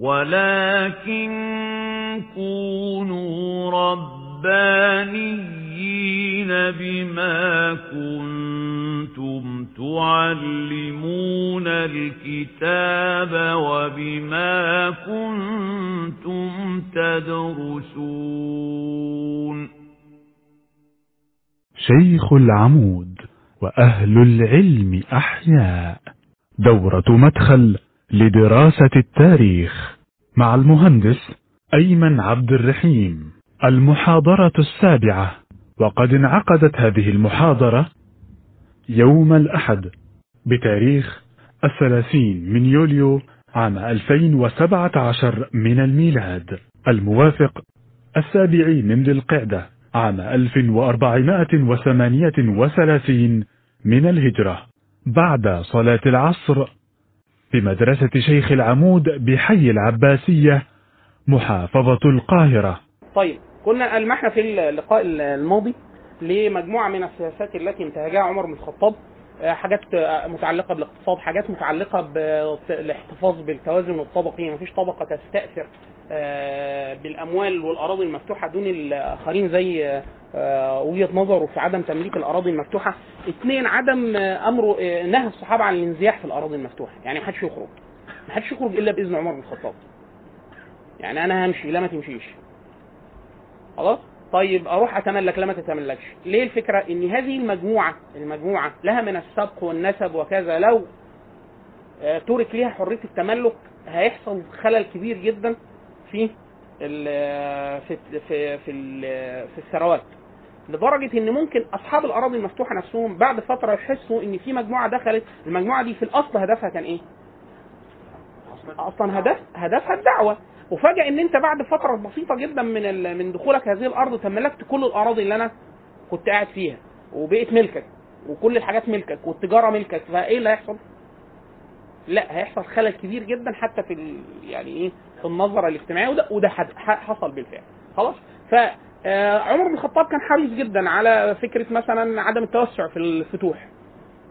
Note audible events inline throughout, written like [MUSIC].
ولكن كونوا ربانيين بما كنتم تعلمون الكتاب وبما كنتم تدرسون شيخ العمود وأهل العلم أحياء. دورة مدخل لدراسة التاريخ مع المهندس أيمن عبد الرحيم المحاضرة السابعة. وقد انعقدت هذه المحاضرة يوم الأحد بتاريخ الثلاثين من يوليو عام 2017 من الميلاد. الموافق السابع من ذي القعدة عام 1438 من الهجرة. بعد صلاة العصر بمدرسة شيخ العمود بحي العباسية محافظة القاهرة. طيب كنا ألمحنا في اللقاء الماضي لمجموعة من السياسات التي انتهجها عمر بن الخطاب حاجات متعلقة بالاقتصاد حاجات متعلقة بالاحتفاظ بالتوازن الطبقي مفيش طبقة تستأثر بالأموال والأراضي المفتوحة دون الآخرين زي وجهة نظره في عدم تمليك الأراضي المفتوحة. اثنين عدم أمره نهى الصحابة عن الانزياح في الأراضي المفتوحة. يعني محدش يخرج. محدش يخرج إلا بإذن عمر بن الخطاب. يعني أنا همشي لا ما تمشيش. خلاص؟ طيب أروح أتملك لا ما تتملكش. ليه الفكرة؟ إن هذه المجموعة المجموعة لها من السبق والنسب وكذا لو ترك ليها حرية التملك هيحصل خلل كبير جدا في في في في, في الثروات. لدرجة إن ممكن أصحاب الأراضي المفتوحة نفسهم بعد فترة يحسوا إن في مجموعة دخلت المجموعة دي في الأصل هدفها كان إيه؟ أصلا هدف هدفها الدعوة وفجأة إن أنت بعد فترة بسيطة جدا من من دخولك هذه الأرض تملكت كل الأراضي اللي أنا كنت قاعد فيها وبقيت ملكك وكل الحاجات ملكك والتجارة ملكك فإيه اللي هيحصل؟ لا هيحصل خلل كبير جدا حتى في. يعني إيه في النظرة الاجتماعية وده وده حصل بالفعل خلاص ف عمر بن الخطاب كان حريص جدا على فكرة مثلا عدم التوسع في الفتوح.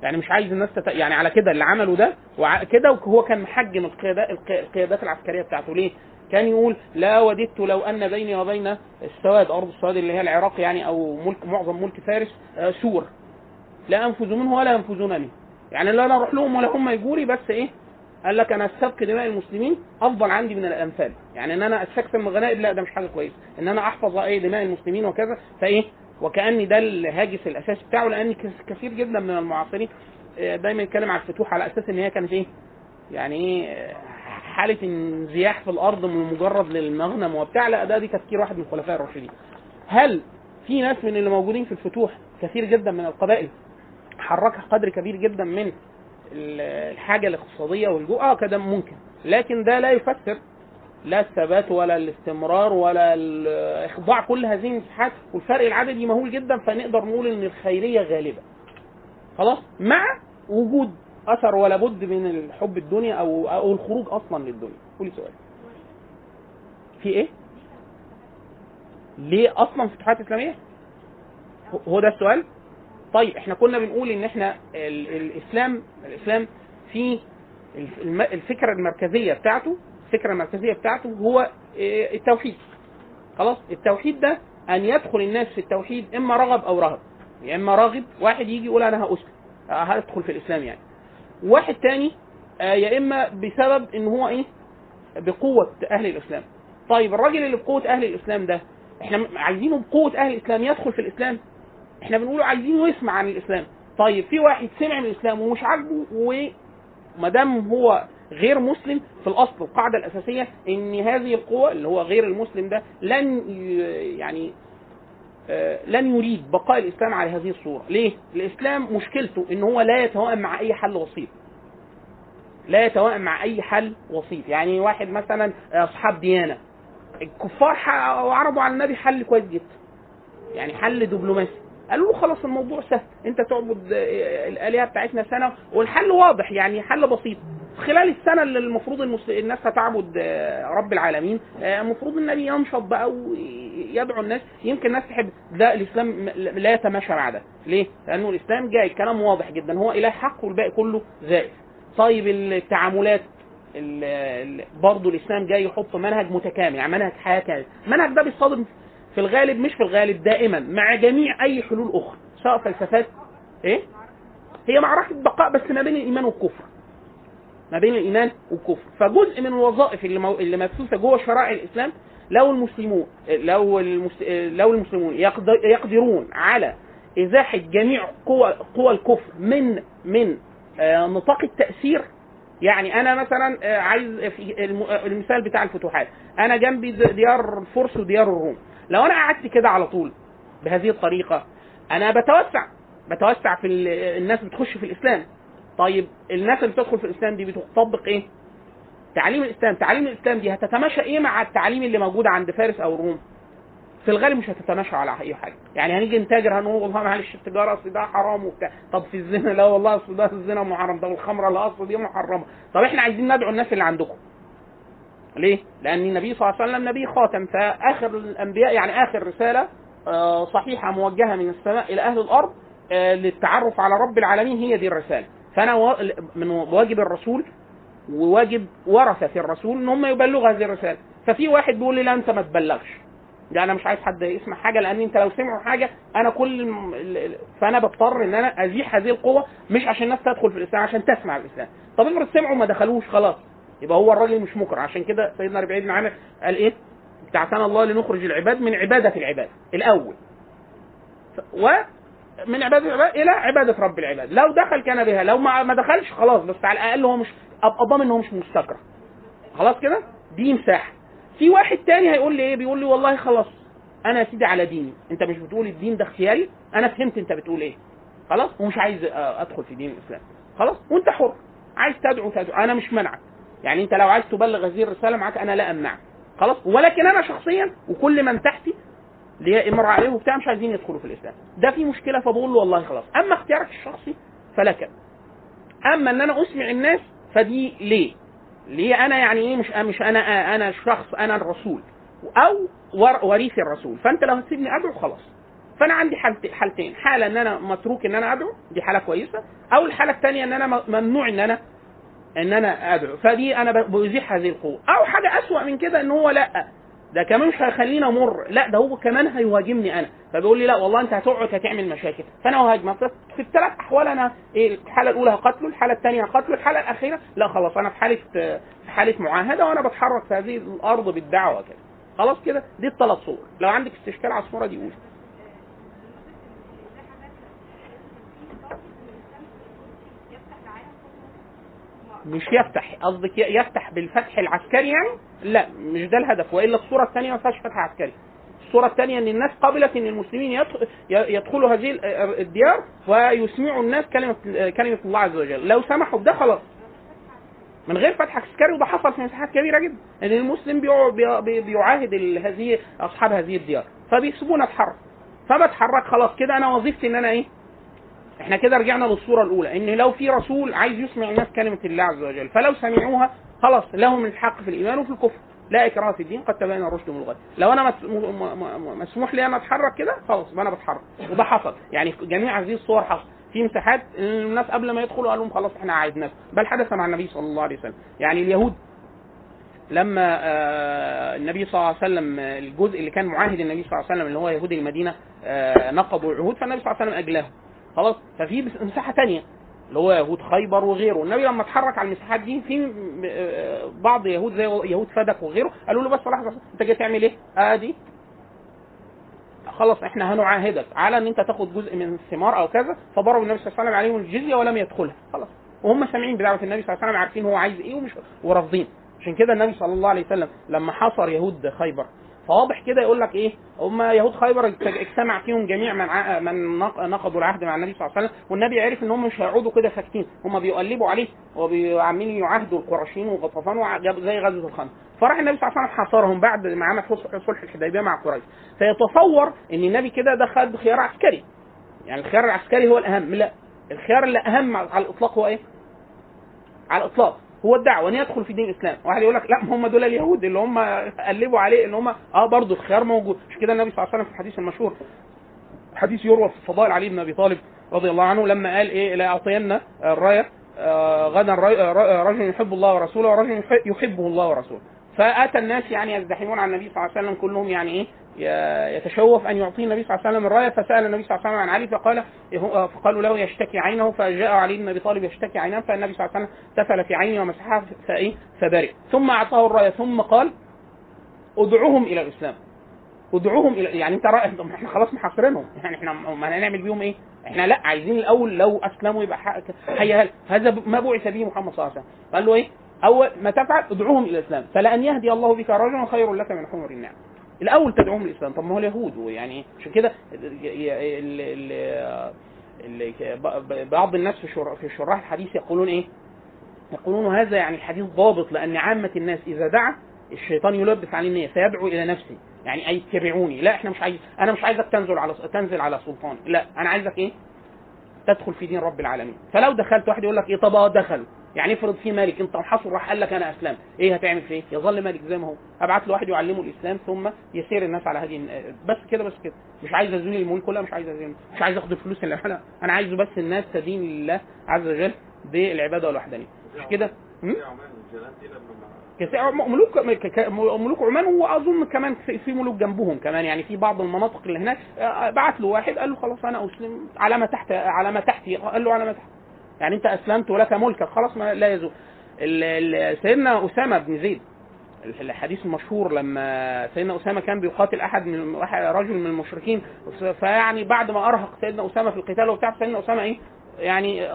يعني مش عايز الناس تت... يعني على كده اللي عمله ده وكده وهو كان محجم القيادات العسكرية بتاعته. ليه؟ كان يقول لا وددت لو أن بيني وبين السواد أرض السواد اللي هي العراق يعني أو ملك معظم ملك فارس سور. لا أنفذ منه ولا ينفذون منه يعني لا أنا أروح لهم ولا هم يجوا لي بس إيه؟ قال لك أنا أستبقي دماء المسلمين أفضل عندي من الأنفال. يعني إن أنا استكثر الغنائم لا ده مش حاجة كويسة. إن أنا أحفظ إيه دماء المسلمين وكذا فإيه؟ وكأني ده الهاجس الأساسي بتاعه لأن كثير جدا من المعاصرين دايما يتكلم على الفتوح على أساس إن هي كانت إيه؟ يعني إيه؟ حالة انزياح في الأرض من مجرد للمغنم وبتاع. لا ده دي تفكير واحد من الخلفاء الراشدين. هل في ناس من اللي موجودين في الفتوح كثير جدا من القبائل حركها قدر كبير جدا من الحاجة الاقتصادية والجوع آه كده ممكن. لكن ده لا يفسر لا الثبات ولا الاستمرار ولا اخضاع كل هذه المساحات والفرق العددي مهول جدا فنقدر نقول إن الخيرية غالبة. خلاص؟ مع وجود أثر ولا بد من الحب الدنيا أو أو الخروج أصلا للدنيا. قولي سؤال. في إيه؟ ليه أصلا فتوحات اسلاميه هو ده السؤال؟ طيب إحنا كنا بنقول إن إحنا ال الإسلام الإسلام في الفكرة المركزية بتاعته الفكرة المركزية بتاعته هو التوحيد. خلاص؟ التوحيد ده أن يدخل الناس في التوحيد إما رغب أو رهب. يا إما راغب واحد يجي يقول أنا هاسلم هدخل في الإسلام يعني؟ واحد تاني يا إما بسبب إن هو إيه؟ بقوة أهل الإسلام. طيب الراجل اللي بقوة أهل الإسلام ده إحنا عايزينه بقوة أهل الإسلام يدخل في الإسلام؟ إحنا بنقول عايزينه يسمع عن الإسلام طيب في واحد سمع من الإسلام ومش عاجبه وما دام هو غير مسلم في الأصل القاعدة الأساسية إن هذه القوه اللي هو غير المسلم ده لن يعني لن يريد بقاء الإسلام على هذه الصورة، ليه؟ الإسلام مشكلته إن هو لا يتوائم مع أي حل وسيط. لا يتوائم مع أي حل وسيط، يعني واحد مثلا أصحاب ديانة الكفار عرضوا على النبي حل كويس جدا. يعني حل دبلوماسي. قالوا له خلاص الموضوع سهل، انت تعبد الآلهة بتاعتنا سنة والحل واضح يعني حل بسيط. خلال السنة اللي المفروض الناس هتعبد رب العالمين المفروض النبي ينشط بقى ويدعو الناس. يمكن الناس تحب ده الإسلام لا يتماشى مع ده. ليه؟ لأنه الإسلام جاي كلام واضح جدا. هو إله حق والباقي كله زائف. طيب التعاملات ال- ال- برضه الإسلام جاي يحط منهج متكامل يعني منهج حياة كامل. المنهج ده بيصطدم في الغالب مش في الغالب دائما مع جميع أي حلول أخرى سواء فلسفات إيه؟ هي معركة بقاء بس ما بين الإيمان والكفر. ما بين الإيمان والكفر. فجزء من الوظائف اللي مو... اللي مبثوثه جوه شرائع الإسلام لو المسلمون لو المس... لو المسلمون يقدر... يقدرون على إزاحة جميع قوى قوى الكفر من من آه، نطاق التأثير يعني أنا مثلا آه، عايز في الم- المثال بتاع الفتوحات. أنا جنبي ديار الفرس وديار الروم. لو أنا قعدت كده على طول بهذه الطريقة أنا بتوسع بتوسع في ال- الناس بتخش في الإسلام. طيب الناس اللي بتدخل في الإسلام دي بتطبق إيه؟ تعليم الإسلام. تعليم الإسلام دي هتتماشى إيه مع التعليم اللي موجود عند فارس أو الروم في الغالب مش هتتماشى على أي حاجة. يعني هنيجي نتاجر هنقول والله معلش التجارة أصل ده حرام وبتاع. طب في الزنا؟ لا والله أصل ده الزنا محرم. طب الخمرة؟ لا أصل دي محرمة. طب إحنا عايزين ندعو الناس اللي عندكم. ليه؟ لأن النبي صلى الله عليه وسلم نبي خاتم. فآخر الأنبياء يعني آخر رسالة آه، صحيحة موجهة من السماء إلى أهل الأرض آه، للتعرف على رب العالمين هي دي الرسالة. فأنا من واجب الرسول وواجب ورثة الرسول إن هم يبلغوا هذه الرسالة. ففي واحد بيقول لي لا أنت ما تبلغش. ده أنا مش عايز حد يسمع حاجة لأن أنت لو سمعوا حاجة أنا كل فأنا بضطر إن أنا أزيح هذه القوة مش عشان الناس تدخل في الإسلام عشان تسمع الإسلام. طب افرض سمعوا ما دخلوش خلاص. يبقى هو الراجل مش مكره. عشان كده سيدنا ربيع بن عامر قال إيه؟ ابتعثنا الله لنخرج العباد من عبادة العباد. الأول. ومن عبادة العباد إلى عبادة رب العباد. لو دخل كان بها. لو ما دخلش خلاص بس على الأقل هو مش أبقى ضامن ان هو مش مستكره. خلاص كده؟ دي مساحة. في واحد تاني هيقول لي إيه؟ بيقول لي والله خلاص أنا يا سيدي على ديني. أنت مش بتقول الدين ده اختياري؟ أنا فهمت أنت بتقول إيه. خلاص؟ ومش عايز أدخل في دين الإسلام. خلاص؟ وأنت حر. عايز تدعو تدعو. أنا مش منعك. يعني انت لو عايز تبلغ هذه الرسالة معاك أنا لا امنعك خلاص؟ ولكن أنا شخصيا وكل من تحتي اللي هي امرأة عليه وبتاع مش عايزين يدخلوا في الإسلام. ده في مشكلة فبقول له والله خلاص. أما اختيارك الشخصي فلك أما إن أنا أسمع الناس فدي ليه؟ ليه أنا يعني إيه؟ مش مش أنا أنا شخص أنا الرسول. أو ور- وريث الرسول. فأنت لو هتسيبني أدعو خلاص. فأنا عندي حالت- حالتين. حالة إن أنا متروك إن أنا أدعو دي حالة كويسة. أو الحالة الثانية إن أنا ممنوع إن أنا إن أنا أدعو. فدي أنا بزيح هذه القوة. أو حاجة أسوأ من كده إن هو لا. ده كمان مش هيخليني أمر. لا ده هو كمان هيهاجمني أنا. فبيقول لي لا والله أنت هتقعد هتعمل مشاكل. فأنا ههاجمك في الثلاث أحوال أنا إيه الحالة الأولى هقتله الحالة الثانية هقتله الحالة الأخيرة لا خلاص أنا في حالة في حالة معاهدة وأنا بتحرك في هذه الأرض بالدعوة كده. خلاص كده؟ دي الثلاث صور. لو عندك استشكال على الصورة دي قول. مش يفتح قصدك يفتح بالفتح العسكري يعني؟ لا مش ده الهدف وإلا الصورة الثانية ما فيهاش فتح عسكري. الصورة الثانية إن الناس قبلت إن المسلمين يدخلوا هذه ال- الديار ويسمعوا الناس كلمة كلمة الله عز وجل. لو سمحوا بده خلاص. من غير فتح عسكري وده حصل في مساحات كبيرة جدا. إن المسلم بيع- بي- بي- بيعاهد هذه أصحاب هذه الديار. فبيسيبونا أتحرك. فبتحرك خلاص. كده أنا وظيفتي إن أنا إيه؟ إحنا كده رجعنا للصورة الأولى إن لو في رسول عايز يسمع الناس كلمة الله عز وجل فلو سمعوها خلاص لهم الحق في الإيمان وفي الكفر. لا إكراه في الدين قد تبين الرشد من الغي لو أنا مسموح لي أنا أتحرك كده خلاص أنا بتحرك. وده حصل. يعني جميع هذه الصور حصل. في مساحات الناس قبل ما يدخلوا قال لهم خلاص إحنا عايدناكم بل حدث مع النبي صلى الله عليه وسلم. يعني اليهود لما آه، النبي صلى الله عليه وسلم الجزء اللي كان معاهد النبي صلى الله عليه وسلم اللي هو يهود المدينة آه، نقضوا العهود فالنبي صلى الله عليه وسلم اجلاهم خلاص؟ ففي مساحة تانية اللي هو يهود خيبر وغيره. النبي لما اتحرك على المساحات دي في آه، بعض يهود زي يهود فدك وغيره قالوا له بس لحظة انت جاي تعمل إيه؟ ادي خلاص إحنا هنعاهدك على ان انت تاخد جزء من الثمار أو كذا فضرب النبي صلى الله عليه وسلم عليهم الجزية ولم يدخلها. خلاص. وهم سامعين بدعوة النبي صلى الله عليه وسلم عارفين هو عايز إيه ومش ورافضين. عشان كده النبي صلى الله عليه وسلم لما حصر يهود خيبر فواضح كده يقول لك إيه؟ هم يهود خيبر اجتمع فيهم جميع من. من نق- نقضوا العهد مع النبي صلى الله عليه وسلم والنبي عرف ان هم مش هيقعدوا كده ساكتين هم بيقلبوا عليه وعاملين يعاهدوا القرشيين وغطفان زي غزوة الخندق. فراح النبي صلى الله عليه وسلم حاصرهم بعد ما عمل صلح الحديبية مع قريش. فيتصور إن النبي كده ده خد خيار عسكري. يعني الخيار العسكري هو الأهم. لا الخيار اللي اهم على الإطلاق هو إيه؟ على الإطلاق. هو الدعوة إن يدخل في دين الإسلام. واحد يقول لك لا هم دول اليهود اللي هم قلبوا عليه إن هم آه برضه الخيار موجود. مش كده النبي صلى الله عليه وسلم في الحديث المشهور؟ حديث يروى في فضائل علي بن أبي طالب رضي الله عنه لما قال إيه؟ لا أعطين الرايه آه، غدا ر- ر- رجل يحب الله ورسوله ورجل يح- يحبه الله ورسوله. فأتى الناس يعني يزدحمون على النبي صلى الله عليه وسلم كلهم يعني إيه؟ يتشوف أن يعطيه النبي صلى الله عليه وسلم الرايه فسأل النبي صلى الله عليه وسلم عن علي فقال هو- فقالوا له يشتكي عينه فجاء علي بن أبي طالب يشتكي عينه فالنبي صلى الله عليه وسلم تفل في عينه ومسحها فايه فبرئ. ثم أعطاه الرايه ثم قال ادعوهم إلى الإسلام. ادعوهم إلى يعني أنت إحنا خلاص محاصرينهم. يعني إحنا ما هنعمل بيهم إيه؟ إحنا لا عايزين الأول لو أسلموا يبقى حي هل هذا ما بعث به محمد صلى الله عليه وسلم. قال له إيه؟ أول ما تفعل ادعوهم إلى الإسلام. فلأن يهدي الله بك رجلا خير لك من حمر النعم. الأول تدعوهم للإسلام. طب ما هو اليهود ويعني عشان كده بعض الناس في في شراح الحديث يقولون إيه؟ يقولون هذا يعني الحديث ضابط لأن عامة الناس إذا دعا الشيطان يلبس عليه النية فيدعو إلى نفسه. يعني اي اتبعوني. لا إحنا مش عايز أنا مش عايزك تنزل على تنزل على سلطاني. لا أنا عايزك إيه؟ تدخل في دين رب العالمين. فلو دخلت واحد يقول لك إيه؟ طب آه يعني افرض في مالك انت محاصر راح قال لك أنا اسلام إيه هتعمل فيه يظل مالك زي ما هو. ابعت له واحد يعلمه الاسلام ثم يسير الناس على هذه بس كده بس كده. مش عايز ازول الملك كلها مش عايز ازول مش عايز اخد اللي أنا أنا عايزه بس الناس تدين لله عز وجل بالعبادة والوحدانية. مش كده؟ ملوك ملوك عمان وأظن كمان في في ملوك جنبهم كمان. يعني في بعض المناطق اللي هناك آه، بعت له واحد قال له خلاص أنا أسلم على ما تحت على ما تحتي. قال له على ما تحت. يعني انت اسلمت ولك ملكك. خلاص ما لا يزول. سيدنا أسامة بن زيد الحديث المشهور لما سيدنا أسامة كان بيقاتل أحد من رجل من المشركين فيعني بعد ما أرهق سيدنا أسامة في القتال وبتاع سيدنا أسامة إيه؟ يعني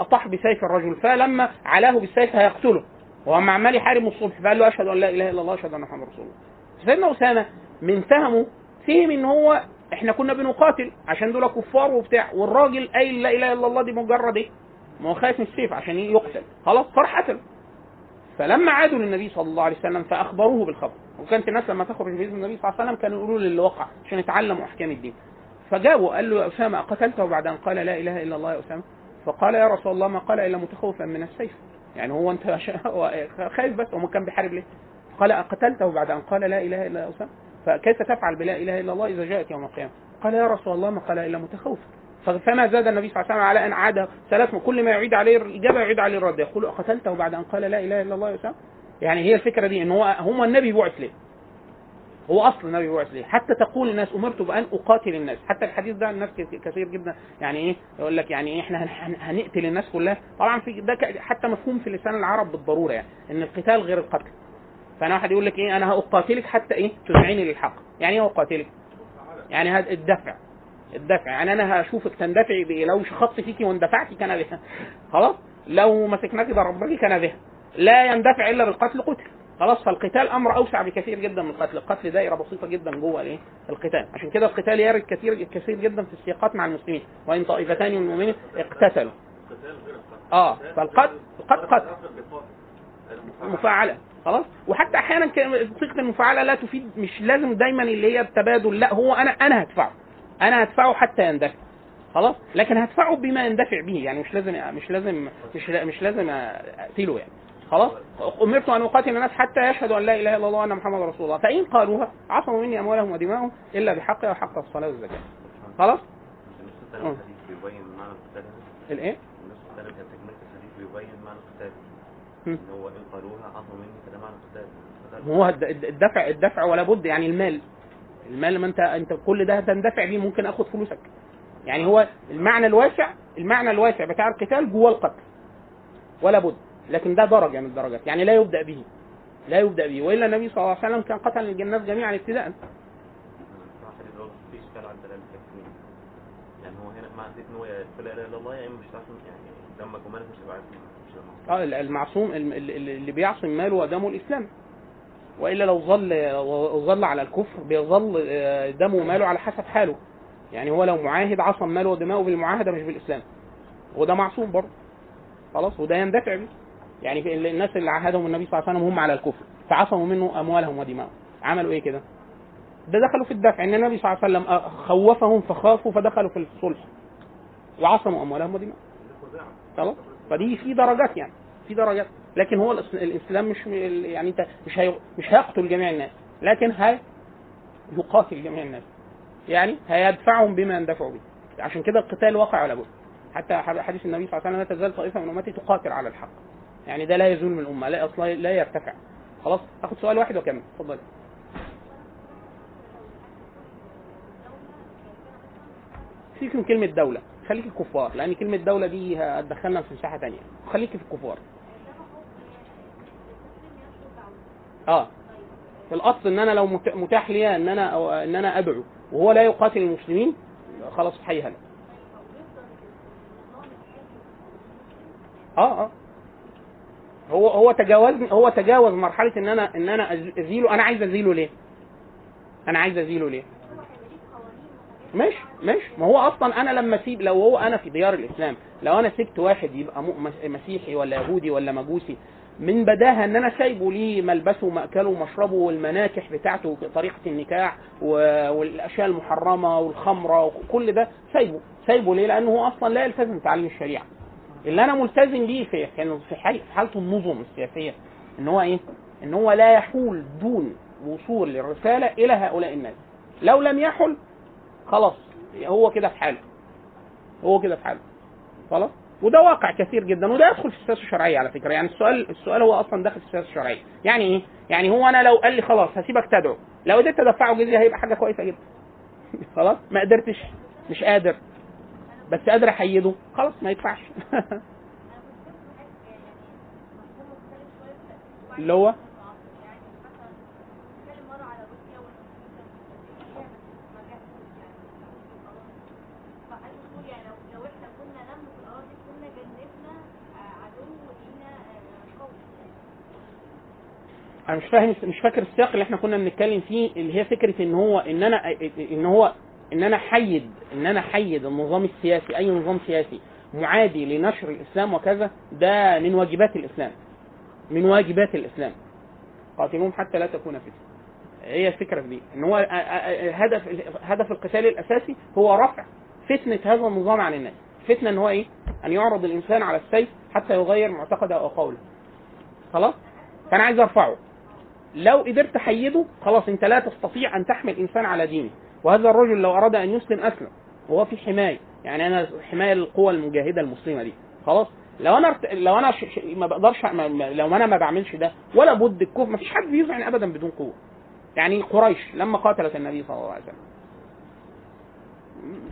أطاح بسيف الرجل. فلما علاه بالسيف هيقتله. وهم عمال يحارب الصبح فقال له أشهد أن لا إله إلا الله أشهد أن محمد رسول الله. سيدنا أسامة من فهمه فهم إن هو إحنا كنا بنقاتل عشان دول كفار وبتاع والراجل قايل لا إله إلا الله دي مجرد إيه؟ ما هو خايف من السيف عشان يقتل. خلاص فراح قتله فلما عادوا للنبي صلى الله عليه وسلم فأخبروه بالخبر. وكانت الناس لما تخرج باذن النبي صلى الله عليه وسلم كانوا يقولوا له اللي وقع عشان يتعلموا أحكام الدين. فجابوا قال له يا أسامة أقتلته؟ بعد أن قال لا إله إلا الله يا أسامة. فقال يا رسول الله ما قال إلا متخوفا من السيف. يعني هو أنت [LAUGHS] خايف بس هو كان بيحارب ليه؟ قال أقتلته؟ بعد أن قال لا إله إلا أسامة. فكيف تفعل بلا إله إلا الله إذا جاءت يوم القيامة؟ قال يا رسول الله ما قال إلا متخوفا فما زاد النبي صلى الله عليه وسلم على أن عاد ثلاث كل ما يعيد عليه الاجابه يعيد عليه الرد يقول أقتلته بعد أن قال لا إله إلا الله يا اسامه؟ يعني هي الفكرة دي إن هو هم النبي بعث ليه؟ هو أصل النبي بعث ليه؟ حتى تقول الناس أمرت بأن أقاتل الناس، حتى الحديث ده الناس كثير جدا يعني إيه يقول لك يعني إيه إحنا هن- هن- هنقتل الناس كلها، طبعا في ده حتى مفهوم في لسان العرب بالضرورة يعني إن القتال غير القتل. فأنا واحد يقول لك إيه أنا هأقاتلك حتى إيه تدعيني للحق، يعني إيه اقاتلك؟ يعني هذا الدفع. الدفع. يعني أنا هشوفك تندفعي بإيه؟ لو شخطت فيكي واندفعتي كان بها. خلاص؟ لو مسكناكي ضربناكي كان بها. لا يندفع إلا بالقتل قتل. خلاص؟ فالقتال أمر أوسع بكثير جدا من القتل. القتل دائرة بسيطة جدا جوه الإيه؟ القتال. عشان كده القتال يرد كثير كثير جدا في السياقات مع المسلمين. وإن طائفتان من المؤمنين اقتتلوا. آه فالقتل القتل قتل. مفاعله خلاص؟ وحتى أحيانا صيغه المفاعلة لا تفيد مش لازم دايما اللي هي التبادل لا هو أنا أنا هدفعه. أنا هدفعه حتى يندفع. خلاص؟ لكن هدفعه بما يندفع به يعني مش لازم مش لازم مش مش لازم أقتله يعني. خلاص؟ أمرت أن أقاتل الناس حتى يشهدوا أن لا إله إلا الله وأن محمد رسول الله. فإن قالوها عصموا مني أموالهم ودماءهم إلا بحقها وحق الصلاة والزكاة. خلاص؟ الإيه؟ هو إن قالوها عصوا مني فده معنى القتال. هو الد- الد- الدفع الدفع ولا بد يعني المال. المال ما انت انت كل ده هتندفع بيه ممكن أخد فلوسك. يعني هو المعنى الواسع المعنى الواسع بتاع القتال جوه القتل. ولا بد. لكن ده درجة من الدرجات. يعني لا يبدأ به. لا يبدأ به. وإلا النبي صلى الله عليه وسلم كان قتل الناس جميعا ابتداء يعني هو هنا معنى ان هو لا إله إلا الله يا إما مش يعني دمك ومالك مش هيبقى المعصوم الم- ال- ال- اللي بيعصم ماله ودمه الإسلام. وإلا لو ظل ظل على الكفر بيظل آه، دمه وماله على حسب حاله. يعني هو لو معاهد عصم ماله ودماؤه بالمعاهدة مش بالإسلام. وده معصوم برضه. خلاص وده يندفع به. يعني الناس اللي عاهدهم النبي صلى الله عليه وسلم هم على الكفر. فعصموا منه أموالهم ودماءهم عملوا إيه كده؟ ده دخلوا في الدفع. إن النبي صلى الله عليه وسلم آه، خوفهم فخافوا فدخلوا في الصلح. وعصموا أموالهم ودماءهم خلاص. فدي في درجات يعني. في درجات لكن هو الإسلام مش يعني أنت مش هي مش هيقتل جميع الناس لكن هي يقاتل جميع الناس. يعني هيدفعهم بما يندفعوا به. عشان كده القتال واقع ولا بد. حتى حديث النبي صلى الله عليه وسلم لا تزال طائفة من أمتي تقاتل على الحق. يعني ده لا يزول من الامه لا أصلا لا يرتفع. خلاص اخد سؤال واحد وأكمل. اتفضل سيبك من كلمة دولة. خليك الكفار لأن كلمة دولة دي هتدخلنا في مساحة ثانية خليك في الكفار. آه. في الأصل إن أنا لو مت- متاح لي إن أنا أو إن أنا أدعو وهو لا يقاتل المسلمين خلاص حي هلا آه آه. هو هو تجاوز هو تجاوز مرحلة إن أنا إن أنا أزيله. أنا عايز أزيله ليه؟ أنا عايز أزيله ليه؟ ماشي ماشي. ما هو أصلا أنا لما أسيب لو هو أنا في ديار الإسلام لو أنا سبت واحد يبقى مسيحي ولا يهودي ولا مجوسي من بداها إن أنا سايبه ليه ملبسه ومأكله ومشربه والمناكح بتاعته طريقة النكاح والأشياء المحرمة والخمرة وكل ده سايبه سايبه ليه؟ لأنه هو أصلا لا يلتزم بتعليم الشريعة. اللي أنا ملتزم بيه في في حال- في حاله النظم السياسية إن هو إيه؟ إن هو لا يحول دون وصول الرسالة إلى هؤلاء الناس. لو لم يحل خلاص هو كده في حاله. هو كده في حاله. خلاص؟ وده واقع كثير جدا وده يدخل في السياسة الشرعية على فكرة. يعني السؤال السؤال هو أصلا داخل في السياسة الشرعية. يعني إيه؟ يعني هو أنا لو قال لي خلاص هسيبك تدعو. لو قدرت أدفعه جزية هيبقى حاجة كويسة جدا. [LAUGHS] خلاص؟ ما قدرتش. مش قادر. بس قادر أحيده. خلاص ما يدفعش. [LAUGHS] اللي هو؟ أنا مش فاهم مش فاكر السياق اللي إحنا كنا بنتكلم فيه اللي هي فكرة إن هو إن أنا إن هو إن أنا حيد إن أنا حيد النظام السياسي أي نظام سياسي معادي لنشر الإسلام وكذا ده من واجبات الإسلام. من واجبات الإسلام. قاتلوهم حتى لا تكون فتنة. هي الفكرة دي. إن هو هدف هدف القتال الأساسي هو رفع فتنة هذا النظام عن الناس. فتنة إن هو إيه؟ أن يعرض الإنسان على السيف حتى يغير معتقده أو قوله. خلاص؟ فأنا عايز أرفعه. لو قدرت أحيده خلاص أنت لا تستطيع أن تحمل إنسان على دينه. وهذا الرجل لو أراد أن يسلم أسلم وهو في حماية. يعني أنا حماية للقوى المجاهدة المسلمة دي. خلاص؟ لو أنا. لو أنا ش... ش... ما بقدرش. ما... لو أنا ما بعملش ده ولا بد الكفر ما فيش حد بيذعن ابدا بدون قوة. يعني قريش لما قاتلت النبي صلى الله عليه وسلم.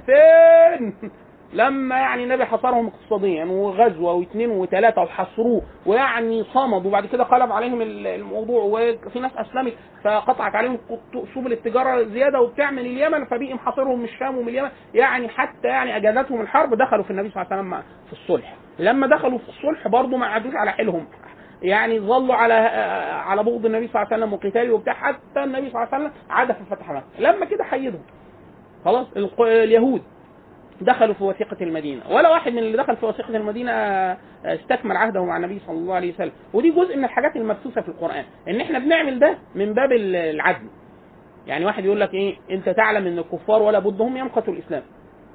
فين؟ لما يعني النبي حصرهم اقتصاديا وغزوة واثنين وثلاثة وحصروه ويعني صمد وبعد كده قلب عليهم ال- الموضوع وفي ناس أسلمت فقطعت عليهم سبل التجارة زيادة وبتاع من اليمن فبقي محاصرهم من الشام ومن اليمن. يعني حتى يعني أجازتهم الحرب دخلوا في النبي صلى الله عليه وسلم في الصلح. لما دخلوا في الصلح برضه ما قعدوش على حيلهم. يعني ظلوا على على بغض النبي صلى الله عليه وسلم وقتاله وبتاع حتى النبي صلى الله عليه وسلم عاد في فتح مكة. لما كده حيدهم. خلاص اليهود. دخلوا في وثيقة المدينة. ولا واحد من اللي دخل في وثيقة المدينة استكمل عهده مع النبي صلى الله عليه وسلم. ودي جزء من الحاجات المبثوثة في القرآن إن إحنا بنعمل ده من باب العدل. يعني واحد يقول لك إيه أنت تعلم إن الكفار ولا بد هم يمقتوا الإسلام.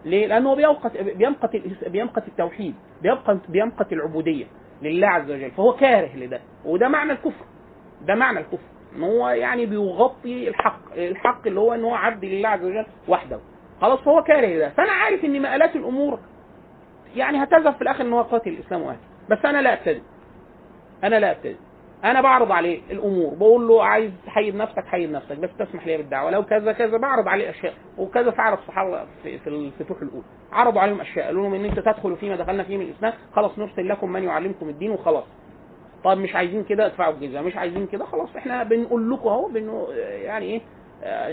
ليه؟ لأنه بيمقت بيمقت بيمقت التوحيد بيمقت بيمقت العبودية لله عز وجل. فهو كاره لده وده معنى الكفر. ده معنى الكفر. إن هو يعني بيغطي الحق الحق اللي هو إن هو عبد لله عز وجل وحده. خلاص فهو كاره ده. فأنا عارف ان مآلات الأمور يعني هتذهب في الآخر إن هو قاتل الإسلام واهله بس أنا لا ابتدي أنا لا ابتدي أنا بعرض عليه الأمور. بقول له عايز تحيد نفسك حيد نفسك. بس تسمح لي بالدعوة. لو كذا كذا بعرض عليه أشياء. وكذا فعل الصحابة في, في الفتوح الأولى. عرضوا عليهم أشياء. قالوا لهم إن أنتوا تدخلوا فيما دخلنا فيه من الإسلام. خلاص نرسل لكم من يعلمكم الدين وخلاص. طب مش عايزين كده ادفعوا الجزيه مش عايزين كده خلاص. إحنا بنقول لكم أهو يعني إيه؟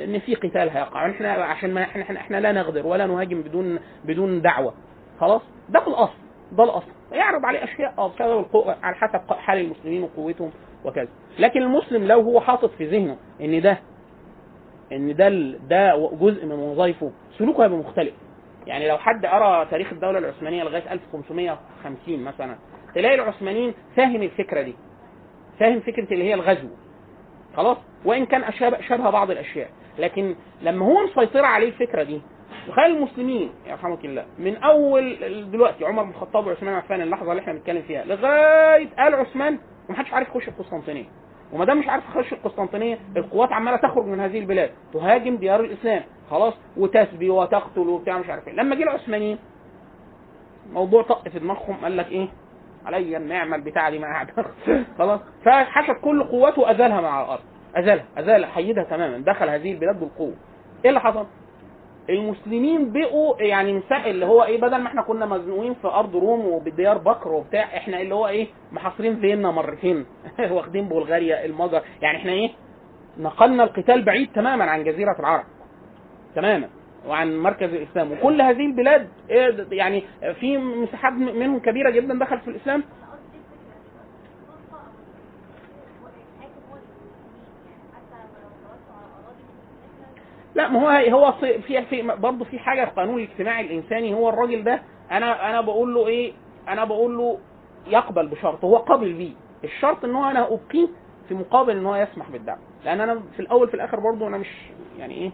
إن في قتال هيقع. إحنا عشان ما إحنا إحنا, لا نغدر ولا نهاجم بدون بدون دعوة. خلاص؟ ده في الأصل. ده الأصل. يعرض عليه أشياء بسبب القوة على حسب حال المسلمين وقوتهم وكذا. لكن المسلم لو هو حاطط في ذهنه إن ده إن ده ده جزء من وظائفه سلوكه هيبقى مختلف. يعني لو حد قرأ تاريخ الدولة العثمانية لغاية 1550 مثلا تلاقي العثمانيين فاهم الفكرة دي. فاهم فكرة اللي هي الغزو. خلاص؟ وإن كان شبه بعض الأشياء. لكن لما هو مسيطر عليه الفكرة دي تخيل المسلمين يرحمك الله من أول دلوقتي عمر بن الخطاب وعثمان عفان اللحظة اللي إحنا بنتكلم فيها لغاية آل عثمان ومحدش عارف يخش القسطنطينية. وما دام مش عارف يخش القسطنطينية القوات عمالة تخرج من هذه البلاد. تهاجم ديار الإسلام. خلاص؟ وتسبي وتقتل وبتاع مش عارف إيه. لما جه العثمانيين موضوع طق في دماغهم قال لك إيه؟ عليا النعمه البتاعه دي ما قاعدة [LAUGHS] خلاص؟ فحشد كل قوته أزالها من على الأرض. أزالها. أزال حيدها تماما. دخل هذه البلاد بالقوة. إيه اللي حصل؟ المسلمين بقوا يعني مساء اللي هو إيه بدل ما إحنا كنا مزنوقين في أرض روم وبديار بكر وبتاع إحنا اللي هو إيه محاصرين فيينا مرتين. [LAUGHS] واخدين بلغاريا المجر. يعني إحنا إيه؟ نقلنا القتال بعيد تماما عن جزيرة العرب. تماما. وعن مركز الإسلام. وكل هذه البلاد إيه يعني في مساحات منهم كبيرة جدا دخلت في الإسلام. لا ما هو هو في في برضه في حاجة في القانون الاجتماعي الإنساني. هو الراجل ده أنا أنا بقول له إيه أنا بقول له يقبل بشرط. هو قابل بيه الشرط إن هو أنا أبقيه في مقابل إن هو يسمح بالدعم. لأن أنا في الأول في الآخر برضه أنا مش يعني إيه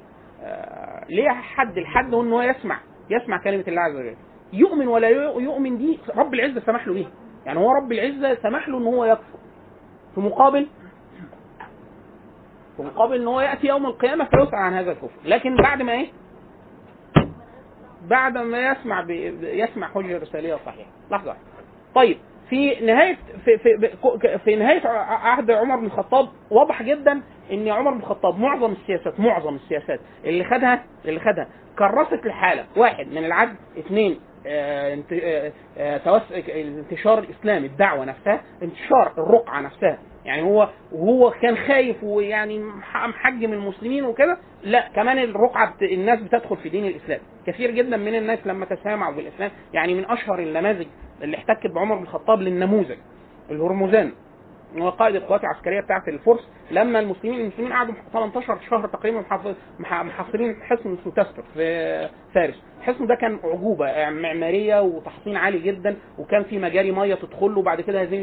ليه حد الحد هو إن هو يسمع يسمع كلمة الله عز وجل. يؤمن ولا يؤمن دي رب العزة سمح له بيها. يعني هو رب العزة سمح له إن هو يكفر. في مقابل في مقابل إن هو يأتي يوم القيامة فيسأل عن هذا الكفر. لكن بعد ما إيه؟ بعد ما يسمع ب... يسمع حجة رساليه صحيحه لحظة. واحدة طيب في نهاية في في في نهاية عهد عمر بن الخطاب واضح جدا إن عمر بن الخطاب معظم السياسات معظم السياسات اللي خدها اللي خدها كرست الحاله واحد من العدل اثنين آه، آه، آه، انتشار الاسلام الدعوة نفسها انتشار الرقعة نفسها. يعني هو وهو كان خايف ويعني محجم المسلمين وكده. لا كمان الرقعة. الناس بتدخل في دين الإسلام. كثير جدا من الناس لما تسامعوا بالإسلام يعني من أشهر النماذج اللي احتكت بعمر بن الخطاب للنموذج الهرمزان. قائد القوات العسكرية بتاعة الفرس لما المسلمين المسلمين قعدوا 18 شهر تقريبا محاصرين حصن اسمه تستر في فارس. الحصن ده كان أعجوبة يعني معمارية وتحصين عالي جدا وكان في مجاري مية تدخل له وبعد كده هذه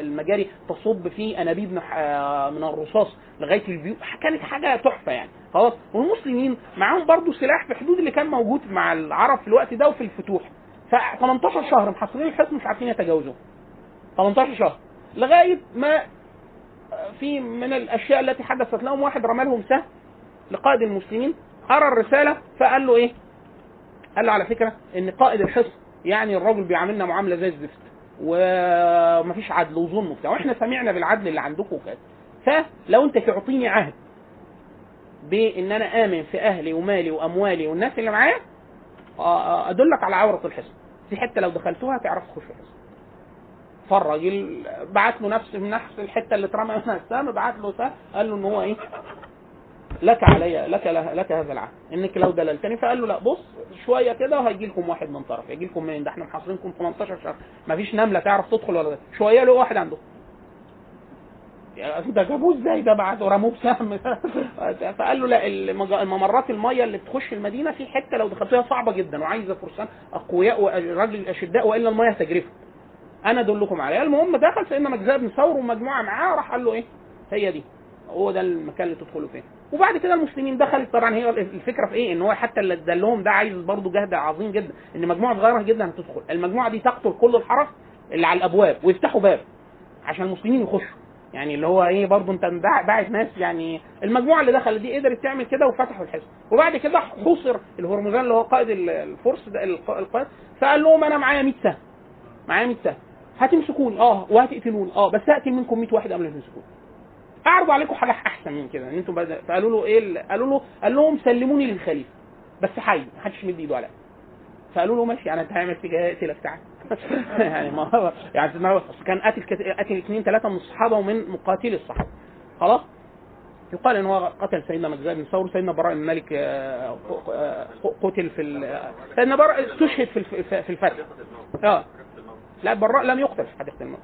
المجاري تصب في أنابيب من الرصاص لغاية البيوت. كانت حاجة تحفة يعني. خلاص. والمسلمين معاهم برضو سلاح في حدود اللي كان موجود مع العرب في الوقت ده وفي الفتوح. ف 18 شهر محصرين الحصن مش عارفين يتجاوزوه 18 شهر. لغاية ما في من الأشياء التي حدثت لهم واحد رمى لهم سهم لقائد المسلمين قرا الرسالة فقال له إيه؟ قال له على فكرة إن قائد الحصن يعني الراجل بيعاملنا معاملة زي الزفت ومفيش عدل وظلم وبتاع وإحنا سمعنا بالعدل اللي عندكم وكذا فلو أنت تعطيني عهد بإن أنا آمن في أهلي ومالي وأموالي والناس اللي معايا ادلك على عورة الحصن. دي حتة لو دخلتوها تعرف تخش الحصن. فالراجل بعت له نفس من نفس الحتة اللي اترمى منها السهم بعت له سهم قال له إن هو إيه؟ لك علي لك لك هذا العهد إنك لو دللتني. فقال له لا بص شوية كده وهيجي لكم واحد من طرف يجي لكم منين؟ ده إحنا محاصرينكم 18 شهر. ما فيش نملة تعرف تدخل ولا ده شوية له واحد عنده. ده جابوه إزاي؟ ده بعد رموه بسهم. [LAUGHS] فقال له لا الممرات المية اللي بتخش المدينة في حتة لو دخلتها صعبة جدا وعايزة فرسان أقوياء وراجل أشداء وإلا المية هتجرفه. أنا ادلكم عليها. المهم دخل سيدنا مجزاه بن ثور ومجموعة معاه راح قال له إيه؟ هي دي. هو ده المكان اللي تدخلوا فيه. وبعد كده المسلمين دخلت طبعا هي الفكرة في إيه؟ إن هو حتى اللي دلهم ده عايز برضه جهد عظيم جدا إن مجموعة صغيرة جدا هتدخل. المجموعة دي تقتل كل الحرس اللي على الأبواب ويفتحوا باب عشان المسلمين يخشوا. يعني اللي هو إيه؟ برضه أنت باعت ناس يعني المجموعة اللي دخلت دي قدرت تعمل كده وفتحوا الحزب. وبعد كده حصر الهرمزان اللي هو قائد الفرس ده القائد. فقال لهم أنا معايا 100 سهم. معايا 100 سهم. هتمسكوني. آه وهتقتلوني. آه بس هقتل منكم 100 واحد قبل ما تمسكوني. أعرض عليكم حاجة أحسن من كده إن أنتم فقالوا له إيه قالوا له قال لهم سلموني للخليفة. بس حي ما حدش يمد إيده عليا. فقالوا له ماشي يعني أنت هعمل فيك اقتلك تعالى [LAUGHS] يعني ما هو يعني كان قتل قتل اثنين ثلاثة من الصحابة ومن مقاتلي الصحابة. خلاص؟ يقال إن هو قتل سيدنا مجزاء بن ثور سيدنا براء بن مالك آه، آه، قتل في سيدنا براء استشهد في الفتح. آه. لا براء لم يقتل في حديقه الموت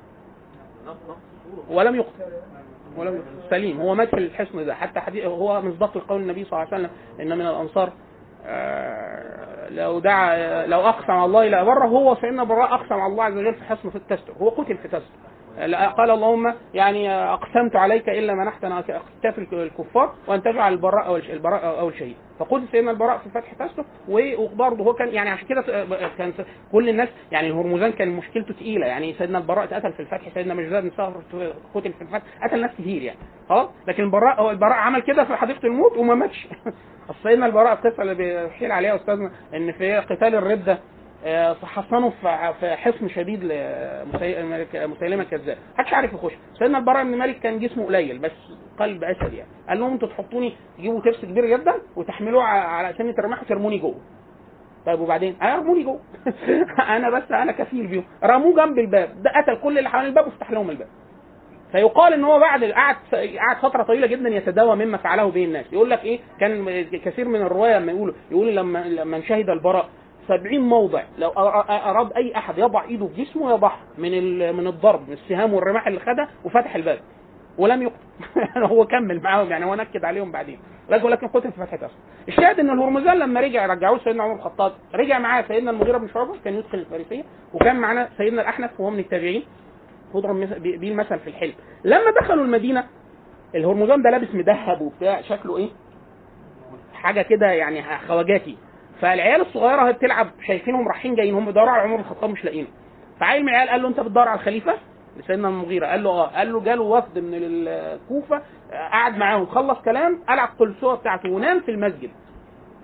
ولم يقتل. ولم يقتل. سليم. هو مات في الحصن ده. حتى حديث هو مصداق القول النبي صلى الله عليه وسلم إن من الأنصار آه، لو دعا لو أقسم الله لا بره هو فإن براء أقسم على الله عز وجل في حصن في التستر. هو قتل في تستر قال اللهم يعني أقسمت عليك إلا منحتنا اكتاف الكفار وأن تجعل البراء أو البراء أو الشهيد فقلت سيدنا البراء في فتح تسلم وبرضه هو كان يعني عشان كده كان كل الناس يعني الهرمزان كان مشكلته ثقيله يعني سيدنا البراء اتقتل في الفتح سيدنا مجداد بن قتل في الفتح قتل ناس كتير يعني. خلاص؟ لكن البراء هو البراء عمل كده في حديقة الموت وما ماتش. [LAUGHS] سيدنا البراء القصة اللي بيحيل عليها أستاذنا إن في قتال الردة آه، حصنوا في حصن شديد لمسيلمه الكذاب محدش عارف يخش. سيدنا البراء بن مالك كان جسمه قليل بس قلب أسد يعني. قال لهم أنتوا تحطوني تجيبوا ترس كبير جدا وتحملوه على سنه الرماح وترموني جوه. طيب وبعدين؟ هيرموني جوه. [LAUGHS] أنا بس أنا كفيل بيهم. رموه جنب الباب. ده قتل كل اللي حوالين الباب وفتح لهم الباب. فيقال إن هو بعد قعد قعد فترة طويلة جدا يتداوى مما فعله به الناس. يقول لك إيه؟ كان كثير من الرواية لما يقولوا يقول لما لما شهد البراء سبعين موضع. لو أراد أي أحد يضع إيده في جسمه يضعها من من الضرب من السهام والرماح اللي خدها وفتح الباب. ولم يقتل [LAUGHS] هو كمل معاهم يعني هو نكد عليهم بعدين. لكن ولكن قتل في فتحه أصلا الشاهد إن الهرمزان لما رجع رجعوه سيدنا عمر الخطاب رجع معاه سيدنا المغيرة بن شعبة كان يدخل الفارسية وكان معانا سيدنا الأحنف وهو من التابعين. مثل- بيه المثل في الحلم. لما دخلوا المدينة الهرمزان ده لابس مدهب وبتاع شكله إيه؟ حاجة كده يعني خواجاتي. فالعيال الصغيرة وهي بتلعب شايفينهم رايحين جايين هم بيدوروا على عمر بن الخطاب مش لاقينه. فعيل من العيال قال له أنت بتدور على الخليفة؟ لسيدنا المغيرة. قال له آه. قال له جاله وفد من الكوفة قعد معاهم خلص كلام قلع القلسوه بتاعته ونام في المسجد.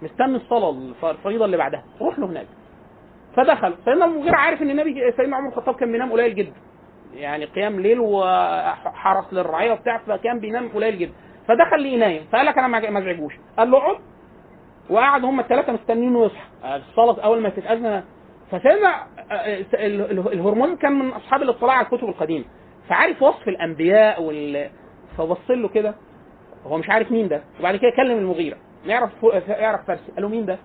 مستني الصلاة الف- الفريضة اللي بعدها. روح له هناك. فدخل. سيدنا المغيرة عارف إن النبي سيدنا عمر الخطاب كان بينام قليل جدا. يعني قيام ليل وحرس للرعية وبتاع فكان بينام قليل جدا. فدخل ليه نايم. فقال لك أنا ما أزعجوش. قال له اقعد وقعد هم الثلاثه مستنينه يصحى الصلاه أول ما تتأذن. فسيدنا آه، آه، ال- ال- الهرمون كان من أصحاب الاطلاع على الكتب القديمة. فعارف وصف الأنبياء وال فبص له كده. هو مش عارف مين ده. وبعد كده كلم المغيرة. يعرف يعرف فارسي قال له مين ده؟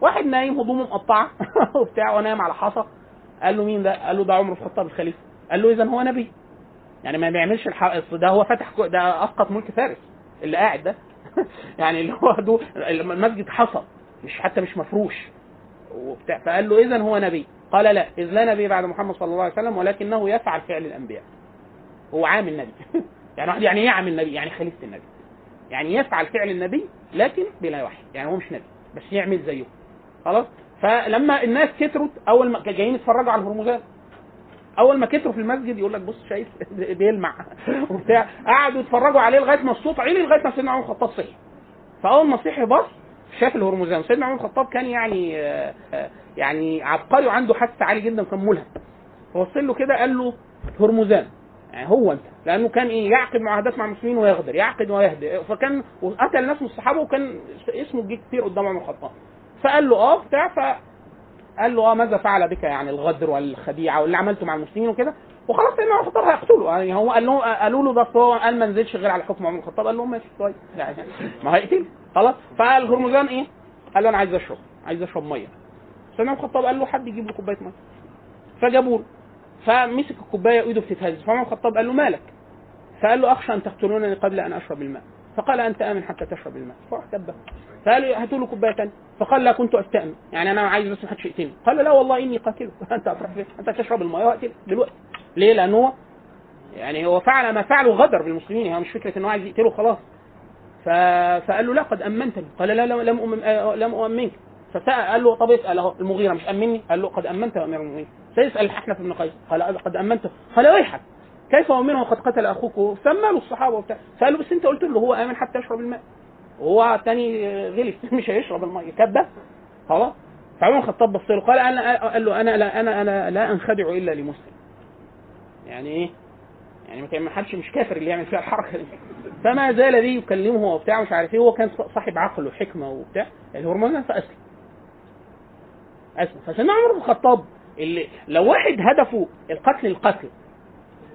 واحد نايم هدومه مقطعة. [LAUGHS] وبتاع. ونايم على حصى. قال له مين ده؟ قال له ده عمر بن الخطاب الخليفة. قال له اذا هو نبي. يعني ما بيعملش الح... ده هو فتح ده أسقط ملك فارس. اللي قاعد ده. [LAUGHS] يعني اللي هو دو المسجد حصى مش حتى مش مفروش. وبتاع فقال له اذا هو نبي. قال لا إذ لا نبي بعد محمد صلى الله عليه وسلم ولكنه يفعل فعل الأنبياء. هو عامل نبي. [LAUGHS] يعني واحد يعني إيه عامل نبي؟ يعني خليفة النبي. يعني يفعل فعل النبي لكن بلا وحي. يعني هو مش نبي بس يعمل زيه. خلاص؟ فلما الناس كترت أول ما جايين يتفرجوا على الهرمزات. أول ما كتروا في المسجد يقول لك بص شايف [LAUGHS] بيلمع وبتاع. قعدوا يتفرجوا عليه لغاية ما الصوت عالي لغاية ما سيدنا عمر الخطاب صحي. فأول ما صحي بص شاف الهرمزان. سيدنا عمر الخطاب كان يعني آه، يعني عبقري وعنده حس عالي جدا كان ملهم. فوصل له كده قال له هرمزان. يعني هو أنت. لأنه كان إيه يعقد معاهدات مع المسلمين ويغدر يعقد ويهدي فكان وقتل ناس من الصحابة وكان اسمه جه كتير قدام عمر الخطاب. فقال له آه بتاع فقال له آه ماذا فعل بك يعني الغدر والخديعة واللي عملته مع المسلمين وكده؟ وخلاص سيدنا عمر الخطاب هيقتله يعني هو قال له قالوا له ده هو قال ما نزلش غير على حكم عمر الخطاب. قال لهم ماشي كويس يعني ما هيقتل خلاص. فالهرمزان إيه؟ قال له أنا عايز أشرب عايز أشرب مية. سيدنا عمر الخطاب قال له حد يجيب له كوباية مية. فجابوا له. فمسك الكوباية وإيده بتتهز. فعمر الخطاب قال له مالك؟ فقال له أخشى أن تقتلونني قبل أن أشرب الماء. فقال أنت آمن حتى تشرب الماء. فراح كبه فقال له هاتوا له كوبايه ثانية فقال لا كنت استامن يعني أنا عايز بس ما حدش يقتلني قال لا والله إني قاتله [LAUGHS] أنت هتروح فين؟ أنت تشرب الماء وهقتلك دلوقتي. ليه؟ لأن هو يعني هو فعل ما فعله غدر بالمسلمين. هو مش فكرة ان هو عايز يقتله خلاص. ف... فقال له لا قد أمنتني. قال لا لم آه، لم اؤمنك فسأل قال له طب اسأل. اهو المغيرة مش أمني؟ قال له قد أمنت يا أمير المؤمنين. سيسأل الاحنف بن قيس. قال قد امنته قال ويحك كيف اؤمنه وقد قتل أخوك؟ سمى له الصحابة وبتاع. فقال له بس أنت قلت له هو آمن حتى يشرب الماء. وهو الثاني غلس [LAUGHS] مش هيشرب الماء كبة. خلاص؟ فعمر الخطاب بص له قال أنا قال له أنا لا أنا أنا لا أنخدع إلا لمسلم. يعني إيه؟ يعني ما حدش مش كافر اللي يعمل فيها الحركة دي. [LAUGHS] فما زال بيه يكلمه وبتاع مش عارف إيه هو كان صاحب عقل وحكمة وبتاع. الهرمون فاسلم أسلم. فسيدنا عمر بن الخطاب اللي لو واحد هدفه القتل القتل.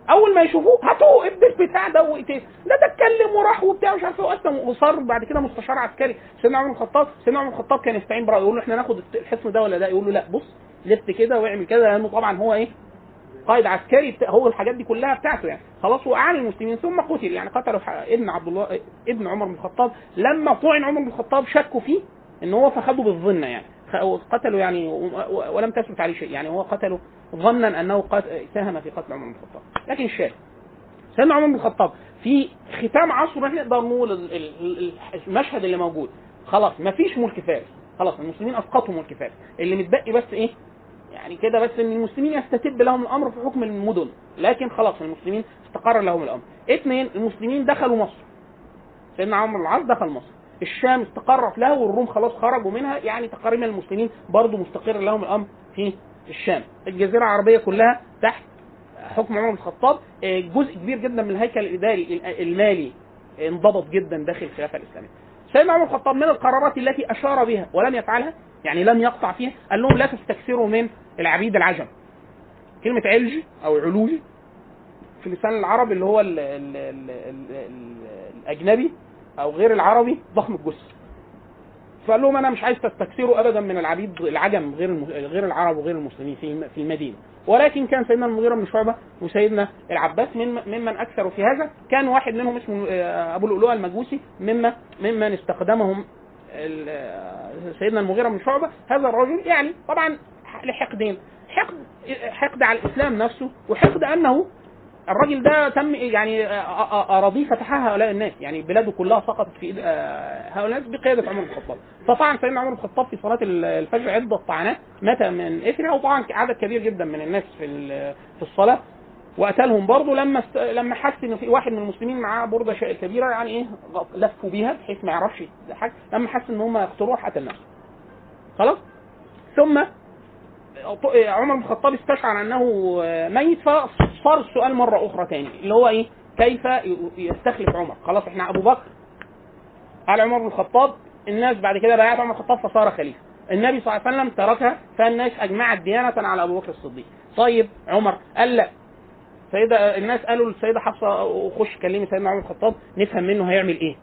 أول ما يشوفوه هاتوه ابن البتاع ده واقتله ده ده اتكلم وراح وبتاع مش عارف إيه. وصار بعد كده مستشار عسكري سيدنا عمر الخطاب سيدنا عمر الخطاب كان يستعين برأيه. يقول له إحنا ناخد الحصن ده ولا ده؟ يقول له لا. بص لف كده واعمل كده لأنه طبعا هو إيه؟ قائد عسكري. هو الحاجات دي كلها بتاعته يعني. خلاص اعان المسلمين ثم قتل. يعني قتلوا ابن عبد الله ابن عمر بن الخطاب. لما طعن عمر بن الخطاب شكوا فيه إن هو فخده بالظن يعني. قتلوا يعني ولم تثبت عليه شيء يعني هو قتله ظنا أنه. ساهم في قتل عمر بن الخطاب. لكن الشاهد سيدنا عمر بن الخطاب في ختام عصره إحنا نقدر نقول ال- ال- ال- المشهد اللي موجود. خلاص ما فيش ملك فارس. خلاص المسلمين أسقطوا ملك فارس. اللي متبقي بس إيه؟ يعني كده بس إن المسلمين يستتب لهم الأمر في حكم المدن. لكن خلاص المسلمين استقر لهم الأمر. اثنين المسلمين دخلوا مصر. سيدنا عمرو بن العاص دخل مصر. الشام استقرت له والروم خلاص خرجوا منها يعني تقريبا المسلمين برضو مستقر لهم الأمر في الشام. الجزيرة العربية كلها تحت حكم عمر بن الخطاب. آه، جزء كبير جدا من الهيكل الإداري المالي انضبط جدا داخل الخلافة الإسلامية. سيدنا عمر بن الخطاب من القرارات التي أشار بها ولم يفعلها؟ يعني لم يقطع فيها؟ قال لهم لا تستكثروا من العبيد العجم. كلمة علج أو علوج في لسان العرب اللي هو ال ال ال ال ال الأجنبي أو غير العربي ضخم الجثة. فقال لهم أنا مش عايز تستكثروا ابدا من العبيد العجم غير غير العرب وغير المسلمين في في المدينة. ولكن كان سيدنا المغيرة بن شعبة وسيدنا العباس من ممن اكثروا في هذا كان واحد منهم اسمه آه، أبو اللؤلؤة المجوسي مما ممن استخدمهم آه، سيدنا المغيرة بن شعبة. هذا الرجل يعني طبعا لحقدين حقد حقد على الإسلام نفسه وحقد أنه الراجل ده تم يعني آه، آه، أراضيه فتحها هؤلاء الناس. يعني بلاده كلها سقطت في إيد آه، هؤلاء الناس بقيادة عمر بن الخطاب. فطعن سيدنا عمر بن الخطاب في صلاة الفجر عدة طعنات مات من اثرها وطبعا عدد كبير جدا من الناس في في الصلاة. وقتلهم برضه لما است... لما حس ان في واحد من المسلمين معاه بردة كبيرة يعني إيه لفوا بيها بحيث ما يعرفش حاجة لما حس إن هم يقتلوه قتل نفسه. خلاص؟ ثم عمر بن الخطاب استشعر أنه ميت فصار السؤال مرة أخرى تاني اللي هو إيه؟ كيف يستخلف عمر؟ خلاص إحنا أبو بكر قال عمر بن الخطاب الناس بعد كده بايعت عمر بن الخطاب فصار خليفة. النبي صلى الله عليه وسلم تركها فالناس أجمعت ديانة على أبو بكر الصديق. طيب عمر قال لا. سيدة الناس قالوا للسيدة حفصة خش كلمي سيدنا عمر الخطاب نفهم منه هيعمل إيه.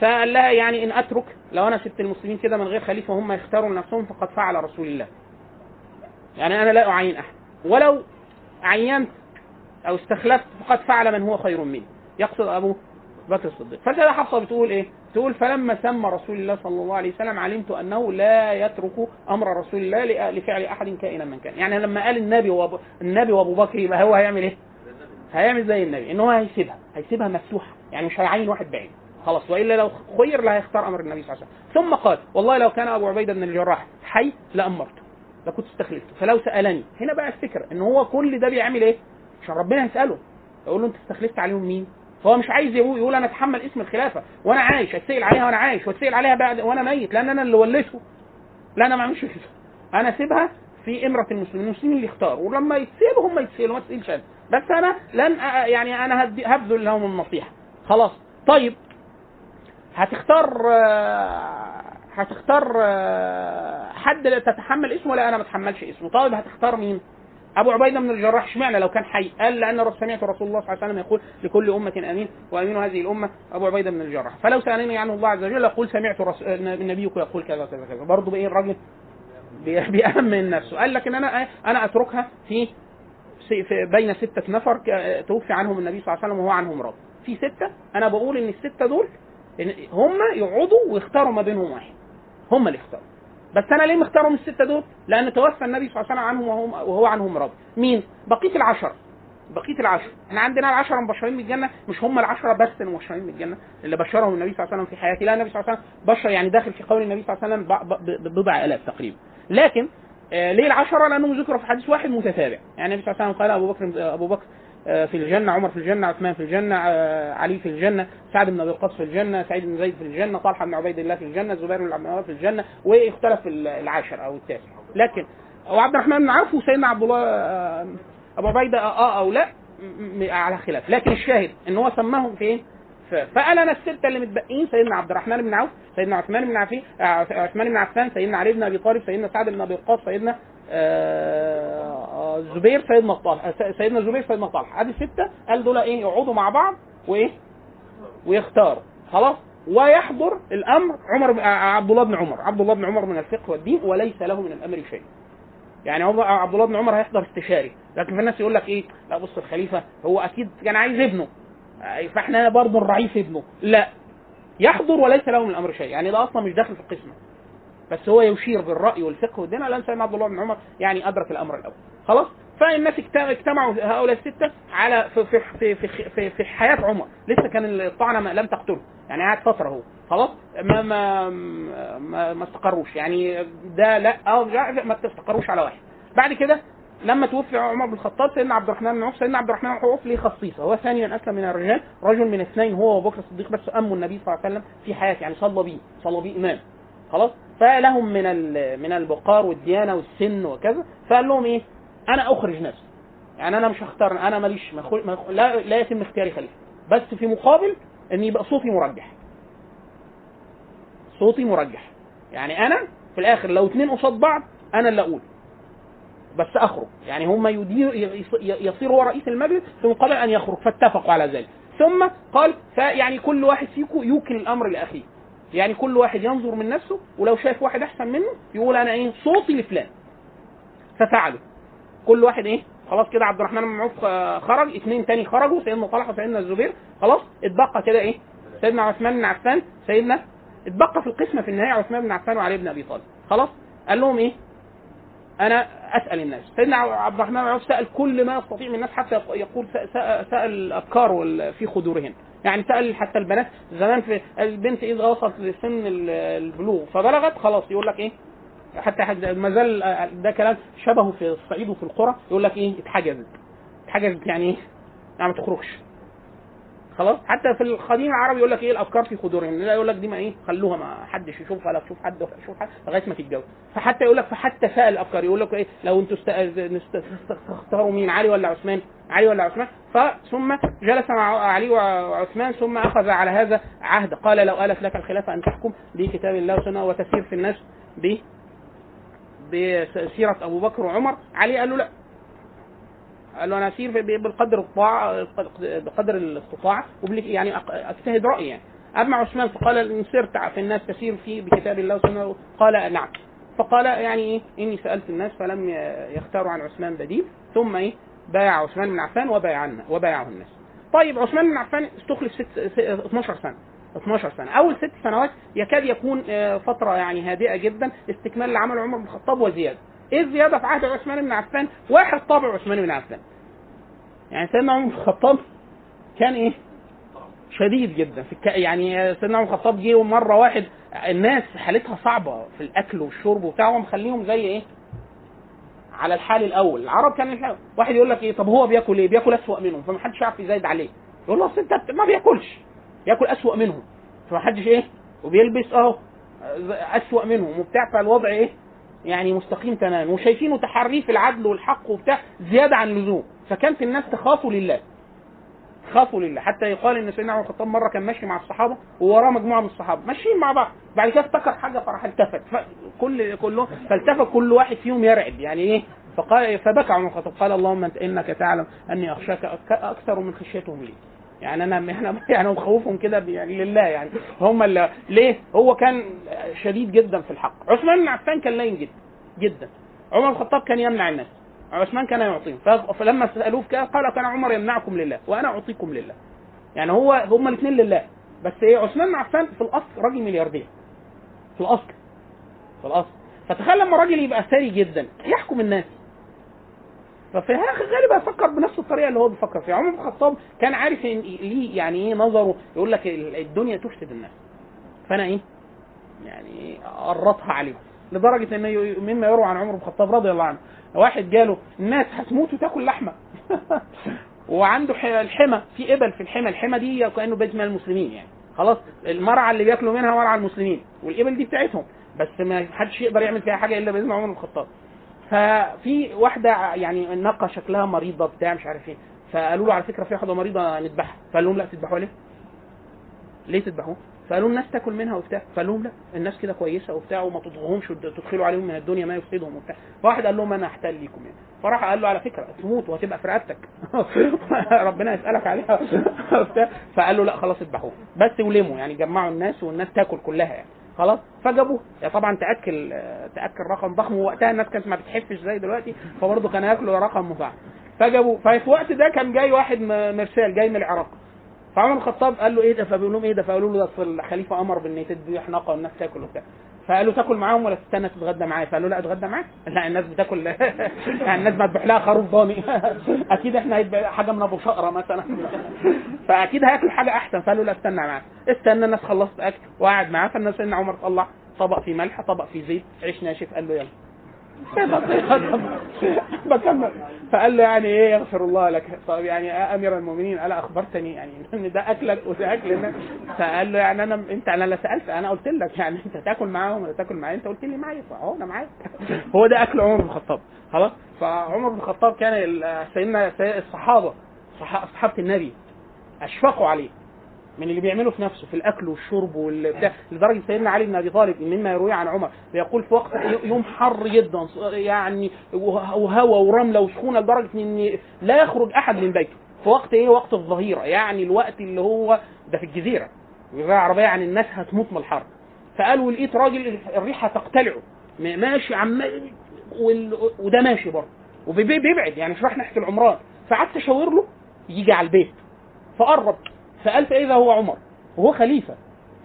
فقال لها يعني إن أترك لو أنا سبت المسلمين كده من غير خليفة هم يختاروا لنفسهم فقد فعل رسول الله. يعني أنا لا اعين احد ولو عينت أو استخلفت فقد فعل من هو خير مني يقصد أبو بكر الصديق. فالسيده حفصة بتقول إيه؟ تقول فلما سمى رسول الله صلى الله عليه وسلم علمت أنه لا يترك أمر رسول الله لفعل أحد كائنا من كان، يعني لما قال النبي وابو النبي وأبو بكر يبقى هو هيعمل إيه؟ هيعمل زي النبي. إن هو هيسيبها، هيسيبها مفتوحة، يعني مش هيعين واحد بعيد. خلاص. وإلا لو خير لا هيختار أمر النبي صلى الله عليه وسلم، ثم قال والله لو كان أبو عبيدة بن الجراح حي لأمرته. لكنت استخلفته. فلو سألني هنا بقى الفكرة إن هو كل ده بيعمل إيه؟ عشان ربنا يسأله. يقول له أنت استخلفت عليهم مين؟ فهو مش عايز يقول, أنا أتحمل اسم الخلافة وأنا عايش أتسأل عليها وأنا عايش وأتسأل عليها بعد وأنا ميت لأن أنا اللي وليته. لا أنا ما أعملش كده. أنا أسيبها في امره المسلمين المسلمين اللي يختاروا ولما يتسألوا هم يتسألوا ما تسألش أنا. بس أنا لن يعني أنا هبذل لهم النصيحة. خلاص. طيب. هتختار آه، هتختار آه، حد لا تتحمل اسمه؟ لا أنا ما أتحملش اسمه. طيب هتختار مين؟ أبو عبيدة بن الجراح. اشمعنى لو كان حي؟ قال لأن سمعت رسول الله صلى الله عليه وسلم يقول لكل أمة آمين وأمين هذه الأمة أبو عبيدة بن الجراح. فلو سألني عنه الله عز وجل يقول سمعت رس... نبيك يقول كذا كذا كذا برضه بإيه الراجل؟ بي- بيأمن نفسه. قال لكن أنا أنا أتركها في في بين ستة نفر توفي عنهم النبي صلى الله عليه وسلم وهو عنهم راضي في ستة أنا بقول إن الستة دول هم يقعدوا ويختاروا ما بينهم واحد. هم اللي يختاروا بس أنا ليه مختارهم الستة دول؟ لأن توفى النبي صلى الله عليه وسلم عنهم وهو, وهو عنهم راضي مين؟ بقية العشرة. بقية العشرة. إحنا عندنا العشرة مبشرين بالجنة مش هم العشرة بس المبشرين بالجنة اللي بشرهم النبي صلى الله عليه وسلم في حياته لا النبي صلى الله عليه وسلم بشر يعني داخل في قول النبي صلى الله عليه وسلم بضع آلاف تقريبا. لكن آه، ليه العشرة؟ لأنهم ذكروا في حديث واحد متتابع، يعني النبي صلى الله عليه وسلم قال أبو بكر أبو بكر في الجنة، عمر في الجنة، عثمان في الجنة، آه، علي في الجنة، سعد بن أبي وقاص في الجنة، سعيد بن زيد في الجنة، طلحة بن عبيد الله في الجنة، زبير بن عبد في الجنة، واختلف العاشر أو التاسع، لكن وعبد الرحمن بن عوف وسيدنا عبد الله آه، أبو عبيدة آه أو لا على خلاف، لكن الشاهد إن هو سماهم فين؟ ف- فقال أنا السته اللي متبقين سيدنا عبد الرحمن بن عوف سيدنا عثمان بن عفان عثمان بن عفان سيدنا علي بن أبي طالب سيدنا سعد بن أبي وقاص سيدنا آه، آه، زبير سيدنا طلحه سيدنا زبير سيدنا طلحه ادي الستة قال دول إيه يقعدوا مع بعض وإيه؟ ويختاروا. خلاص؟ ويحضر الأمر عمر عبد الله بن عمر. عبد الله بن عمر من الفقه والدين وليس له من الأمر شيء. يعني عبد الله بن عمر هيحضر استشاري. لكن في الناس يقول لك إيه؟ لا بص الخليفة هو أكيد كان عايز ابنه. آه، فإحنا برضه نراعيه في ابنه. لا. يحضر وليس له من الأمر شيء. يعني ده أصلا مش داخل في القسمة. بس هو يشير بالرأي والفقه والدين لأن سيدنا عبد الله بن عمر يعني أدرك الأمر الأول. خلاص؟ فالناس اجت- اجتمعوا هؤلاء الستة على في في في في, في, حياة عمر. لسه كان الطعنه لم تقتله. يعني قعد فترة هو. خلاص؟ ما ما ما, ما استقروش. يعني ده لا آه ما تستقروش على واحد. بعد كده لما توفي عمر بن الخطاب سيدنا عبد الرحمن بن عوف سيدنا عبد الرحمن بن عوف ليه خصيصة. هو ثانيا اسلم من الرجال رجل من اثنين هو وأبو بكر الصديق بس امه النبي صلى الله عليه وسلم في حياته. يعني صلى بيه صلى بيه إمام. خلاص؟ فلهم من من البقار والديانة والسن وكذا فقال لهم إيه؟ أنا أخرج نفسي. يعني أنا مش هختار أنا ماليش ما أخو- لا لا يتم اختياري خليفة. بس في مقابل إن يبقى صوتي مرجح. صوتي مرجح. يعني أنا في الآخر لو اتنين قصاد بعض أنا اللي أقول. بس أخرج. يعني هم يدير يص- يصير هو رئيس المجلس في مقابل أن يخرج. فاتفقوا على ذلك. ثم قال فيعني كل واحد فيكم يوكل الأمر لأخيه. يعني كل واحد ينظر من نفسه ولو شايف واحد أحسن منه يقول أنا إيه صوتي لفلان. ففعلوا كل واحد إيه خلاص كده عبد الرحمن بن عوف آه، خرج اثنين تاني خرجوا سيدنا طلحة وسيدنا الزبير خلاص اتبقى كده إيه سيدنا عثمان بن عفان سيدنا اتبقى في القسمة في النهاية عثمان بن عفان وعلي بن أبي طالب. خلاص قال لهم إيه أنا أسأل الناس. سيدنا عبد الرحمن بن عوف سأل كل ما يستطيع من الناس حتى يقول سأل الأبكار وال- في خدورهن يعني سأل حتى البنات زمان في البنت اذا وصلت لسن ال- البلوغ فبلغت خلاص يقول لك إيه؟ حتى ما زال ده كلام شبهه في الصعيد وفي القرى يقول لك إيه؟ اتحجزت. اتحجزت يعني إيه؟ يعني ما تخرجش. خلاص؟ حتى في القديم العربي يقول لك إيه؟ الافكار في خدورهم لا يقول لك دي ما إيه؟ خلوها ما حدش يشوفها لا تشوف حد ولا تشوف حد لغاية ما تتجوز. فحتى يقول لك فحتى سأل الافكار يقول لك إيه؟ لو أنتوا تختاروا مين؟ علي ولا عثمان؟ علي ولا عثمان؟ فثم جلس مع علي وعثمان ثم أخذ على هذا عهد. قال لو آلت لك الخلافه أن تحكم بكتاب الله وسنه وتسير في الناس ب بسيره أبو بكر وعمر. علي قال له لا. قال له أنا أسير بالقدر الطاعه بقدر الاستطاعة يعني أجتهد رأيي يعني. أما عثمان فقال إن سرت في الناس تسير في بكتاب الله وسنه قال نعم. فقال يعني إيه؟ إني سألت الناس فلم يختاروا عن عثمان بديل. ثم إيه؟ بايع عثمان بن عفان وبايعنا وبايعه الناس. طيب عثمان بن عفان استخلف ست س- 12 سنة. 12 سنة. أول ست سنوات يكاد يكون آه، فترة يعني هادئة جدا استكمال لعمل عمر بن الخطاب وزيادة. إيه الزيادة في عهد عثمان بن عفان؟ واحد طابع عثمان بن عفان. يعني سيدنا عمر بن الخطاب كان إيه؟ شديد جدا في الك... يعني سيدنا عمر الخطاب جه مره واحد الناس حالتها صعبة في الأكل والشرب وبتاع هو مخليهم زي إيه؟ على الحال الأول. العرب كان الحال. واحد يقول لك إيه طب هو بياكل إيه؟ بياكل أسوأ منهم فما حدش يعرف يزايد عليه. يقول له أصل أنت ما بياكلش. بياكل أسوأ منهم. فما حدش إيه؟ وبيلبس أهو أسوأ منهم. وبتاع فالوضع إيه؟ يعني مستقيم تماما. وشايفينه تحريه في العدل والحق وبتاع زيادة عن اللزوم. فكانت الناس تخافوا لله. خافوا لله. حتى يقال إن سيدنا عمر بن الخطاب مرة كان ماشي مع الصحابة ووراه مجموعة من الصحابة. ماشيين مع بعض. بعد كده افتكر حاجة فراح التفت. فكل كله فالتفت كل واحد فيهم يرعب. يعني إيه؟ فقال فبكى عمر الخطاب. قال اللهم انت إنك تعلم أني أخشاك أكثر من خشيتهم لي. يعني أنا [LAUGHS] إحنا يعني مخوفهم كده يعني لله يعني. هم اللي ليه؟ هو كان شديد جدا في الحق. عثمان بن عفان كان لين جدا جدا. عمر الخطاب كان يمنع الناس. عثمان كان يعطيهم. فلما سألوه قال كان عمر يمنعكم لله وأنا أعطيكم لله. يعني هو هما الاثنين لله. بس إيه عثمان عفان في الاصل راجل ملياردير. في الاصل في الاصل فتخيل لما راجل يبقى ثري جدا يحكم الناس. ففي غالبا يفكر بنفس الطريقة اللي هو بيفكر فيها. عمر بن الخطاب كان عارف إن ليه يعني إيه نظره يقول لك ال- الدنيا تفسد الناس. فأنا إيه؟ يعني قرطها عليهم. لدرجة ان مما يروى عن عمر بن الخطاب رضي الله عنه. واحد جاله الناس هتموت وتاكل لحمة. [LAUGHS] وعنده الحمى في إبل في الحمى. الحمى دي كأنه بيت من المسلمين يعني. خلاص المرعى اللي بياكلوا منها مرعى المسلمين. والإبل دي بتاعتهم. بس ما حدش يقدر يعمل فيها حاجة إلا بإذن عمر بن الخطاب. ففي واحدة يعني الناقه شكلها مريضة بتاع مش عارف إيه. فقالوا له على فكرة في واحدة مريضة نذبحها. فقال لهم لا تذبحوها ليه؟ ليه تذبحوها؟ فقالوا الناس تاكل منها وبتاع. فقال لهم لا الناس كده كويسة وبتاع وما تضغوهمش وتدخلوا عليهم من الدنيا ما يفسدهم وبتاع. فواحد قال لهم أنا هحتل ليكم يعني. فراح قال له على فكرة تموت وهتبقى في رقبتك. [LAUGHS] ربنا يسألك عليها [LAUGHS] وبتاع. فقال له لا خلاص اذبحوه. بس ولموا يعني جمعوا الناس والناس تاكل كلها يعني. خلاص؟ فجابوه. يعني طبعا تأكل تأكل رقم ضخم ووقتها الناس كانت ما بتحفش زي دلوقتي فبرضه كانوا ياكلوا رقم مضاعف فجابوه. ففي الوقت ده كان جاي واحد مرسال جاي من العراق. فعمر الخطاب قال له إيه ده؟ فبيقول لهم إيه ده؟ فقالوا له أصل الخليفة أمر بإن تذبح ناقه والناس تاكل وبتاع. فقالوا تاكل معاهم ولا تستنى تتغدى معايا؟ فقالوا لا اتغدى معاك. لا الناس بتاكل. [LAUGHS] يعني الناس بتذبح لها خروف ضاني [LAUGHS] أكيد إحنا هيبقى حاجة من أبو شقرة مثلا. [LAUGHS] فأكيد هياكل حاجة أحسن. فقالوا لا استنى معاك. استنى الناس خلصت أكل وقعد معاه. فالناس إن عمر طلع طبق فيه ملح طبق فيه زيت عيش ناشف. قال له يلا. [LAUGHS] بكمل. فقال له يعني إيه يغفر الله لك. طب يعني يا أمير المؤمنين الا أخبرتني يعني إن ده أكلك وده اكلنا فقال له يعني أنا أنت أنا لا سألت أنا قلت لك يعني أنت تاكل معاهم ولا تاكل معايا؟ أنت قلت لي معايا. فاهو أنا معاك. [LAUGHS] هو ده أكل عمر بن الخطاب. خلاص؟ فعمر بن الخطاب كان سيدنا سي- الصحابة صح- صحابة النبي أشفقوا عليه. من اللي بيعمله في نفسه في الأكل والشرب والبتاع لدرجة سيدنا علي بن أبي طالب مما يروي عن عمر بيقول في وقت يوم حر جدا يعني وهواء ورملة وسخونه لدرجة إن لا يخرج أحد من بيته. في وقت إيه؟ وقت الظهيرة يعني الوقت اللي هو ده في الجزيرة. الجزيره العربية يعني الناس هتموت من الحر. فقالوا لقيت راجل الريحة تقتلعه. ماشي عمال وده ماشي برضه. وبيبعد يعني مش راح ناحية العمران. فقعدت أشاور له يجي على البيت. فقرب. فقال فاذا هو عمر؟ وهو خليفة.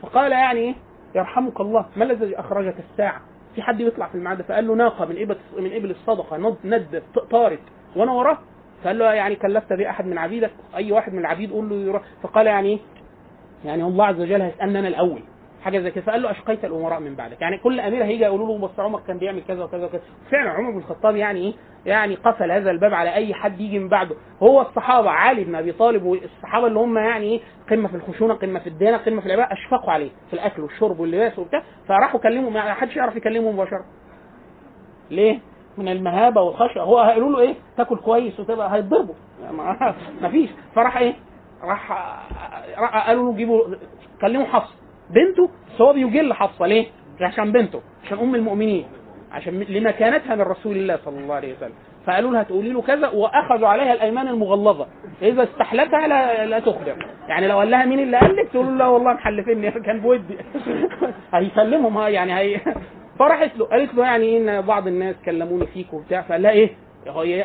فقال يعني إيه؟ يرحمك الله. ما الذي أخرجك الساعة؟ في حد يطلع في الميعاد ده؟ فقال له ناقة من ابل من إبل الصدقة ند ند طارت. وأنا وراه؟ فقال له يعني كلفت به أحد من عبيدك؟ أي واحد من العبيد؟ قول له يروح. فقال يعني إيه؟ يعني الله عز وجل هيسألني أنا الأول. حاجة زي كده. فقال له أشقيت الأمراء من بعدك. يعني كل امير هيجي يقولوا له بس عمر كان بيعمل كذا وكذا وكذا. فعلا عمر بن الخطاب يعني إيه؟ يعني قفل هذا الباب على أي حد يجي من بعده. هو الصحابة علي بن أبي طالب والصحابة اللي هم يعني إيه؟ قمة في الخشونة قمة في الديانة قمة في العبادة أشفقوا عليه في الأكل والشرب واللباس وبتاع. فراحوا كلموا ما حدش يعرف يكلمه مباشرة. ليه؟ من المهابة والخشية. هو قالوا له إيه؟ تاكل كويس وتبقى هيتضربوا. ما [LAUGHS] فيش فراح إيه؟ راح قالوا له جيبوا كلموا حفصه بنته بس هو بيجل حفصه ليه؟ عشان بنته عشان أم المؤمنين عشان لمكانتها من رسول الله صلى الله عليه وسلم. فقالوا لها تقولي له كذا وأخذوا عليها الأيمان المغلظة. إذا استحلفها لا, لا تخبر يعني لو قال لها مين اللي قال لك؟ تقول له لا والله محلفيني [LAUGHS] كان بودي. [LAUGHS] هيسلمهم ها يعني هي [LAUGHS] فراحت له. قالت له يعني إن بعض الناس كلموني فيك وبتاع. فقال لها إيه؟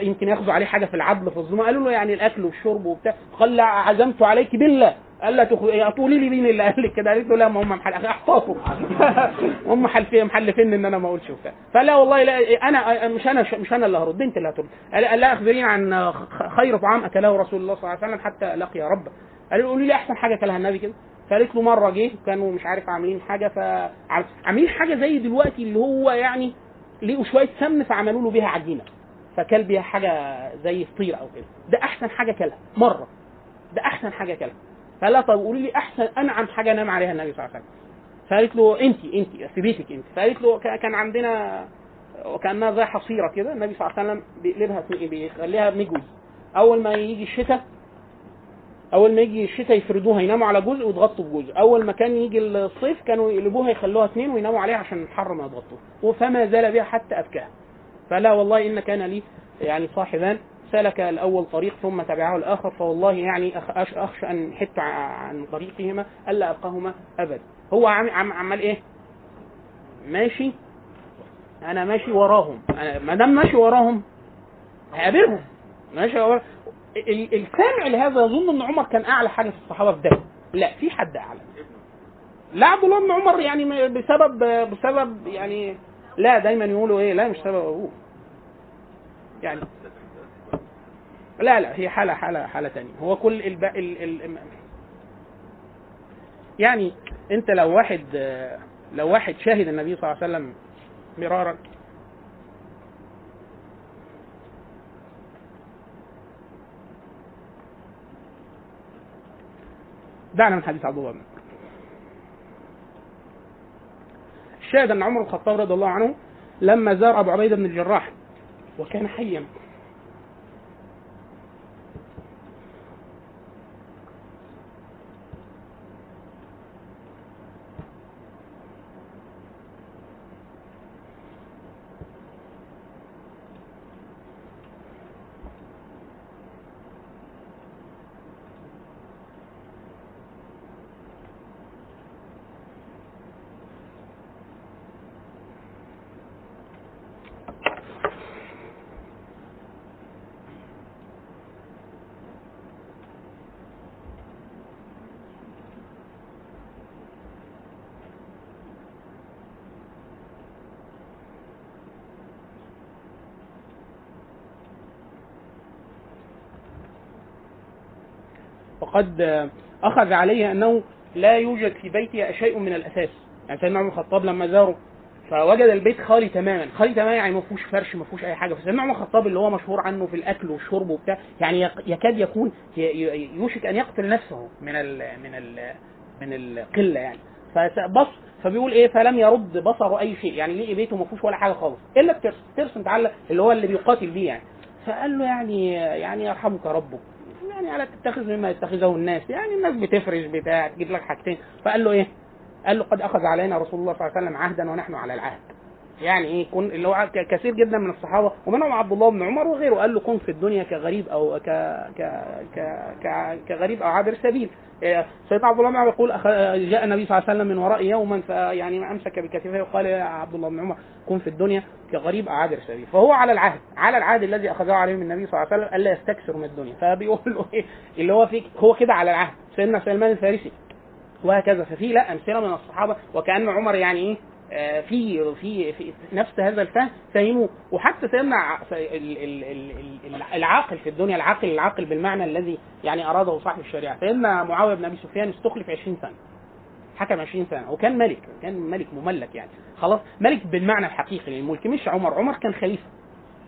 يمكن ياخذوا عليه حاجة في العدل في الظلم. قالوا له يعني الأكل والشرب وبتاع. قال عزمت عليك بالله. قال لا تخ... تقولي لي مين اللي قال لك كده؟ قالت له لا ما هم محل... احفظوا [LAUGHS] هم حلفين محلفين إن أنا ما أقولش وبتاع. فلا والله لا أنا مش أنا مش أنا اللي هرد أنت اللي هترد. قال لا أخبريني عن خير طعام أكله رسول الله صلى الله عليه وسلم حتى لقي ربه قال له قولي لي أحسن حاجة أكلها النبي كده. فقالت له مرة جه كانوا مش عارف عاملين حاجة ف عاملين حاجة زي دلوقتي اللي هو يعني لقوا شوية سمن فعملوا له بيها عجينة. فكل بيها حاجة زي فطير أو كده. ده أحسن حاجة كلها مرة. ده أحسن حاجة كلها فقال لها طب قولي لي أحسن أنعم حاجة نام عليها النبي صلى الله عليه وسلم. فقالت له أنت أنت في بيتك أنت. فقالت له كان عندنا وكأنها زي حصيرة كده النبي صلى الله عليه وسلم بيقلبها بيخليها مجوز. أول ما يجي الشتاء أول ما يجي الشتاء يفردوها يناموا على جزء ويتغطوا بجزء. أول ما كان يجي الصيف كانوا يقلبوها يخلوها اثنين ويناموا عليها عشان الحر ما يتغطوه فما زال بها حتى أبكاها. فلا والله إن كان لي يعني صاحبان سلك الأول طريق ثم تبعه الآخر فوالله يعني أخ- أخ- اخشى أن حدت ع- عن طريقهما ألا القاهما ابدا هو عم عم عمال إيه؟ ماشي. أنا ماشي وراهم. أنا ما دام ماشي وراهم هقابلهم ماشي وراهم. ال- السامع لهذا يظن إن عمر كان أعلى حاجة في الصحابة في ده. لا في حد أعلى. لا عبد الله بن عمر يعني بسبب بسبب يعني لا دايما يقولوا إيه لا مش سبب أبوه. يعني لا لا هي حالة حالة حالة تانية هو كل الب... ال... ال... يعني أنت لو واحد لو واحد شاهد النبي صلى الله عليه وسلم مرارا دعنا من حديث عبد الله بن. الشاهد أن عمر الخطاب رضي الله عنه لما زار أبو عبيدة بن الجراح وكان حيا وقد أخذ عليه أنه لا يوجد في بيته شيء من الأساس. يعني سيدنا عمر الخطاب لما زاروا فوجد البيت خالي تماما. خالي تماما يعني ما فيهوش فرش ما فيهوش أي حاجة. فسيدنا عمر الخطاب اللي هو مشهور عنه في الأكل والشرب وبتاع يعني يكاد يكون يوشك أن يقتل نفسه من ال من ال من القلة يعني. فبص فبيقول إيه؟ فلم يرد بصره أي شيء. يعني لقي بيته ما فيهوش ولا حاجة خالص. إلا الترس. الترس متعلق اللي هو اللي بيقاتل بيه يعني. فقال له يعني يعني يرحمك ربك يعني الا تتخذ مما يتخذه الناس. يعني الناس بتفرش بتاع تجيب لك حاجتين. فقال له إيه؟ قال له قد أخذ علينا رسول الله صلى الله عليه وسلم عهدا ونحن على العهد. يعني إيه كن اللي هو كثير جدا من الصحابة ومنهم عبد الله بن عمر وغيره قال له كن في الدنيا كغريب أو ك ك ك ك كغريب أو عابر سبيل. إيه، سيدنا عبد الله بن عمر يقول. جاء النبي صلى الله عليه وسلم من ورائي يوما فيعني أمسك بكتفه وقال يا عبد الله بن عمر كن في الدنيا كغريب أو عابر سبيل. فهو على العهد على العهد الذي أخذه عليه النبي صلى الله عليه وسلم ألا يستكثر من الدنيا. فبيقول له إيه اللي هو فيك هو كده على العهد. سيدنا سلمان الفارسي وهكذا. ففي لا أمثلة من الصحابة وكأن عمر يعني إيه في في في نفس هذا الفهم فهموه. وحتى سيدنا العاقل في الدنيا العاقل العاقل بالمعنى الذي يعني أراده صاحب الشريعة. سيدنا معاوية بن أبي سفيان استخلف 20 سنة حكم 20 سنة وكان ملك كان ملك مملك يعني. خلاص؟ ملك بالمعنى الحقيقي للملك مش عمر. عمر كان خليفة.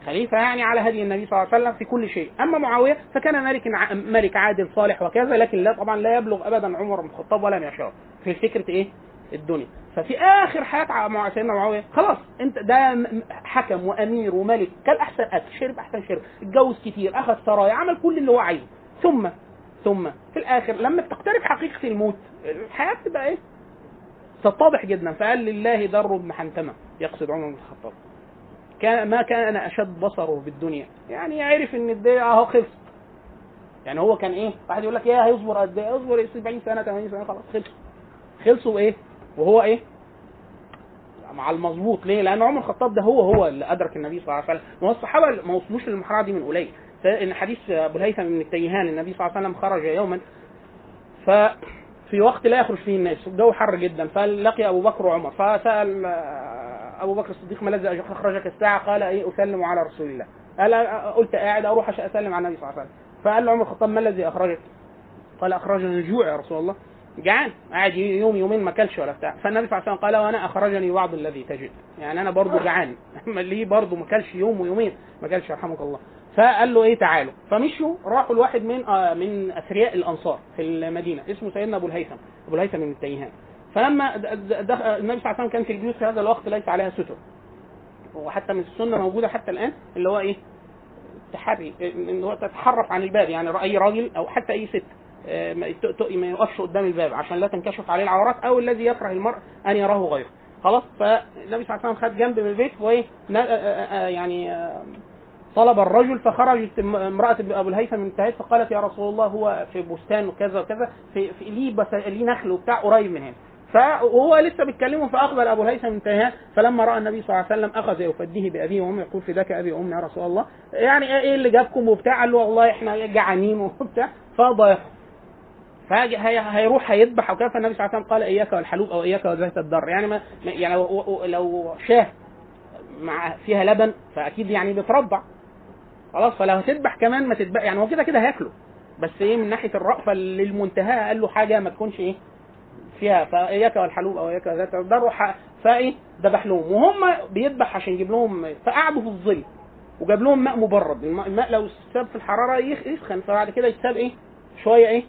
خليفة يعني على هدي النبي صلى الله عليه وسلم في كل شيء. أما معاوية فكان ملك ملك عادل صالح وكذا لكن لا طبعا لا يبلغ أبدا عمر بن الخطاب ولا يشاء في فكرة إيه؟ الدنيا. ففي ع- مع سيدنا معاوية خلاص أنت ده حكم وأمير وملك كان أحسن أكل شرب أحسن شرب اتجوز كتير أخذ سرايا عمل كل اللي هو عايزه. ثم ثم في الآخر لما تقترب حقيقة الموت الحياة بتبقى إيه؟ تتضح جدا فقال لله در بن حنتمة يقصد عمر بن الخطاب. كان ما كان أشد بصره بالدنيا يعني عرف إن الدنيا أهو خلص يعني هو كان إيه؟ واحد يقول لك إيه هيصبر قد إيه؟ اصبر 70 سنة 80 سنة خلاص خلص. خلصوا إيه؟ وهو إيه؟ مع المظبوط. ليه؟ لأن عمر الخطاب ده هو هو اللي أدرك النبي صلى الله عليه وسلم. ما هو الصحابة ما وصلوش للمرحلة دي من قليل. ان حديث أبو الهيثم بن التيهان النبي صلى الله عليه وسلم خرج يوما ففي وقت لا يخرج فيه الناس. الجو حر جدا. فلقي أبو بكر وعمر. فسأل أبو بكر الصديق ما الذي أخرجك الساعة؟ قال إيه أسلم على رسول الله. قال قلت قاعد أروح أسلم على النبي صلى الله عليه وسلم. فقال له عمر الخطاب ما الذي أخرجك؟ قال أخرجني الجوع يا رسول الله. جعان قاعد يوم يومين ما أكلش ولا بتاع. فالنبي صلى الله عليه وسلم قال وأنا أخرجني بعض الذي تجد. يعني أنا برضو جعان. [LAUGHS] اللي برضو ما أكلش يوم ويومين ما أكلش يرحمك الله. فقال له إيه تعالوا. فمشوا راحوا لواحد من آه من أثرياء الأنصار في المدينة. اسمه سيدنا أبو الهيثم. أبو الهيثم بن التيهان. فلما دخل النبي صلى الله عليه وسلم كان في البيوت في هذا الوقت ليس عليها ستر. وحتى من السنة موجودة حتى الآن اللي هو إيه؟ تحري إن هو تتحرف عن الباب. يعني اي راجل أو حتى أي ست. آه، ما يقفش قدام الباب عشان لا تنكشف عليه العورات أو الذي يكره المرء أن يراه غيره. خلاص؟ فالنبي صلى الله عليه وسلم خد جنب من البيت وإيه؟ آه، آه، آه، يعني طلب الرجل فخرجت ام- امرأة أبو الهيثم من انتهت فقالت يا رسول الله هو في بستان وكذا وكذا في, في ليه بس ليه نخل وبتاع قريب من هنا. فهو لسه بيتكلموا فاقبل أبو الهيثم انتهى. فلما رأى النبي صلى الله عليه وسلم أخذ يفديه بأبيه وأمه يقول فداك أبي وامي يا رسول الله. يعني إيه اللي جابكم وبتاع؟ قال له والله إحنا جعانين وبتاع. فضايق فهيروح هيذبح وكذا فالنبي صلى الله عليه وسلم قال إياك والحلوب أو إياك وذات الضر. يعني ما يعني لو, شاه مع فيها لبن فأكيد يعني بترضع خلاص فلو هتذبح كمان ما تذبح يعني هو كده كده هياكله. بس إيه من ناحية الرأفة للمنتهى قال له حاجة ما تكونش إيه فيها. فإياك والحلوب أو إياك ذات الضر. فإيه ذبح لهم. وهم بيذبح عشان يجيب لهم فقعدوا في الظل. وجاب لهم ماء مبرد. الماء لو ساب في الحرارة يسخن. فبعد كده يتساب إيه شوية إيه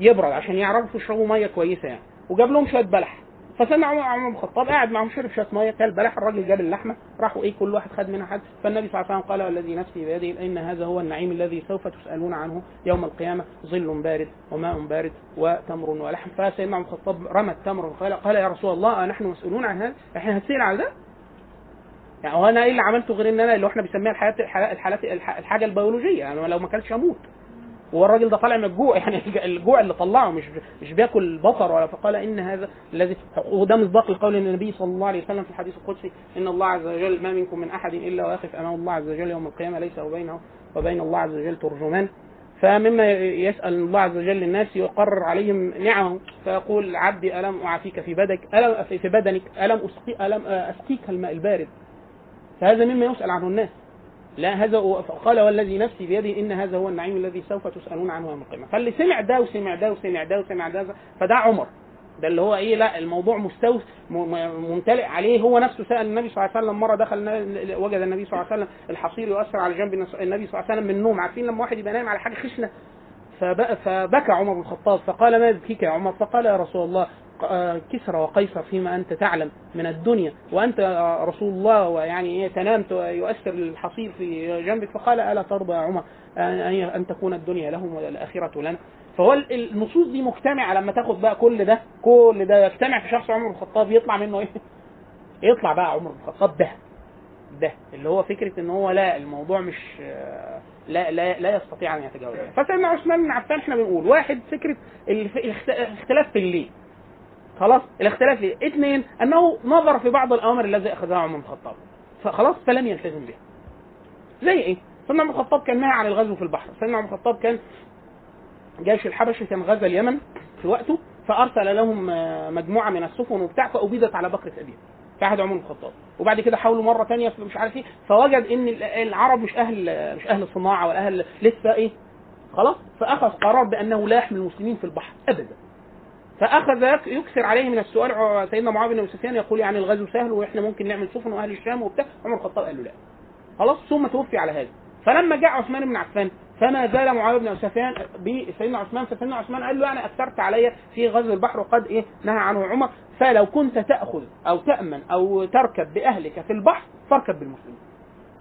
يبرد عشان يعرفوا يشربوا مية كويسة يعني. وجاب لهم شوية بلح. فسمع عمر بن الخطاب قاعد معهم شرب شوية مية. كل بلح الراجل جاب اللحمة. راحوا إيه كل واحد خد منها حد. فالنبي صلى الله عليه وسلم قال والذي نفسي بيده إن هذا هو النعيم الذي سوف تسألون عنه يوم القيامة. ظل بارد وماء بارد وتمر ولحم. فسيدنا عمر بن الخطاب رمى التمر وقال قال يا رسول الله نحن مسؤولون عن هذا؟ إحنا هنسال على ده؟ يعني هو أنا إيه اللي عملته غير إن أنا اللي إحنا بنسميها الحالات الحالات الح- الحاجة البيولوجية. يعني لو ما أكلتش أموت. هو الراجل ده طالع من الجوع [LAUGHS] يعني الجوع اللي طلعه مش مش بياكل بصر ولا فقال إن هذا الذي وده مصداق لقول النبي صلى الله عليه وسلم في الحديث القدسي إن الله عز وجل ما منكم من أحد إلا واقف أمام الله عز وجل يوم القيامة ليس وبينه وبين الله عز وجل ترجمان. فمما يسأل الله عز وجل الناس يقرر عليهم نعمه فيقول عبدي ألم أعافيك في بدنك ألم في بدنك ألم أسقي ألم أسقيك الماء البارد. فهذا مما يسأل عنه الناس. لا هذا هو- قال والذي نفسي بيده إن هذا هو النعيم الذي سوف تسألون عنه يوم القيامة. فاللي سمع ده وسمع ده وسمع ده وسمع ده فده عمر. ده اللي هو إيه؟ لا الموضوع مستوى م- م- ممتلئ عليه. هو نفسه سأل النبي صلى الله عليه وسلم مرة دخل وجد النبي صلى الله عليه وسلم الحصير يؤثر على جنب النبي صلى الله عليه وسلم من النوم. عارفين لما واحد يبقى نايم على حاجة خشنة؟ فبكى عمر بن الخطاب فقال ما يبكيك يا عمر فقال يا رسول الله آه، كسرى وقيصر فيما أنت تعلم من الدنيا وأنت آه، رسول الله ويعني إيه تنام يؤثر الحصير في جنبك فقال ألا ترضى يا عمر ان أن تكون الدنيا لهم والآخرة لنا فهو ال- النصوص دي مجتمعة لما تاخد بقى كل ده كل ده يجتمع في شخص عمر بن الخطاب يطلع منه إيه؟ [LAUGHS] يطلع بقى عمر بن الخطاب ده ده اللي هو فكرة إن هو لا الموضوع مش آه، لا لا لا يستطيع أن يتجاوز. فسيدنا عثمان بن عفان إحنا بنقول واحد فكرة الاختلاف في الليل خلاص؟ الاختلاف ليه؟ اثنين أنه نظر في بعض الأوامر التي أخذها عمر بن الخطاب. فخلاص؟ فلم يلتزم بها. زي إيه؟ سيدنا عمر بن الخطاب كان نهى عن الغزو في البحر. سيدنا عمر بن الخطاب كان جيش الحبشة كان غزا اليمن في وقته فأرسل لهم مجموعة من السفن وبتاع فأبيدت على بكرة ابيها في عهد عمر بن الخطاب. وبعد كده حاولوا مرة ثانية مش عارف إيه فوجد إن ال- العرب مش أهل مش أهل صناعه ولا أهل لسه إيه؟ خلاص. فأخذ قرار بأنه لا يحمل المسلمين في البحر ابدا. فأخذ يك- يكثر عليه من السؤال سيدنا معاويه بن سفيان يقول يعني الغزو سهل وإحنا ممكن نعمل سفن وأهل الشام وبتاع. عمر الخطاب قال له لا. خلاص. ثم توفي على هذا. فلما جاء عثمان بن عفان فما زال معاوية بن سفيان بسيدنا عثمان فسيدنا عثمان قال له يعني اكثرت علي في غزو البحر وقد إيه نهى عنه عمر. فلو كنت تأخذ أو تأمن أو تركب بأهلك في البحر فاركب بالمسلمين.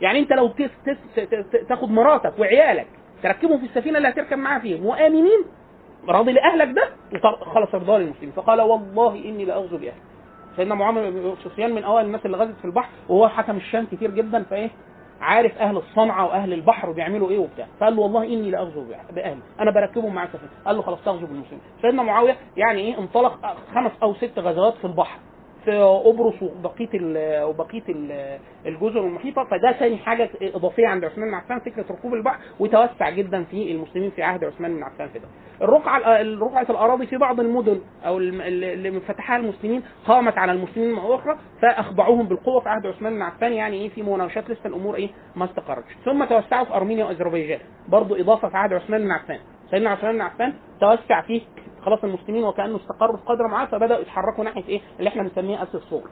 يعني أنت لو تس تس ت- ت- تاخد مراتك وعيالك تركبهم في السفينة اللي هتركب معاها فيهم وامنين راضي لأهلك ده خلاص ارضاء للمسلمين. فقال والله إني لاغزو بأهلي. سيدنا معاوية بن سفيان من أوائل الناس اللي غزت في البحر وهو حكم الشام كتير جدا فإيه؟ عارف أهل الصنعة وأهل البحر بيعملوا إيه وبتاع. فقال له والله إني لاغزو بأهلي. أنا بركبهم معاك قال له خلاص تغزو بالمسلمين. سيدنا معاوية يعني إيه انطلق خمس أو ست غزوات في البحر. قبرص وبقيه وبقيه ال- الجزر المحيطة فده ثاني حاجة إضافية عند عثمان بن عفان فكرة ركوب البحر وتوسع جدا في المسلمين في عهد عثمان بن عفان في ده. الرقعة الرقعة الأراضي في بعض المدن أو اللي فتحها المسلمين قامت على المسلمين مرة أخرى فأخضعوهم بالقوة في عهد عثمان بن عفان يعني إيه في مناوشات لسه الأمور إيه ما استقرتش ثم توسعوا في أرمينيا وأذربيجان برضه إضافة في عهد عثمان بن عفان سيدنا عثمان بن عفان توسع فيه خلاص المسلمين وكأنه استقروا في قدر معاه فبدأوا يتحركوا ناحية إيه؟ اللي إحنا بنسميها آسيا الصغرى.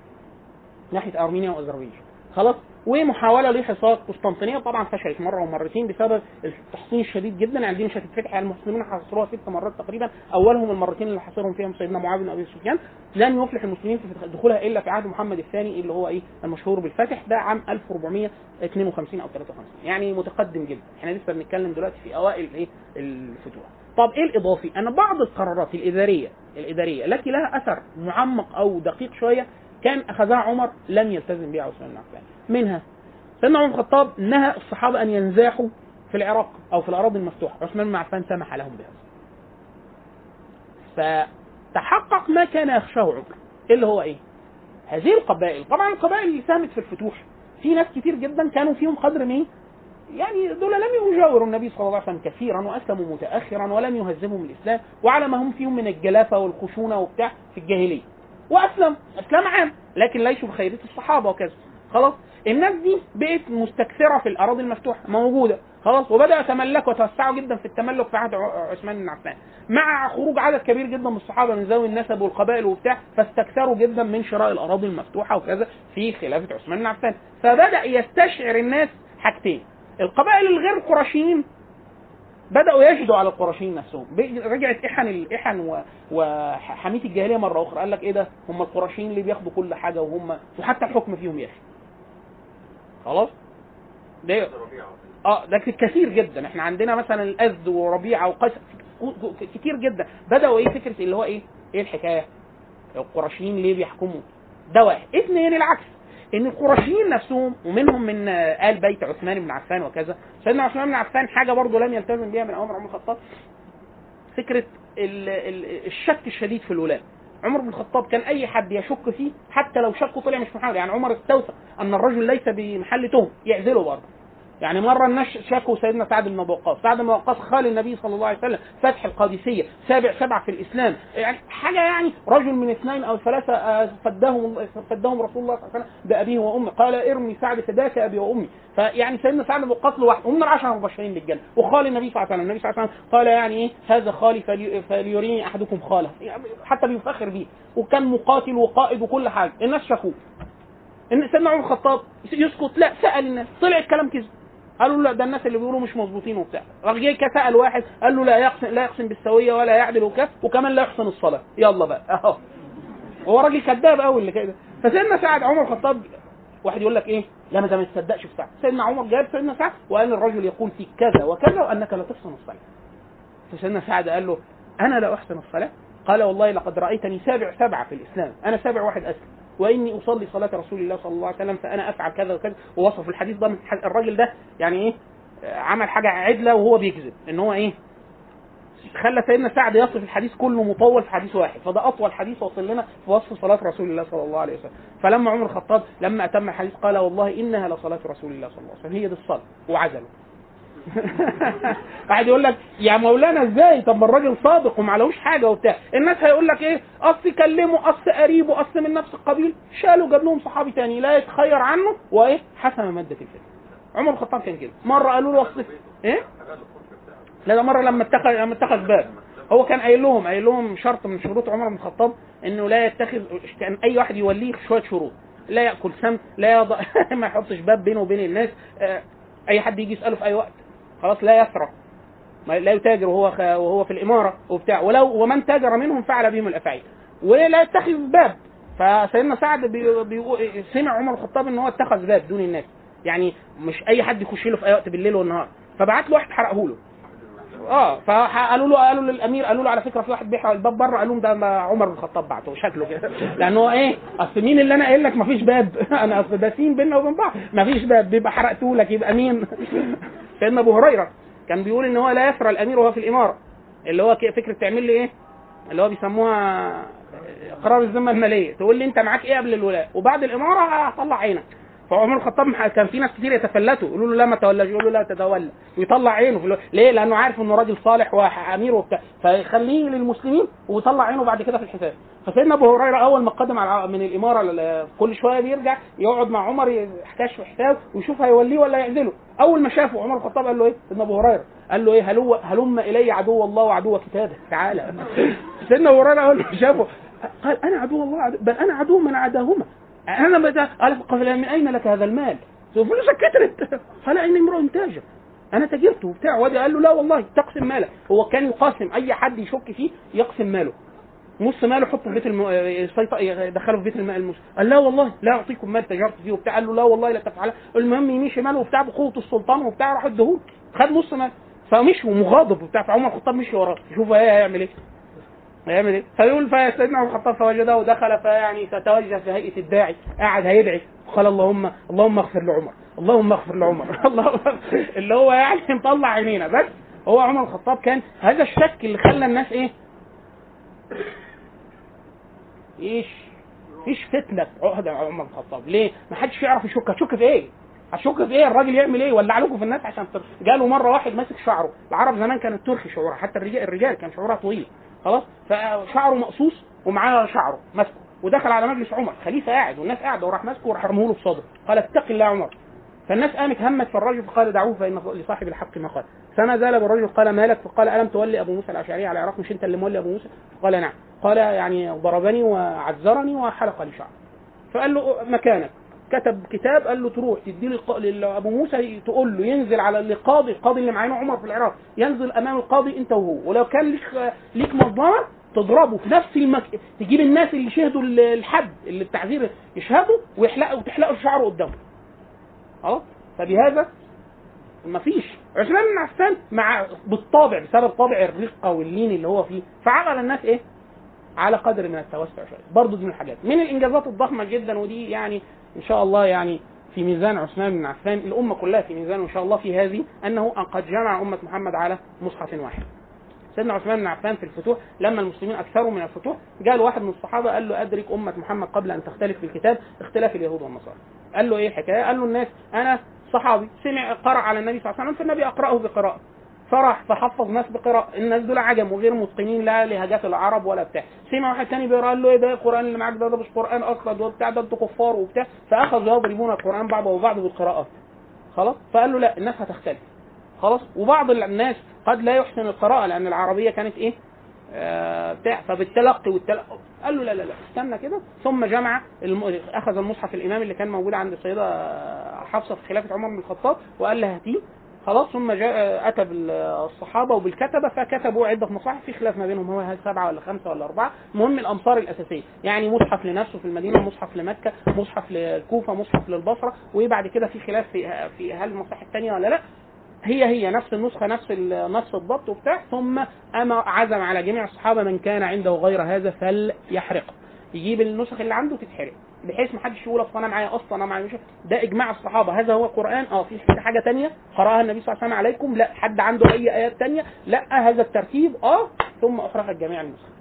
ناحية أرمينيا وأذربيجان. خلاص؟ ومحاولة لحصار قسطنطينية طبعا فشلت مرة ومرتين بسبب التحصين الشديد جدا. يعني دي مش هتتفتح على المسلمين حاصروها ست مرات تقريبا. أولهم المرتين اللي حاصرهم فيهم سيدنا معاويه بن أبي سفيان. لن يفلح المسلمين في دخولها إلا في عهد محمد الثاني اللي هو إيه؟ المشهور بالفتح. ده عام 1452 أو 53 يعني متقدم جدا. إحنا لسه بنتكلم دلوقتي في أوائل إيه؟ الفتوح. طب إيه الإضافي؟ أن بعض القرارات الإدارية الإدارية التي لها أثر معمق أو دقيق شوية كان أخذها عمر لم يلتزم بها عثمان بن عفان. منها سيدنا عمر بن الخطاب نهى الصحابة أن ينزاحوا في العراق أو في الأراضي المفتوحة. عثمان بن عفان سمح لهم بهذا. فتحقق ما كان يخشاه عمر اللي هو إيه؟ هذه القبائل. طبعا القبائل اللي ساهمت في الفتوح. في ناس كتير جدا كانوا فيهم قدر من يعني دول لم يجاوروا النبي صلى الله عليه وسلم كثيرا وأسلموا متاخرا ولم يهزمهم الإسلام وعلى ما هم فيهم من الجلافة والخشونة وبتاع في الجاهلية. وأسلم أسلام عام لكن ليسوا بخيرية الصحابة وكذا. خلاص؟ الناس دي بقت مستكثرة في الأراضي المفتوحة موجودة. خلاص؟ وبداوا يتملكوا وتوسعوا جدا في التملك في عهد عثمان بن عفان. مع خروج عدد كبير جدا من الصحابة من ذوي النسب والقبائل وبتاع فاستكثروا جدا من شراء الأراضي المفتوحة وكذا في خلافة عثمان بن عفان. فبدأ يستشعر الناس حاجتين. القبائل الغير قرشيين بدأوا يجدوا على القرشيين نفسهم. رجعت إحن الاحن. وحميه الجاهلية مرة أخرى. قال لك إيه ده؟ هم القرشيين اللي بياخدوا كل حاجة وهم وحتى الحكم فيهم يا أخي. خلاص؟ ده آه ده كثير جدا. إحنا عندنا مثلا الازد وربيعه وقيس. كتير جدا. بدأوا إيه؟ فكرة اللي هو إيه؟ إيه الحكاية؟ القرشيين ليه بيحكموا؟ ده واحد. اثنين العكس. إن القرشيين نفسهم ومنهم من آل بيت عثمان بن عفان وكذا. سيدنا عثمان بن عفان حاجة برضه لم يلتزم بها من عمر الخطاب. فكرة ال- ال- الشك الشديد في الولاء عمر بن الخطاب كان أي حد يشك فيه حتى لو شكه طلع مش محاول يعني عمر استوثق أن الرجل ليس بمحل تهم يعزله برضه. يعني مرة الناس شكوا سيدنا سعد بن ابي وقاص. سعد بن وقاص خال النبي صلى الله عليه وسلم فتح القادسية سابع سبعة في الإسلام. يعني حاجة يعني رجل من اثنين أو ثلاثة آه، فدهم فدهم رسول الله صلى الله عليه وسلم بأبيه وأمه. قال ارمي سعد فداك أبي وأمي. فيعني سيدنا سعد بن وقاص لوحده. ومن العشرة المبشرين بالجنة. وخال النبي صلى الله عليه وسلم. النبي صلى الله عليه وسلم قال يعني إيه؟ هذا خالي فلي- فليريني أحدكم خاله. يعني حتى بيفخر بيه. وكان مقاتل وقائد وكل حاجة. الناس شافوه إن سيدنا عمر الخطاب يسكت. لا سأل الناس. طلع الكلام كذب. قالوا لا ده الناس اللي بيقولوا مش مظبوطين وبتاع. راح جه سال واحد قال له لا يقسم لا يقسم بالسوية ولا يعدل وكف وكمان لا يحسن الصلاة. يلا بقى. [LAUGHS] أهو. هو راجل كذاب قوي اللي كده. فسيدنا سعد عمر الخطاب واحد يقول لك إيه؟ لا ما ده ما تصدقش في سعد سيدنا عمر جاب سيدنا سعد وقال الرجل يقول فيك كذا وكذا وأنك لا تحسن الصلاة. فسيدنا سعد قال له أنا لا أحسن الصلاة؟ قال والله لقد رأيتني سابع سبعة في الإسلام. أنا سابع واحد أسلم. وإني أصلي صلاة رسول الله صلى الله عليه وسلم فأنا أفعل كذا وكذا. ووصف الحديث ده الراجل ده يعني إيه عمل حاجة عدلة وهو بيكذب. إن هو إيه خلى سيدنا سعد يصف الحديث كله مطول في حديث واحد. فده أطول حديث وصل لنا في وصف صلاة رسول الله صلى الله عليه وسلم. فلما عمر الخطاب لما أتم الحديث قال والله إنها لصلاة رسول الله صلى الله عليه وسلم. هي دي الصلاة وعزله [LAUGHS] قاعد يقول لك يا مولانا إزاي؟ طب ما الراجل صادق وما عليهوش حاجة وبتاع. الناس هيقول لك إيه؟ أصل كلمه أصل قريبه أصل من نفس القبيل. شالوا جاب لهم صحابي تاني لا يتخير عنه وإيه؟ حسم مادة الفتنه عمر الخطاب كان كده. مرة قالوا له أصل إيه؟ لا ده مرة لما اتخذ لما اتخذ باب. هو كان قايل لهم قايل لهم شرط من شروط عمر بن الخطاب إنه لا يتخذ كان أي واحد يوليه شوية شروط. لا يأكل سم لا يضع [LAUGHS] ما يحطش باب بينه وبين الناس. آه، أي حد يجي يسأله في أي وقت. خلاص لا يسرق ما- لا يتاجر وهو وهو في الإمارة وبتاع. ولو ومن تاجر منهم فعل بهم الأفاعيل. ولا يتخذ باب. فسيدنا سعد بي بي سمع عمر الخطاب إن هو اتخذ باب دون الناس. يعني مش أي حد يخش له في أي وقت بالليل والنهار. فبعت له واحد حرقه له. آه فقالوا له قالوا للأمير قالوا له على فكرة في واحد بيحرق الباب بره. قال لهم ده عمر الخطاب بعته. شكله كده. لأن هو إيه؟ أصل مين اللي أنا قايل لك مفيش باب؟ [LAUGHS] أنا أصل ده سين بيننا وبين بعض. مفيش باب. بيبقى حرقته لك يبقى مين؟ سيدنا أبو هريرة كان بيقول إن هو لا يسرى الأمير وهو في الإمارة. اللي هو فكرة تعمل لي إيه؟ اللي هو بيسموها قرار الذمة المالية. تقول لي أنت معاك إيه قبل الولاء؟ وبعد الإمارة هطلع عينك. فعمر الخطاب كان في ناس كتير يتفلتوا يقولوا له لا ما تولىش يقول له لا تتولى ويطلع عينه في. ليه؟ لأنه عارف إنه راجل صالح وأمير وبتاع فيخليه للمسلمين ويطلع عينه بعد كده في الحساب. فسيدنا أبو هريرة أول ما قدم على من الإمارة كل شوية بيرجع يقعد مع عمر يحتاش في حساب ويشوف هيوليه ولا يعزله. أول ما شافه عمر الخطاب قال له إيه؟ سيدنا أبو هريرة قال له إيه؟ هلو هلم إلي عدو الله وعدو كتابه؟ تعالى [LAUGHS] سيدنا أبو هريرة أول ما شافه قال أنا عدو الله وعدو- بل أنا عدو من عداهما. أنا متى قال قال من أين لك هذا المال؟ فلوسك كترت. قال اني امرؤ تاجر. أنا تاجرت وبتاع. وادي قال له لا والله تقسم مالك. هو كان يقاسم أي حد يشك فيه يقسم ماله. نص ماله حطه في بيت الم... يسيط- يدخله في بيت المسلم قال لا والله لا أعطيكم مال تجرت فيه وبتاع. قال له لا والله لا تفعل المهم يمين شمال وبتاع بقوه السلطان وبتاع راح اديهوله خد نص مال. فمشي ومغاضب وبتاع. فعمر الخطاب مشي وراه إيه هيعمل إيه. هيعمل إيه؟ فيقول فسيدنا عمر الخطاب فوجده ودخل فيعني فتوجه في هيئة الداعي قاعد هيدعي قال اللهم اللهم اغفر لعمر اللهم اغفر لعمر [LAUGHS] الله اللي هو يعني مطلع عينينا بس هو عمر الخطاب كان هذا الشك اللي خلى الناس إيه؟ إيش؟ فيش فتنة عقده عمر الخطاب ليه؟ ما حدش يعرف يشك هتشك في إيه؟ هتشك في إيه الراجل يعمل إيه ولع لكم في الناس عشان. جاله مرة واحد ماسك شعره العرب زمان كانت ترخي شعورها حتى الرجال الرجال كان شعورها طويل خلاص؟ فشعره مقصوص ومعاه شعره ماسكه. ودخل على مجلس عمر خليفة قاعد والناس قاعدة وراح ماسكه وراح رموه له في صدره قال اتق الله يا عمر. فالناس قامت همت في الرجل فقال دعوه فإن لصاحب الحق ما قال. فما زال بالرجل قال مالك؟ فقال ألم تولي أبو موسى الأشعري على العراق مش أنت اللي مولي أبو موسى؟ قال نعم. قال يعني ضربني وعذرني وحلق لي شعري. فقال له مكانك. كتب كتاب قال له تروح تدي لأبو موسى تقول له ينزل على القاضي القاضي اللي معانا عمر في العراق ينزل أمام القاضي أنت وهو ولو كان ليك ليك مظلمه تضربه في نفس المك... تجيب الناس اللي شهدوا الحد اللي التعذير يشهدوا ويحلقوا وتحلقوا شعره قدامه. خلاص؟ فبهذا ما فيش. عثمان بن عفان مع بالطبع بسبب طابع الرقة واللين اللي هو فيه فعمل الناس إيه؟ على قدر من التوسع شوية. برضه دي من الحاجات. من الإنجازات الضخمة جدا ودي يعني إن شاء الله يعني في ميزان عثمان بن عفان الأمة كلها في ميزان إن شاء الله في هذه أنه قد جمع أمة محمد على مصحف واحد. سيدنا عثمان بن عفان في الفتوح لما المسلمين أكثروا من الفتوح جاء واحد من الصحابة قال له أدرك أمة محمد قبل أن تختلف في الكتاب اختلاف اليهود والنصارى. قال له إيه الحكاية؟ قال له الناس أنا صحابي سمع قرأ على النبي صلى الله عليه وسلم فالنبي أقرأه بقراءة. فراح فحفظ ناس بقراءة. الناس دول عجم وغير متقنين لا لهجات العرب ولا بتاع. سمع واحد تاني بيقرأ قال له إيه ده؟ القرآن اللي معاك ده ده مش قرآن أصلا ده بتاع ده أنتوا كفار وبتاع. فاخذوا يضربون القرآن بعض وبعض بالقراءات خلاص؟ فقال له لا الناس هتختلف. خلاص؟ وبعض الناس قد لا يحسن القراءة لأن العربية كانت إيه؟ آه، بتاع. فبالتلقي والتلقي. قال له لا لا لا استنى كده. ثم جمع الم... أخذ المصحف الامام اللي كان موجود عند السيدة حفصة في خلافة عمر بن الخطاب وقال لها هاتيه. خلاص ثم جاء أتى بالصحابة وبالكتبة فكتبوا عدة مصاحف في خلاف ما بينهم هو هل سبعة ولا خمسة ولا أربعة. المهم الأمصار الأساسية يعني مصحف لنفسه في المدينة مصحف لمكة مصحف للكوفه مصحف للبصرة وبعد كده في خلاف في في هل المصاحف الثانية ولا لأ. هي هي نفس النسخة نفس نفس الضبط وبتاع. ثم أما عزم على جميع الصحابة من كان عنده غير هذا فليحرقه. يجيب النسخ اللي عنده تتحرق بحيث ما حدش يقول أصل أنا معايا أصلا أنا معايا مش ده إجماع الصحابة. هذا هو القرآن. آه في حاجة تانية. قرأها النبي صلى الله عليه وسلم عليكم. لا حد عنده أي آيات تانية. لا هذا الترتيب. آه ثم احرقت جميع النسخ.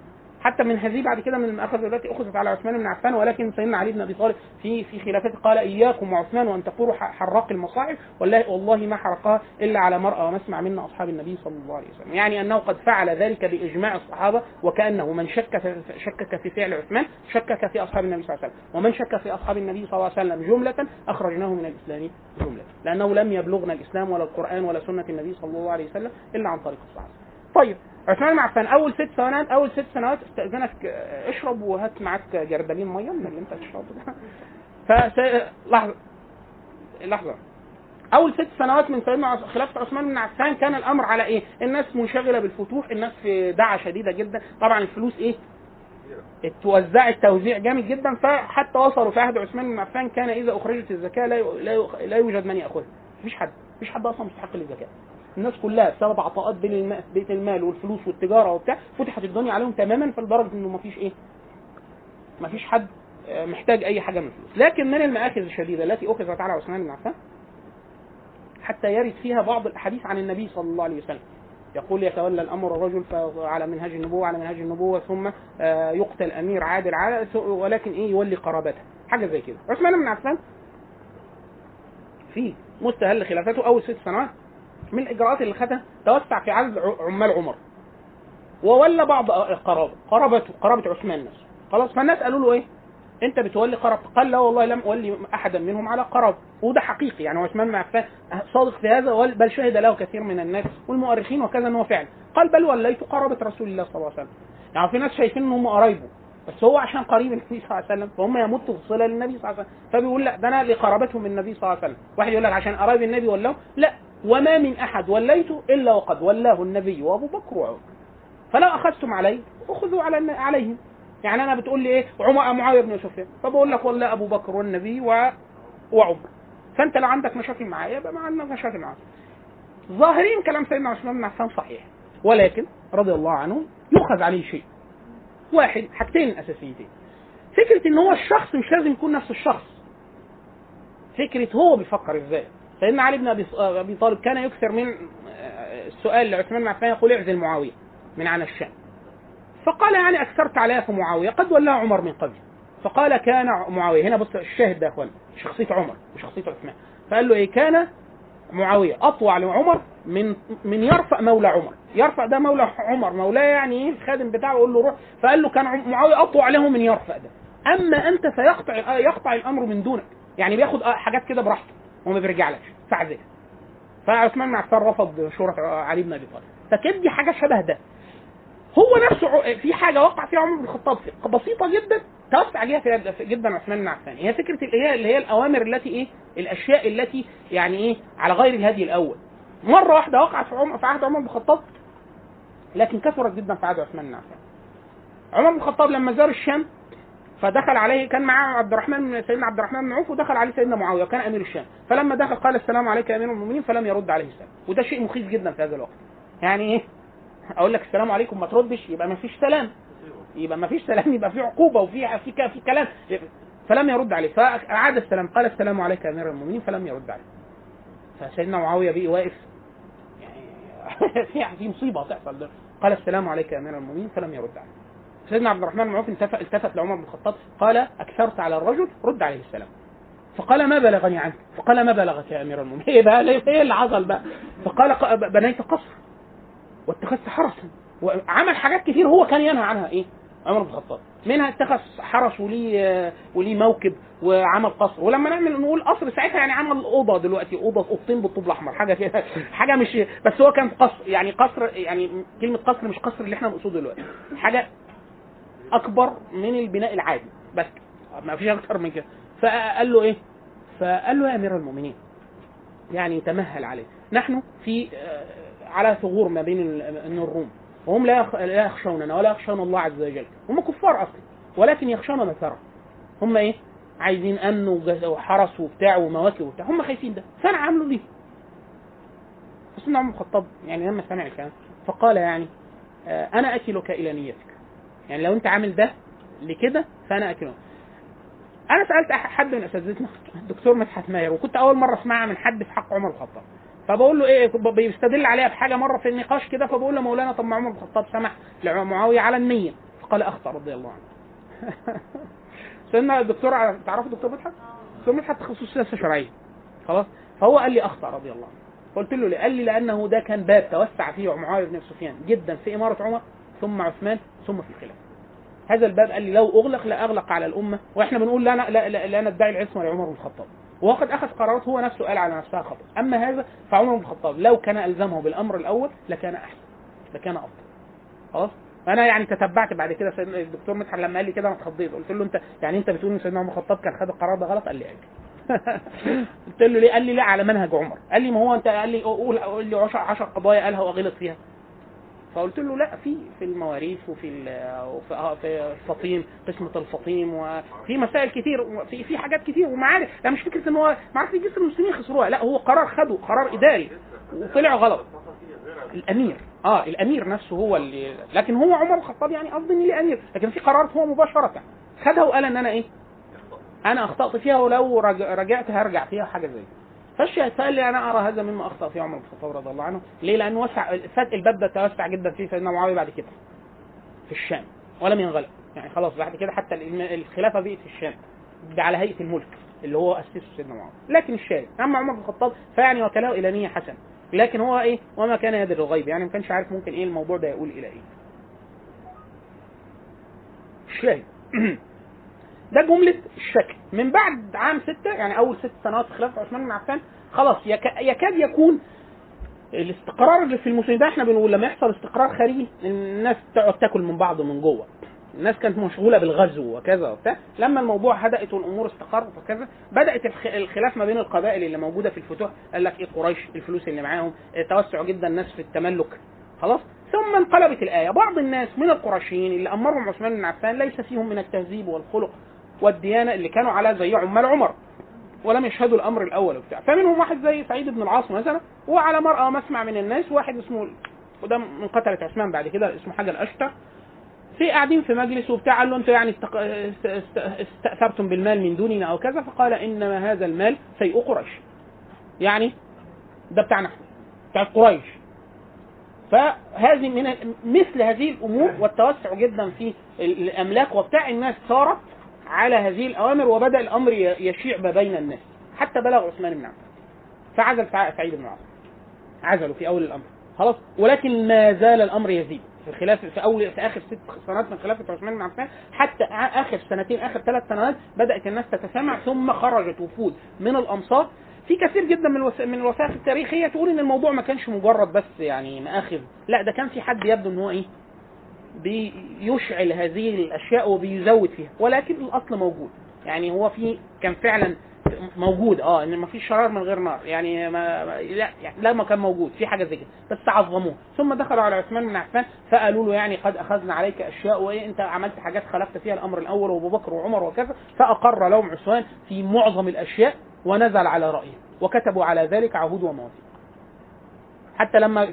حتى من هذه بعد كده من المأخذ التي أخذت على عثمان بن عفان ولكن سيدنا علي بن أبي طالب في في خلافته قال إياكم وعثمان وأن تقولوا حراق المصاحف والله والله ما حرقها إلا على مرأى ومسمع منا أصحاب النبي صلى الله عليه وسلم. يعني أنه قد فعل ذلك بإجماع الصحابة وكأنه من شك شكك في فعل عثمان شكك في أصحاب النبي صلى الله عليه وسلم. ومن شك في أصحاب النبي صلى الله عليه وسلم جملة أخرجناه من الإسلام جملة لأنه لم يبلغنا الإسلام ولا القرآن ولا سنة النبي صلى الله عليه وسلم إلا عن طريق الصحابة. طيب عثمان عفان أول ست سنوات أول ست سنوات استأذنك آه، اشرب وهات معاك جردلين مية من اللي أنت تشربه ده [LAUGHS] فس... لحظة لحظة أول ست سنوات من سيدنا خلافة عثمان بن عفان كان الأمر على إيه؟ الناس منشغلة بالفتوح، الناس في دعة شديدة جدا، طبعا الفلوس إيه؟ اتوزعت توزيع جامد جدا فحتى وصلوا في عهد عثمان بن عفان كان إذا أخرجت الزكاة لا لا يوجد من يأخذها، مفيش حد، مفيش حد أصلا مستحق للزكاة. الناس كلها بسبب عطاءات بين. بيت المال والفلوس والتجارة وبتاع فتحت الدنيا عليهم تماما فلدرجه إنه مفيش إيه؟ مفيش حد آه، محتاج أي حاجة من الفلوس، لكن من المآخذ الشديدة التي اخذت على عثمان بن عفان حتى يرد فيها بعض الأحاديث عن النبي صلى الله عليه وسلم. يقول يتولى الأمر الرجل على منهج النبوة على منهج النبوة ثم آه، يقتل أمير عادل ث- ولكن إيه؟ يولي قرابته. حاجة زي كده. عثمان بن عفان في مستهل خلافته أول ست سنوات. من الاجراءات اللي خدها توسع في عدد عمال عمر. وولى بعض قرابه قرابته قرابة عثمان نفسه. خلاص فالناس قالوا له إيه؟ أنت بتولي قرابة. قال لا والله لم أولي أحدا منهم على قرابة. وده حقيقي يعني عثمان بن عفان صادق في هذا بل شهد له كثير من الناس والمؤرخين وكذا إن هو فعل. قال بل وليت قرابة رسول الله صلى الله عليه وسلم. يعني في ناس شايفين ان هم قرايبه بس هو عشان قريب النبي صلى الله عليه وسلم فهم يمتوا في صله للنبي صلى الله عليه وسلم. فبيقول لا ده أنا لقرابته من النبي صلى الله عليه وسلم. واحد يقول لك عشان قرايب النبي ولاه لا. وما من أحد وليته إلا وقد ولاه النبي وأبو بكر وعمر. فلو أخذتم عليه فخذوا على عليهم. يعني أنا بتقول لي إيه؟ عمر معاوية بن سفيان فبقول لك والله أبو بكر والنبي و... وعمر. فأنت لو عندك مشاكل معايا يبقى ما عندك مشاكل معايا ظاهرين كلام سيدنا عثمان بن عفان صحيح. ولكن رضي الله عنه يؤخذ عليه شيء. واحد حاجتين أساسيتين. فكرة إن هو الشخص مش لازم يكون نفس الشخص. فكرة هو بيفكر إزاي. سيدنا علي بن أبي أبي طالب كان يكثر من آه، السؤال لعثمان بن عفان يقول اعزل معاوية من عن الشام. فقال يعني أكثرت عليها في معاوية قد ولاه عمر من قبل. فقال كان معاوية هنا بص الشاهد ده يا أخوان شخصية عمر وشخصية عثمان. فقال له إيه؟ كان معاوية اطوع لعمر من من يرفع مولى عمر. يرفع ده مولى عمر مولاه يعني إيه؟ الخادم بتاعه يقول له روح. فقال له كان معاوية اطوع له من يرفع ده. أما أنت فيقطع يقطع الأمر من دونك. يعني بياخد حاجات كده براحته. وما بيرجعلكش فاعزل فعثمان بن عفان رفض شورى علي بن أبي طالب. فكانت دي حاجة شبه ده. هو نفسه في حاجة وقع فيها عمر بن الخطاب بسيطة جدا. توسع في- جدا عثمان بن عفان. هي فكرة هي اللي هي الأوامر التي إيه؟ الأشياء التي يعني إيه؟ على غير الهدي الأول. مرة واحدة وقعت في عمر في عهد عمر بن الخطاب لكن كثرت جدا في عهد عثمان بن عفان. عمر بن الخطاب لما زار الشام فدخل عليه كان معاه عبد الرحمن سيدنا عبد الرحمن بن عوف ودخل عليه سيدنا معاوية وكان أمير الشام. فلما دخل قال السلام عليك يا أمير المؤمنين فلم يرد عليه السلام. وده شيء مخيف جدا في هذا الوقت. يعني إيه؟ أقول لك السلام عليكم ما تردش يبقى ما فيش سلام. يبقى ما فيش سلام يبقى في عقوبة وفي في في كلام. فلم يرد عليه. فأعاد السلام. قال السلام عليك يا أمير المؤمنين فلم يرد عليه. فسيدنا معاوية بقي واقف. يعني [LAUGHS] في مصيبة تحصل ده قال السلام عليك يا أمير المؤمنين فلم يرد عليه. سيدنا عبد الرحمن بن عوف التفت لعمر بن الخطاب قال أكثرت على الرجل رد عليه السلام. فقال ما بلغني عنك؟ فقال ما بلغك يا أمير المؤمنين؟ [LAUGHS] إيه بقى إيه اللي حصل بقى؟ فقال بنيت قصر واتخذت حرسا. وعمل حاجات كتير هو كان ينهى عنها. إيه؟ عمر بن الخطاب. منها اتخذ حرس وليه وليه موكب وعمل قصر. ولما نعمل نقول قصر ساعتها يعني عمل أوضة دلوقتي أوضة أوضتين بالطوب الأحمر حاجة كده حاجة مش بس هو كان قصر يعني قصر يعني كلمة قصر مش قصر اللي إحنا نقصده دلوقتي حاجة أكبر من البناء العادي. بس ما فيش أكتر من كده. فقال له إيه؟ فقال له يا أمير المؤمنين يعني تمهل عليه. نحن في آه، على ثغور ما بين الروم. وهم لا يخ- لا يخشوننا ولا يخشون الله عز وجل. هم كفار أصلا ولكن يخشون ترى. هم إيه؟ عايزين أمن وحرس وبتاع ومواكب وبتاع. هم خايفين ده. فأنا عامله ليه؟ فسيدنا عمر الخطاب يعني لما سمع الكلام فقال يعني آه، أنا أكلك إلى نيتك. يعني لو انت عامل ده لكده فانا اكله أنا سألت حد من أساتذتنا الدكتور مدحت ماهر وكنت أول مرة أسمعها من حد في حق عمر الخطاب. فبقول له إيه بيستدل عليها بحاجة مرة في النقاش كده فبقول له مولانا طب ما عمر الخطاب سمح لمعاويه على النية. فقال أخطأ رضي الله عنه. [LAUGHS] سيدنا الدكتور تعرفوا الدكتور مدحت؟ الدكتور مدحت تخصص سياسة شرعية. خلاص؟ فهو قال لي أخطأ رضي الله عنه. قلت له ليه؟ قال لي لأنه ده كان باب توسع فيه معاوية بن سفيان جدا في إمارة عمر. ثم عثمان ثم في الخلافه هذا الباب قال لي لو أغلق لا أغلق على الأمة وإحنا بنقول لا لا لا, لا ندعي العصمة لعمر بن الخطاب. وقد أخذ قرارات هو نفسه قال على نفسها خطأ. أما هذا فعمر بن الخطاب لو كان ألزمه بالأمر الأول لكان أحسن لكان أفضل. خلاص؟ فانا يعني تتبعت بعد كده سيدنا الدكتور مدحت لما قال لي كده أنا اتخضيت. قلت له أنت يعني أنت بتقول إن سيدنا عمر الخطاب كان خد القرار ده غلط؟ قال لي أيوه. [LAUGHS] قلت له ليه؟ قال لي لا على منهج عمر. قال لي ما هو أنت؟ قال لي قول قول لي 10 10 قضايا قالها وغلط فيها. فقلت له لا في في المواريث وفي آه في الفطيم قسمة الفطيم وفي مسائل كتير في في حاجات كتير ومعارف. لا مش فكرة إن هو معارف جسر المسلمين خسروها لا هو قرار خده قرار إداري وطلع غلط. الأمير آه الأمير نفسه هو اللي لكن هو عمر الخطاب يعني قصدي ان ليه امير لكن في قرارات هو مباشرة خدها وقال إن أنا إيه؟ أنا أخطأت فيها ولو رج- رجعت هرجع فيها حاجة زي كده. فالشاهد فقال لي أنا أرى هذا مما أخطأ فيه عمر بن الخطاب رضي الله عنه. ليه؟ لأنه وسع فات الباب ده توسع جدا فيه سيدنا معاوية بعد كده. في الشام. ولم ينغلق. يعني خلاص بعد كده حتى الخلافة بقت في الشام. على هيئة الملك اللي هو اسسه سيدنا معاوية. لكن الشاهد. أما عمر بن الخطاب فيعني وكله إلى نية حسنة. لكن هو إيه؟ وما كان يدري الغيب. يعني ما كانش عارف ممكن إيه الموضوع ده يقول إلى إيه. الشاهد [CLEARS THROAT] ده جملة الشكل. من بعد عام ستة يعني أول ست سنوات في خلافة عثمان بن عفان خلاص يك- يكاد يكون الاستقرار اللي في المسلمين ده إحنا بنقول لما يحصل استقرار خارجي الناس تقعد تاكل من بعض من جوه. الناس كانت مشغولة بالغزو وكذا وبتاع. لما الموضوع هدأت والأمور استقرت وكذا الخ- الخلاف ما بين القبائل اللي موجودة في الفتوح. قال لك إيه قريش الفلوس اللي معاهم آه، توسع جدا الناس في التملك. خلاص؟ ثم انقلبت الآية. بعض الناس من القرشيين اللي أمرهم عثمان بن عفان ليس فيهم من التهذيب والخلق. والديانة اللي كانوا على زي عمال عمر ولم يشهدوا الأمر الأول وبتاع. فمنهم واحد زي سعيد بن العاص مثلا وعلى مرأى مسمع من الناس واحد اسمه وده من قتلة عثمان بعد كده اسمه حاجة الاشتر في قاعدين في مجلس وبتاع قال له أنتوا يعني. استأثرتم بالمال من دوننا أو كذا فقال إنما هذا المال سيء قريش. يعني ده بتاعنا بتاع قريش. فهذه من مثل هذه الأمور والتوسع جدا في الأملاك وبتاع الناس صارت على هذه الأوامر وبدأ الأمر ي- يشيع ما بين الناس. حتى بلغ عثمان بن عفان. فعزل سع- سعيد بن عاص عزلوا في أول الأمر. خلاص؟ ولكن ما زال الأمر يزيد. في الخلاف في اول في آخر ست سنوات من خلافة عثمان بن عفان حتى آخر سنتين آخر ثلاث سنوات بدأت الناس تتسامع ثم خرجت وفود من الأمصار. في كثير جدا من الوث... من الوثائق التاريخية تقول إن الموضوع ما كانش مجرد بس يعني مآخذ. لا ده كان في حد يبدو إن هو إيه؟ بيشعل هذه الأشياء وبيزود فيها ولكن الأصل موجود. يعني هو في كان فعلا موجود آه إن ما فيش شرار من غير نار يعني ما لا يعني لا ما كان موجود في حاجة زي كده. بس عظموه ثم دخلوا على عثمان بن عفان فقالوا له يعني قد أخذنا عليك أشياء وإيه أنت عملت حاجات خالفت فيها الأمر الأول وأبو بكر وعمر وكذا فأقر لهم عثمان في معظم الأشياء ونزل على رأيه وكتبوا على ذلك عهود ومواثيق حتى لما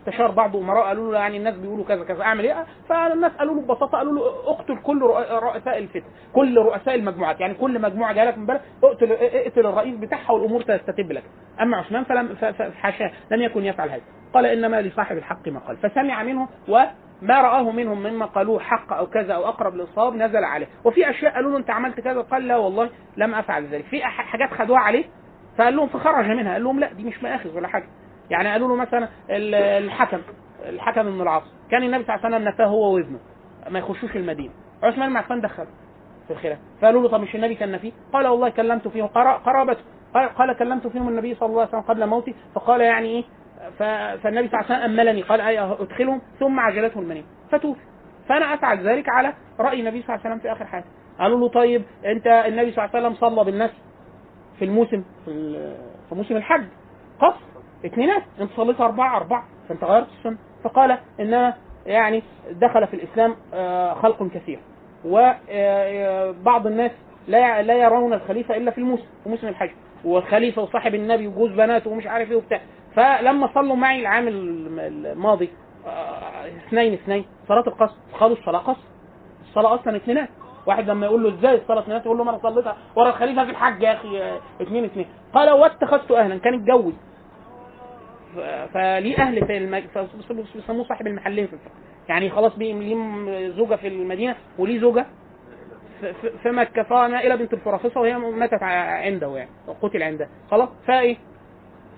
استشار بعض أمراء قالوا له يعني الناس بيقولوا كذا كذا أعمل إيه؟ فالناس قالوا له ببساطة قالوا له اقتل كل رؤ- رؤساء الفتن كل رؤساء المجموعات. يعني كل مجموعة جاية لك من بلد اقتل اقتل الرئيس بتاعها والأمور تستتب لك. أما عثمان فلم ف- ف- حاشاه لم يكن يفعل هذا. قال إنما لصاحب الحق ما قال. فسمع منه و ما رآه منهم مما قالوه حق أو كذا أو أقرب للصواب نزل عليه. وفي أشياء قالوا له أنت عملت كذا؟ قال لا والله لم أفعل ذلك. في حاجات خدوها عليه فقال لهم فخرج منها. قال لهم لا دي مش مآخذ ولا حاجة. يعني قالوا له مثلا ال- الحكم الحكم بن العاص كان النبي صلى الله عليه وسلم نفاه هو وابنه ما يخشوش المدينة. عثمان بن عفان دخل في الخلافة فقالوا له طب مش النبي كان نفيه؟ قال والله كلمت فيهم قرا- قرابته قال, كلمت فيهم النبي صلى الله عليه وسلم قبل موتي فقال يعني إيه؟ فالنبي صلى الله عليه وسلم أملني قال أي أدخلهم؟ ثم عجلته المنيه فتوفي. فأنا أفعل ذلك على رأي النبي صلى الله عليه وسلم في آخر حياته. قالوا له طيب أنت النبي صلى الله عليه وسلم صلى بالناس في الموسم في, في موسم الحج قصر اثنينات انت صليت أربعة أربعة فأنت غيرت السنة. فقال إنما يعني دخل في الإسلام آه، خلق كثير. وبعض الناس لا لا يرون الخليفة إلا في الموسم في موسم الحج. والخليفة وصاحب النبي وجوز بناته ومش عارف إيه وبتاع. فلما صلوا معي العام الم- الماضي آه، اثنين اثنين صلاة القصر قالوا الصلاة قصر. الصلاة أصلا اثنينات واحد لما يقول له إزاي الصلاة اثنينات يقول له ما أنا صليتها ورا الخليفة في الحج يا أخي آه، اثنين اثنين. قال واتخذت أهلا كان الجوي ف- فليه أهل في بيسموه صاحب المحلين في الفقه. يعني خلاص ليه زوجة في المدينة وليه زوجة؟ في- مكة. فنائله بنت الفرافصه وهي ماتت عنده يعني قتل عندها خلاص؟ فإيه؟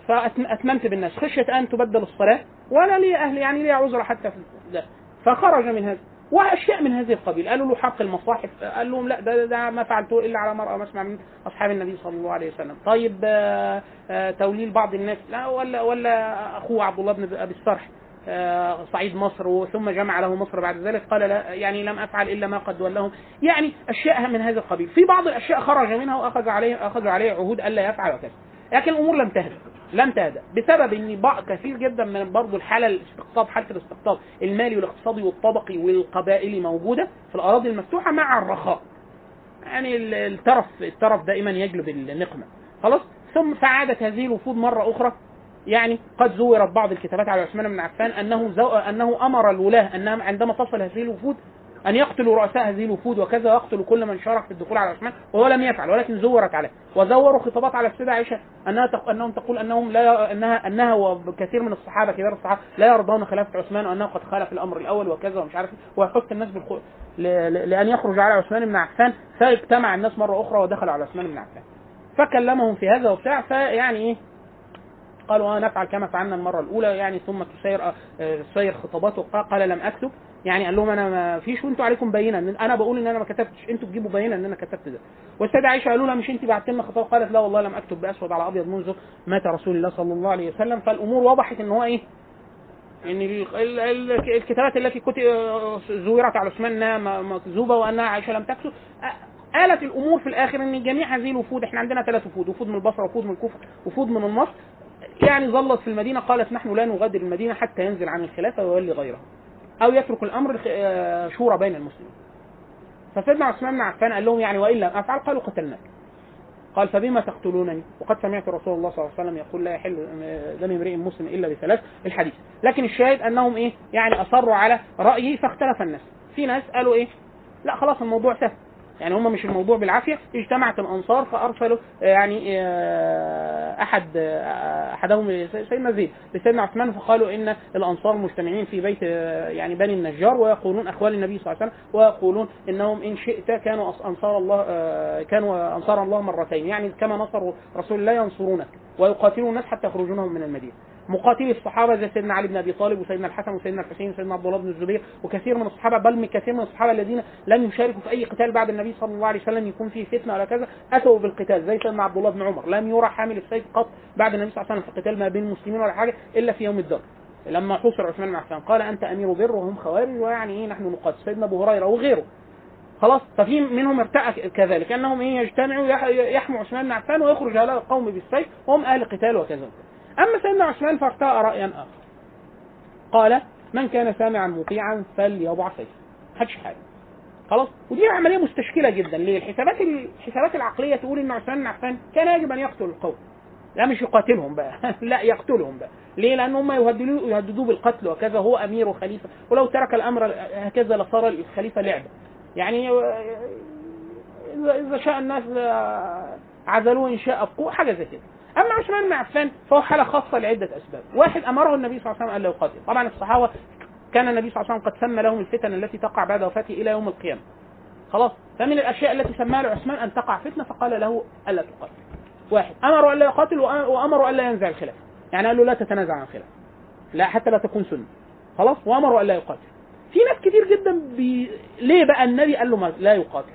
فاتممت بالناس. خشيه أن تبدل الصلاة ولا لي أهل يعني لي عذر حتى في ده. فخرج من هذا. وأشياء من هذه القبيل. قالوا له حق المصاحف. قال لهم لا ده, ده ما فعلته إلا على مرأى مسمع من أصحاب النبي صلى الله عليه وسلم. طيب آه، آه، توليل بعض الناس. لا ولا ولا أخوه عبد الله بن أبي الصرح آه، صعيد مصر وثم جمع له مصر بعد ذلك. قال لا يعني لم أفعل إلا ما قد ولهم. يعني أشياء من هذا القبيل. في بعض الأشياء خرج منها وأخذ عليه أخذ عليه عهود ألا يفعل وكذا. لكن الأمور لم تهدأ لم تهدأ. بسبب إن كثير جدا من برضه الحالة الاستقطاب حالة الاستقطاب المالي والاقتصادي والطبقي والقبائلي موجودة في الأراضي المفتوحة مع الرخاء. يعني ال- الترف الترف دائما يجلب النقمة. خلاص؟ ثم فعادت هذه الوفود مرة أخرى. يعني قد زورت بعض الكتابات على عثمان بن عفان أنه زو... أنه أمر الولاة انهم عندما تصل هذه الوفود أن يقتلوا رؤساء هذه الوفود وكذا ويقتلوا كل من شارك في الدخول على عثمان وهو لم يفعل ولكن زورت عليه. وزوروا خطابات على السيدة عائشة أنها تق... أنهم تقول أنهم لا انها أنها وكثير من الصحابة كبار الصحابة لا يرضون خلافة عثمان وأنه قد خالف الأمر الأول وكذا ومش عارف إيه، ويحث الناس بالخ... ل... لأن يخرج على عثمان بن عفان فاجتمع الناس مرة أخرى ودخلوا على عثمان بن عفان. فكلمهم في هذا وبتاع فيعني إيه؟ قالوا آه نفعل كما فعلنا المرة الأولى يعني ثم تسير آه، تسير خطاباته قال لم أكتب. يعني قال لهم أنا ما فيش وأنتوا عليكم بينة. إن أنا بقول إن أنا ما كتبتش. أنتوا تجيبوا بينة إن أنا كتبت ده. والسيده عائشه قالوا لها مش انت بعت لنا خطاب؟ قالت لا والله لم أكتب بأسود على أبيض منذ مات رسول الله صلى الله عليه وسلم. فالأمور وضحت إن هو إيه؟ إن ال- ال- ال- الكتابات التي زورت على عثمان إنها مكذوبة وأنها عائشه لم تكتب. آلت الأمور في الآخر إن جميع هذه الوفود إحنا عندنا ثلاث وفود. وفود من البصرة وفود من الكوفة وفود من النصر. يعني ظلت في المدينة قالت نحن لا نغادر المدينة حتى ينزل عن الخلافة ويولي غيره أو يترك الأمر آه، شورى بين المسلمين. فسيدنا عثمان بن عفان قال لهم يعني وإن لم أفعل قالوا قتلناك. قال فبما تقتلونني؟ وقد سمعت رسول الله صلى الله عليه وسلم يقول لا يحل دم امرئ مسلم إلا بثلاث الحديث. لكن الشاهد أنهم إيه؟ يعني أصروا على رأيه فاختلف الناس. في ناس قالوا إيه؟ لا خلاص الموضوع سهل. يعني هم مش الموضوع بالعافية اجتمعت الأنصار فأرسلوا آه، يعني آه، أحد آه، أحدهم سيدنا زيد لسيدنا عثمان فقالوا إن الأنصار مجتمعين في بيت يعني بني النجار ويقولون اخوال النبي صلى الله عليه وسلم ويقولون إنهم إن شئت كانوا أنصار الله كانوا أنصار الله مرتين يعني كما نصروا رسول الله ينصرونك ويقاتلون الناس حتى يخرجونهم من المدينة. مقاتلي الصحابة زي سيدنا علي بن أبي طالب وسيدنا الحسن وسيدنا الحسين وسيدنا عبد الله بن الزبير وكثير من الصحابة بل من كثير من الصحابة الذين لم يشاركوا في أي قتال بعد النبي صلى الله عليه وسلم يكون فيه فتنة ولا كذا أتوا بالقتال زي سيدنا عبد الله بن عمر. لم يرى حامل السيف قط بعد النبي صلى الله عليه وسلم في قتال ما بين المسلمين ولا حاجة إلا في يوم الدر لما حوصر عثمان بن عفان قال أنت أمير بر وهم خوارج ويعني إيه نحن نقاتل؟ سيدنا أبو هريرة وغيره. خلاص ففي منهم ارتأى كذلك أنهم إيه يجتمعوا يح- يحموا عثمان بن عفان ويخرج هؤلاء القوم بالسيف وهم أهل قتال وكذا. أما سيدنا عثمان فارتأى رايا آخر. قال من كان سامعا مطيعا فليضع سيفه. محدش حاجة خلاص؟ ودي عملية مستشكلة جدا. ليه؟ الحسابات الحسابات العقلية تقول إن عثمان بن عفان كان يجب أن يقتل القوم. لا مش يقاتلهم بقى. [LAUGHS] لا يقتلهم بقى. ليه؟ لأن هم يهددوه يهددوه بالقتل وكذا هو أمير وخليفة. ولو ترك الأمر هكذا لصار الخليفة لعبة. يعني إذا إذا شاء الناس عزلوه إن شاء ابقوه حاجة زي كده. أما عثمان بن عفان فهو حالة خاصة لعدة أسباب. واحد أمره النبي صلى الله عليه وسلم أن لا يقاتل. طبعا الصحابة كان النبي صلى الله عليه وسلم قد سمى لهم الفتن التي تقع بعد وفاته إلى يوم القيامة. خلاص؟ فمن الأشياء التي سماها له عثمان أن تقع فتنة فقال له ألا تقاتل. واحد امروا الا يقاتل وامروا الا ينزع الخلاف. يعني قال له لا تتنازع عن الخلاف. لا حتى لا تكون سنة. خلاص؟ وامروا الا يقاتل. في ناس كتير جدا بي... ليه بقى النبي قال له ما... لا يقاتل؟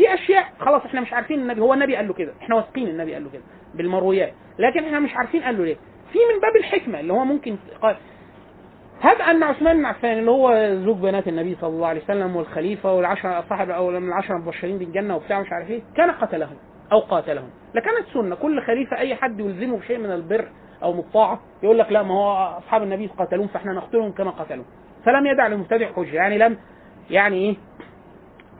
في أشياء خلاص إحنا مش عارفين النبي هو النبي قال له كده. إحنا واثقين النبي قال له كده بالمرويات. لكن إحنا مش عارفين قال له ليه. في من باب الحكمة اللي هو ممكن قال هب أن عثمان بن عفان اللي هو زوج بنات النبي صلى الله عليه وسلم والخليفة والعشره صاحب أو من العشره المبشرين بالجنة وبتاع مش عارف إيه كان قتلهم أو قاتلهم. لكانت سنة. كل خليفة أي حد يلزمه بشيء من البر أو من الطاعة يقول لك لا ما هو أصحاب النبي قتلوهم فإحنا نقتلهم كما قتلوهم فلم يدع لمبتدع حجة. يعني لم يعني إيه؟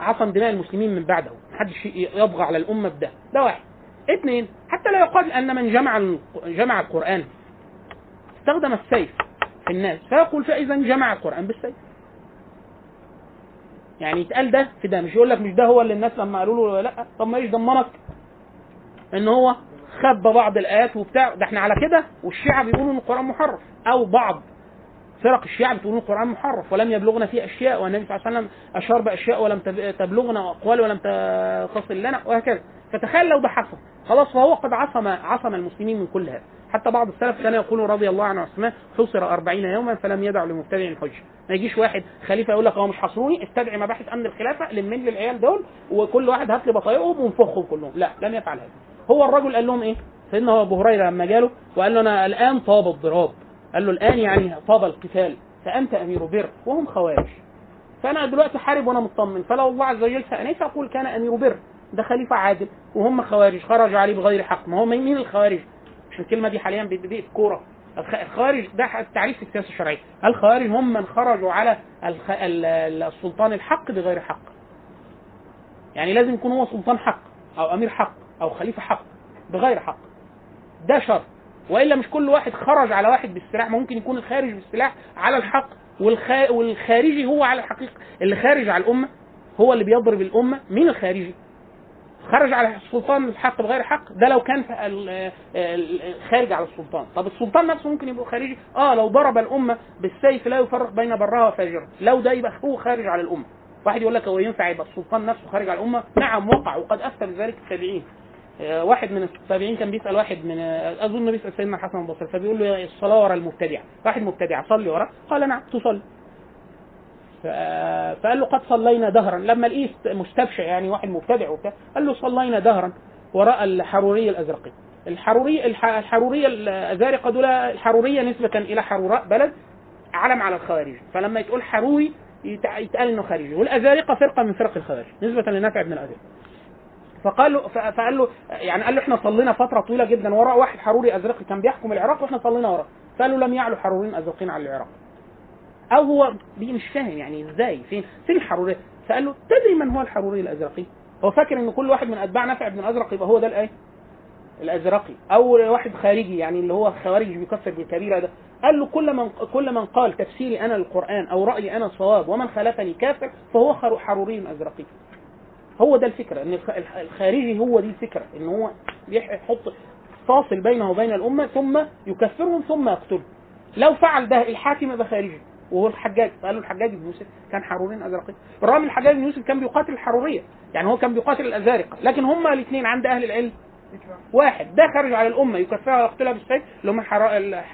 عصم دماء المسلمين من بعده. محدش يطغى على الأمة بده ده واحد. اثنين حتى لا يقال أن من جمع جمع القرآن استخدم السيف في الناس فيقول فإذا جمع القرآن بالسيف. يعني يتقال ده في ده مش يقول لك مش ده هو اللي الناس لما قالوا له لا طب ما إيش ضمنك إن هو خبى بعض الآيات وبتاع. ده إحنا على كده والشيعة بيقولوا إن القرآن محرف أو بعض فرق الشيعة بتقول القرآن محرف ولم يبلغنا فيه أشياء والنبي صلى الله عليه وسلم أشار بأشياء ولم تب- تبلغنا وأقوال ولم تصل لنا وهكذا. فتخيل لو ده حصل خلاص فهو قد عصم عصم المسلمين من كل هذا. حتى بعض السلف كان يقول رضي الله عنه عثمان حصر أربعين يوما فلم يدع لمبتدع حجة ما يجيش واحد خليفة يقول لك هو مش حصروني استدعي مباحث أمن الخلافة لمن العيال دول وكل واحد هات لي بطايقهم ونفخهم كلهم. لا لم يفعل هذا. هو الرجل قال لهم إيه؟ سيدنا أبو هريرة لما جاله وقال له أنا الآن طاب الضراب. قال له الآن يعني طاب القتال فأنت أمير بر وهم خوارج. فأنا دلوقتي حارب وأنا مطمن فلو الله عز وجل سألني فأقول كان أمير بر ده خليفة عادل وهم خوارج. خرجوا عليه بغير حق. ما هو مين الخوارج؟ مش الكلمة دي حاليا بتضيق الخ- الخوارج ده تعريف في السياسة الشرعية. الخوارج هم من خرجوا على السلطان الحق بغير حق؟ يعني لازم يكون هو سلطان حق أو أمير حق أو خليفة حق بغير حق. ده شرط. وإلا مش كل واحد خرج على واحد بالسلاح ممكن يكون الخارج بالسلاح على الحق والخ... والخارجي هو على الحقيقة اللي خارج على الأمة هو اللي بيضرب الأمة مين الخارجي. خرج على السلطان الحق بغير حق ده لو كان خارج على السلطان. طب السلطان نفسه ممكن يبقى خارجي؟ آه لو ضرب الأمة بالسيف لا يفرق بين برها وفاجرها. لو ده يبقى هو خارج على الأمة. واحد يقول لك هو ينفع يبقى السلطان نفسه خارج على الأمة؟ نعم وقع وقد افتى بذلك التابعين. واحد من التابعين كان بيسأل واحد من آه، أظن بيسأل سيدنا الحسن البصري فبيقول له الصلاة ورا المبتدع. واحد مبتدع صلي وراه قال نعم تصلي ف- فقال له قد صلينا دهرا. لما لقيه مستبشع يعني واحد مبتدع وبتاع قال له صلينا دهرا وراء الحروريه الازرقيه الحروريه الح- الحروريه الازارقه دول الحرورية نسبة إلى حروراء بلد علم على الخوارج. فلما يتقول حروري يتقال إنه خارجي والأزارقة فرقة من فرق الخوارج نسبة لنافع بن الازارق فقال له فقال له يعني قال له إحنا صلينا فترة طويلة جدا وراء واحد حروري ازرقي كان بيحكم العراق وإحنا صلينا وراه له لم يعلو حروريين أزرقين على العراق. أو هو مش فاهم يعني إزاي فين فين الحروريه فقال له تدري من هو الحروري الأزرقي؟ هو فاكر إن كل واحد من أتباع نافع بن الازرق يبقى هو ده الايه الأزرقي. أو واحد خارجي يعني اللي هو خوارج بيكفر بالكبيرة ده. قال له كل من كل من قال تفسيري أنا للقران أو رأيي أنا صواب ومن خالفني كافر فهو حروري أزرقي. هو ده الفكرة إن الخ- الخ- الخارجي هو دي الفكرة إن هو يحط فاصل بينه وبين الأمة ثم يكفرهم ثم يقتلهم. لو فعل ده الحاكم يبقى خارجي وهو الحجاج. فقال له الحجاج بن يوسف كان حرورين ازرقين بالرغم الحجاج بن يوسف كان بيقاتل الحرورية يعني هو كان بيقاتل الأزارقة لكن هما الاثنين عند أهل العلم واحد ده خرج على الأمة يكفرها ويقتلها بالسيف اللي هم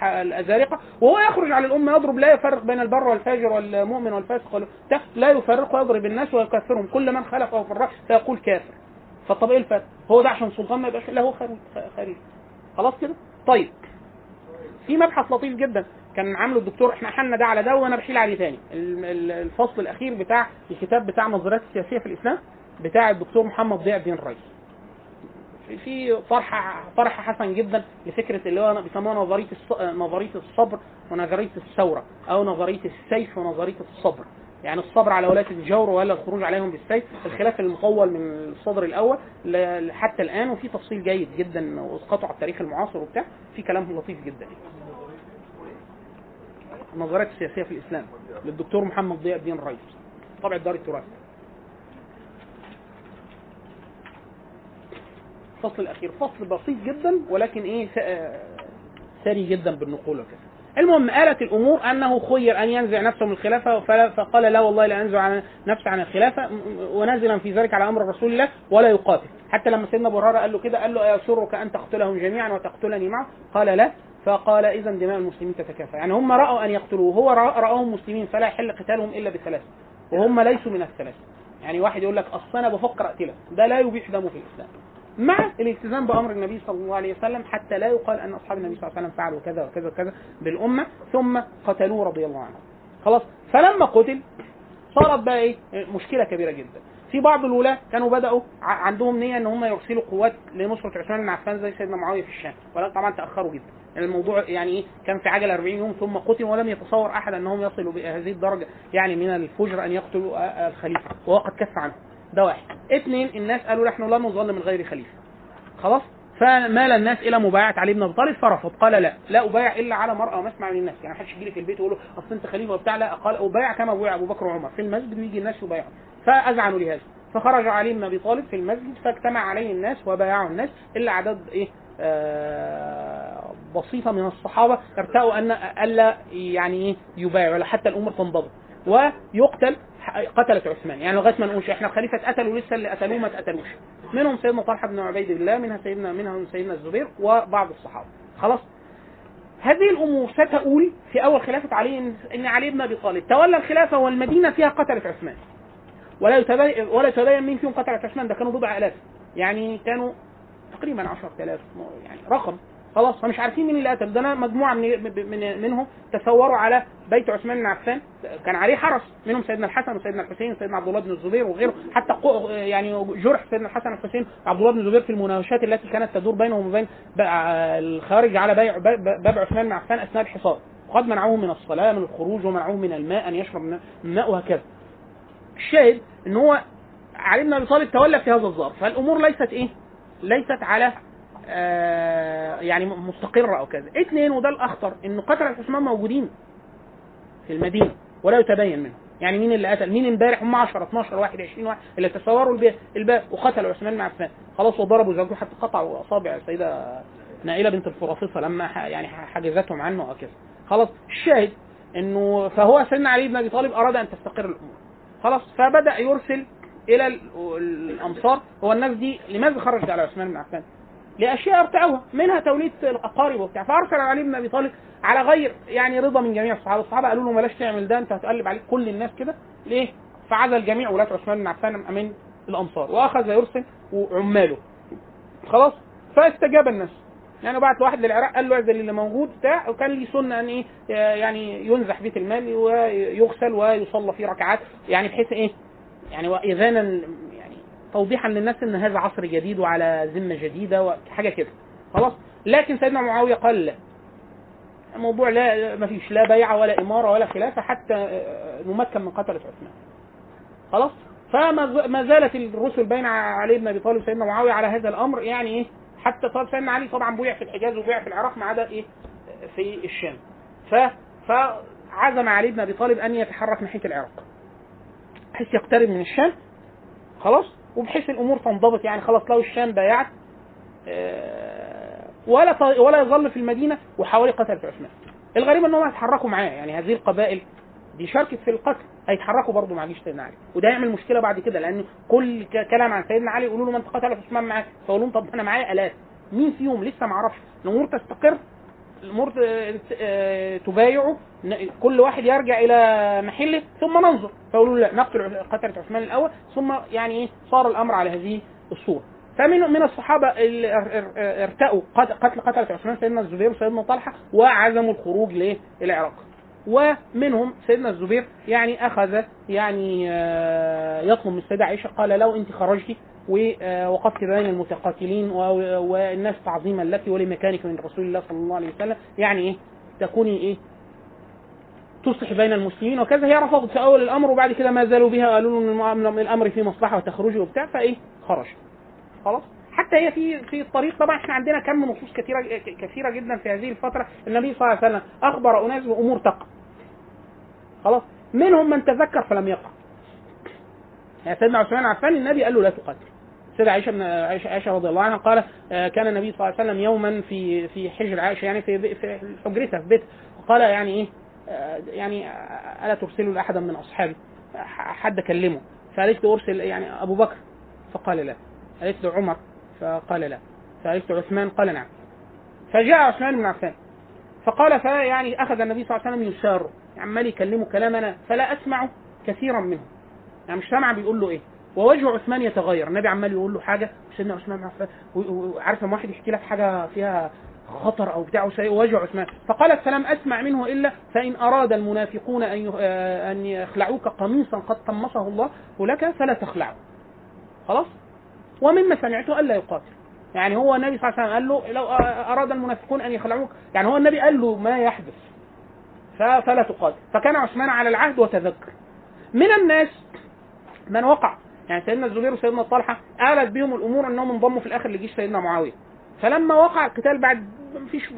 الأزارقة وهو يخرج على الأمة يضرب لا يفرق بين البر والفاجر والمؤمن والفاسق لا يفرق ويضرب الناس ويكفرهم كل من خلفه في الراي فيقول كافر. فطب إيه الفرق؟ هو ده عشان سلطان ما يبقاش له خارجي خلاص كده؟ طيب. في مبحث لطيف جدا كان عامله الدكتور إحنا حلنا ده على ده وأنا بحيل عليه ال- الفصل الأخير بتاع الكتاب بتاع النظريات السياسية في الإسلام بتاع الدكتور محمد ضياء الدين الرئيس في- طرح طرح حسن جدا لفكرة اللي هو بيسموها نظرية نظرية الصبر ونظرية الثورة أو نظرية السيف ونظرية الصبر. يعني الصبر على ولاة الجور ولا الخروج عليهم بالسيف الخلاف المطول من الصدر الأول حتى الآن وفي تفصيل جيد جدا واسقاطه على التاريخ المعاصر وبتاع في كلام لطيف جدا. النظريات السياسية في الإسلام للدكتور محمد ضياء الدين الرئيس طبع دار التراث. الفصل الأخير. فصل بسيط جدا ولكن إيه س- آه، ثري جدا بالنقول وكذا المهم آلت الأمور أنه خير أن ينزع نفسه من الخلافة فلا- فقال لا والله لا أنزع عن نفسي عن الخلافة م- ونازلا في ذلك على أمر رسول الله ولا يقاتل. حتى لما سيدنا أبو هريرة قال له كده قال له أيسرك أن تقتلهم جميعا وتقتلني معه؟ قال لا. فقال إذا دماء المسلمين تتكافى يعني هم رأوا أن يقتلوه. هو رأ- رأوهم مسلمين فلا يحل قتالهم إلا بثلاث. وهم ليسوا من الثلاث. يعني واحد يقول لك أصل أنا بفكر أقتلك ده لا يبيح دمه في الإسلام. مع الالتزام بأمر النبي صلى الله عليه وسلم حتى لا يقال أن أصحاب النبي صلى الله عليه وسلم فعلوا كذا وكذا وكذا بالأمة ثم قتلوه رضي الله عنه. خلاص؟ فلما قتل صارت بقى إيه؟ مشكلة كبيرة جدا. في بعض الولاة كانوا بدأوا عندهم نية إن هم يرسلوا قوات لنصرة عثمان بن عفان زي سيدنا معاوية في الشام. ولكن طبعا تأخروا جدا. الموضوع يعني إيه؟ كان في عجل 40 يوم ثم قتل ولم يتصور أحد أنهم يصلوا بهذه الدرجة يعني من الفجر أن يقتلوا الخليفة. وهو قد كف عنه. ده واحد. اثنين الناس قالوا نحن لا نظن من غير خليفة. خلاص؟ فمال الناس إلى مبايعة علي بن أبي طالب فرفض. قال لا. لا أبايع إلا على مرأى ومسمع من الناس. يعني ما حدش يجي لي في البيت ويقول له أصل أنت خليفة وبتاع. لا قال أبايع كما بايع أبو بكر وعمر. في المسجد ويجي الناس يبايعوا. فأذعنوا لهذا. فخرج علي بن أبي طالب في المسجد فاجتمع عليه الناس وبايعوا الناس إلا عدد إيه؟ آه بسيطة من الصحابة ارتأوا أن ألا يعني إيه؟ يبايعوا. حتى الأمور تنضبط. ويقتل قتلت عثمان. يعني لغاية ما نقولش إحنا الخليفة اتقتلوا لسه اللي قتلوه ما اتقتلوش. منهم سيدنا طلحة بن عبيد الله منها سيدنا منهم سيدنا الزبير وبعض الصحابة. خلاص؟ هذه الأمور ستؤول في أول خلافة علي ان علي بن أبي طالب. تولى الخلافة والمدينة فيها قتلت عثمان. ولا يتبين ولا يتبين مين فيهم قتلت عثمان. ده كانوا بضع آلاف. يعني كانوا تقريبا 10000 يعني رقم. خلاص فمش عارفين مين اللي قتل. ده أنا مجموعة من من منهم تصوروا على بيت عثمان بن عفان. كان عليه حرس. منهم سيدنا الحسن وسيدنا الحسين وسيدنا عبد الله بن الزبير وغيره. حتى يعني جرح سيدنا الحسن والحسين وعبد الله بن الزبير في المناوشات التي كانت تدور بينهم وبين الخارج على بيع باب عثمان بن عفان أثناء الحصار. وقد منعوه من الصلاة من الخروج ومنعوه من الماء أن يشرب الماء وهكذا. الشاهد إن هو علي بن أبي طالب تولى في هذا الظرف. فالأمور ليست إيه؟ ليست على يعني مستقرة أو كذا. اثنين وده الأخطر انه قتل عثمان موجودين في المدينة ولا يتبين منهم يعني مين اللي قتل؟ مين امبارح؟ هم 10 12 واحد 20 واحد اللي تصوروا الب- الباب وقتلوا عثمان بن عفان. خلاص وضربوا زوجته حتى قطعوا أصابع السيدة نائلة بنت الفرافصة لما يعني حجزتهم عنه وكذا خلاص الشاهد إنه فهو سيدنا علي بن أبي طالب أراد أن تستقر الأمور. خلاص فبدأ يرسل إلى ال- الأمصار. هو الناس دي لماذا خرجت على عثمان بن عفان؟ لأشياء أرتعوها. منها توليد الأقارب وبتاع. فأرسل علي بن أبي طالب على غير يعني رضا من جميع الصحابة، الصحابة قالوا له بلاش تعمل ده أنت هتقلب عليك كل الناس كده. ليه؟ فعزل جميع ولاة عثمان بن عفان من الامصار وأخذ يرسل وعماله. خلاص؟ فاستجاب الناس. يعني بعت واحد للعراق قال له اعزل اللي موجود بتاع. وكان لي سنة إن إيه يعني ينزح بيت المال ويغسل ويصلى فيه ركعات. يعني بحيث إيه؟ يعني واذانا توضيحا للناس إن هذا عصر جديد وعلى ذمة جديدة وحاجه كده. خلاص؟ لكن سيدنا معاوية قال لا. الموضوع لا ما فيش لا بيعه ولا إمارة ولا خلافة حتى آه، نمكن من قتلة عثمان. خلاص؟ فما زالت الرسل بين علي بن أبي طالب وسيدنا معاوية على هذا الأمر يعني إيه؟ حتى طب سيدنا علي طبعا بويع في الحجاز وبويع في العراق ما عدا إيه؟ في الشام. ف فعزم علي بن أبي طالب أن يتحرك ناحيه العراق. بحيث يقترب من الشام. خلاص؟ وبحيث الأمور تنضبط يعني خلاص لو الشام بايعت آه، ولا ولا يظل في المدينة وحوالي قتلة عثمان. الغريب انهم هيتحركوا معاه يعني هذه القبائل دي شاركت في القتل هيتحركوا برضه مع جيش سيدنا علي. وده يعمل مشكلة بعد كده لأن كل كلام عن سيدنا علي يقولوا له ما أنت قتلت عثمان معاك فيقول لهم طب أنا معايا آلاف. مين فيهم؟ لسه ما أعرفش. الأمور تستقر الأمور ت- ت- تبايعوا ن- كل واحد يرجع إلى محله ثم ننظر فيقولوا لا نقتل قتلة عثمان الأول ثم يعني إيه صار الأمر على هذه الصورة فمن من الصحابة اللي ار- ار- ارتأوا قت- قتل قتلة عثمان سيدنا الزبير وسيدنا طلحة وعزموا الخروج لايه؟ ومنهم سيدنا الزبير يعني أخذ يعني آه، يطلب من السيدة عائشة قال لو أنت خرجتي ووقفت بين المتقاتلين والناس تعظيما لك ولمكانك من رسول الله صلى الله عليه وسلم يعني إيه؟ تكوني إيه؟ تصلح بين المسلمين وكذا. هي رفضت في أول الأمر وبعد كده ما زالوا بها قالوا له الأمر فيه مصلحة وتخرجي وبتاع فإيه؟ خرج. خلاص؟ حتى هي في في الطريق. طبعا إحنا عندنا كم نصوص كثيرة كثيرة جدا في هذه الفترة. النبي صلى الله عليه وسلم أخبر أناس بأمور تقع. خلاص؟ منهم من تذكر فلم يقع. يعني سيدنا عثمان عفان النبي قال له لا تقاتل. سيدة عائشة بن عائشة, رضي الله عنها قال آه، كان النبي صلى الله عليه وسلم يوما في في حجر عائشة يعني في في حجرتها في بيت فقال يعني إيه؟ آه، يعني آه، ألا ترسلوا لاحدا من أصحابي؟ حد كلمه. فقالت له أرسل يعني أبو بكر. فقال لا. قالت له عمر. فقال لا. له عثمان قال نعم. فجاء عثمان بن عفان فقال فيعني أخذ النبي صلى الله عليه وسلم يساره عمال يكلمه كلامنا فلا أسمع كثيرا منه يعني مش سامع بيقول له إيه. ووجه عثمان يتغير. النبي عمال يقول له حاجة سيدنا عثمان عفان وعارف لما واحد يحكي لك حاجة فيها خطر أو بتاع وجه عثمان. فقال فلم أسمع منه إلا فإن أراد المنافقون أن أن يخلعوك قميصا قد قمصه الله لك فلا تخلعه. خلاص؟ ومما سمعته ألا يقاتل. يعني هو النبي صلى الله عليه وسلم قال له لو أراد المنافقون أن يخلعوك يعني هو النبي قال له ما يحدث. فلا تقاتل. فكان عثمان على العهد وتذكر. من الناس من وقع يعني سيدنا الزبير وسيدنا طلحة آلت بهم الأمور أنهم انضموا في الآخر لجيش سيدنا معاوية. فلما وقع القتال بعد مفيش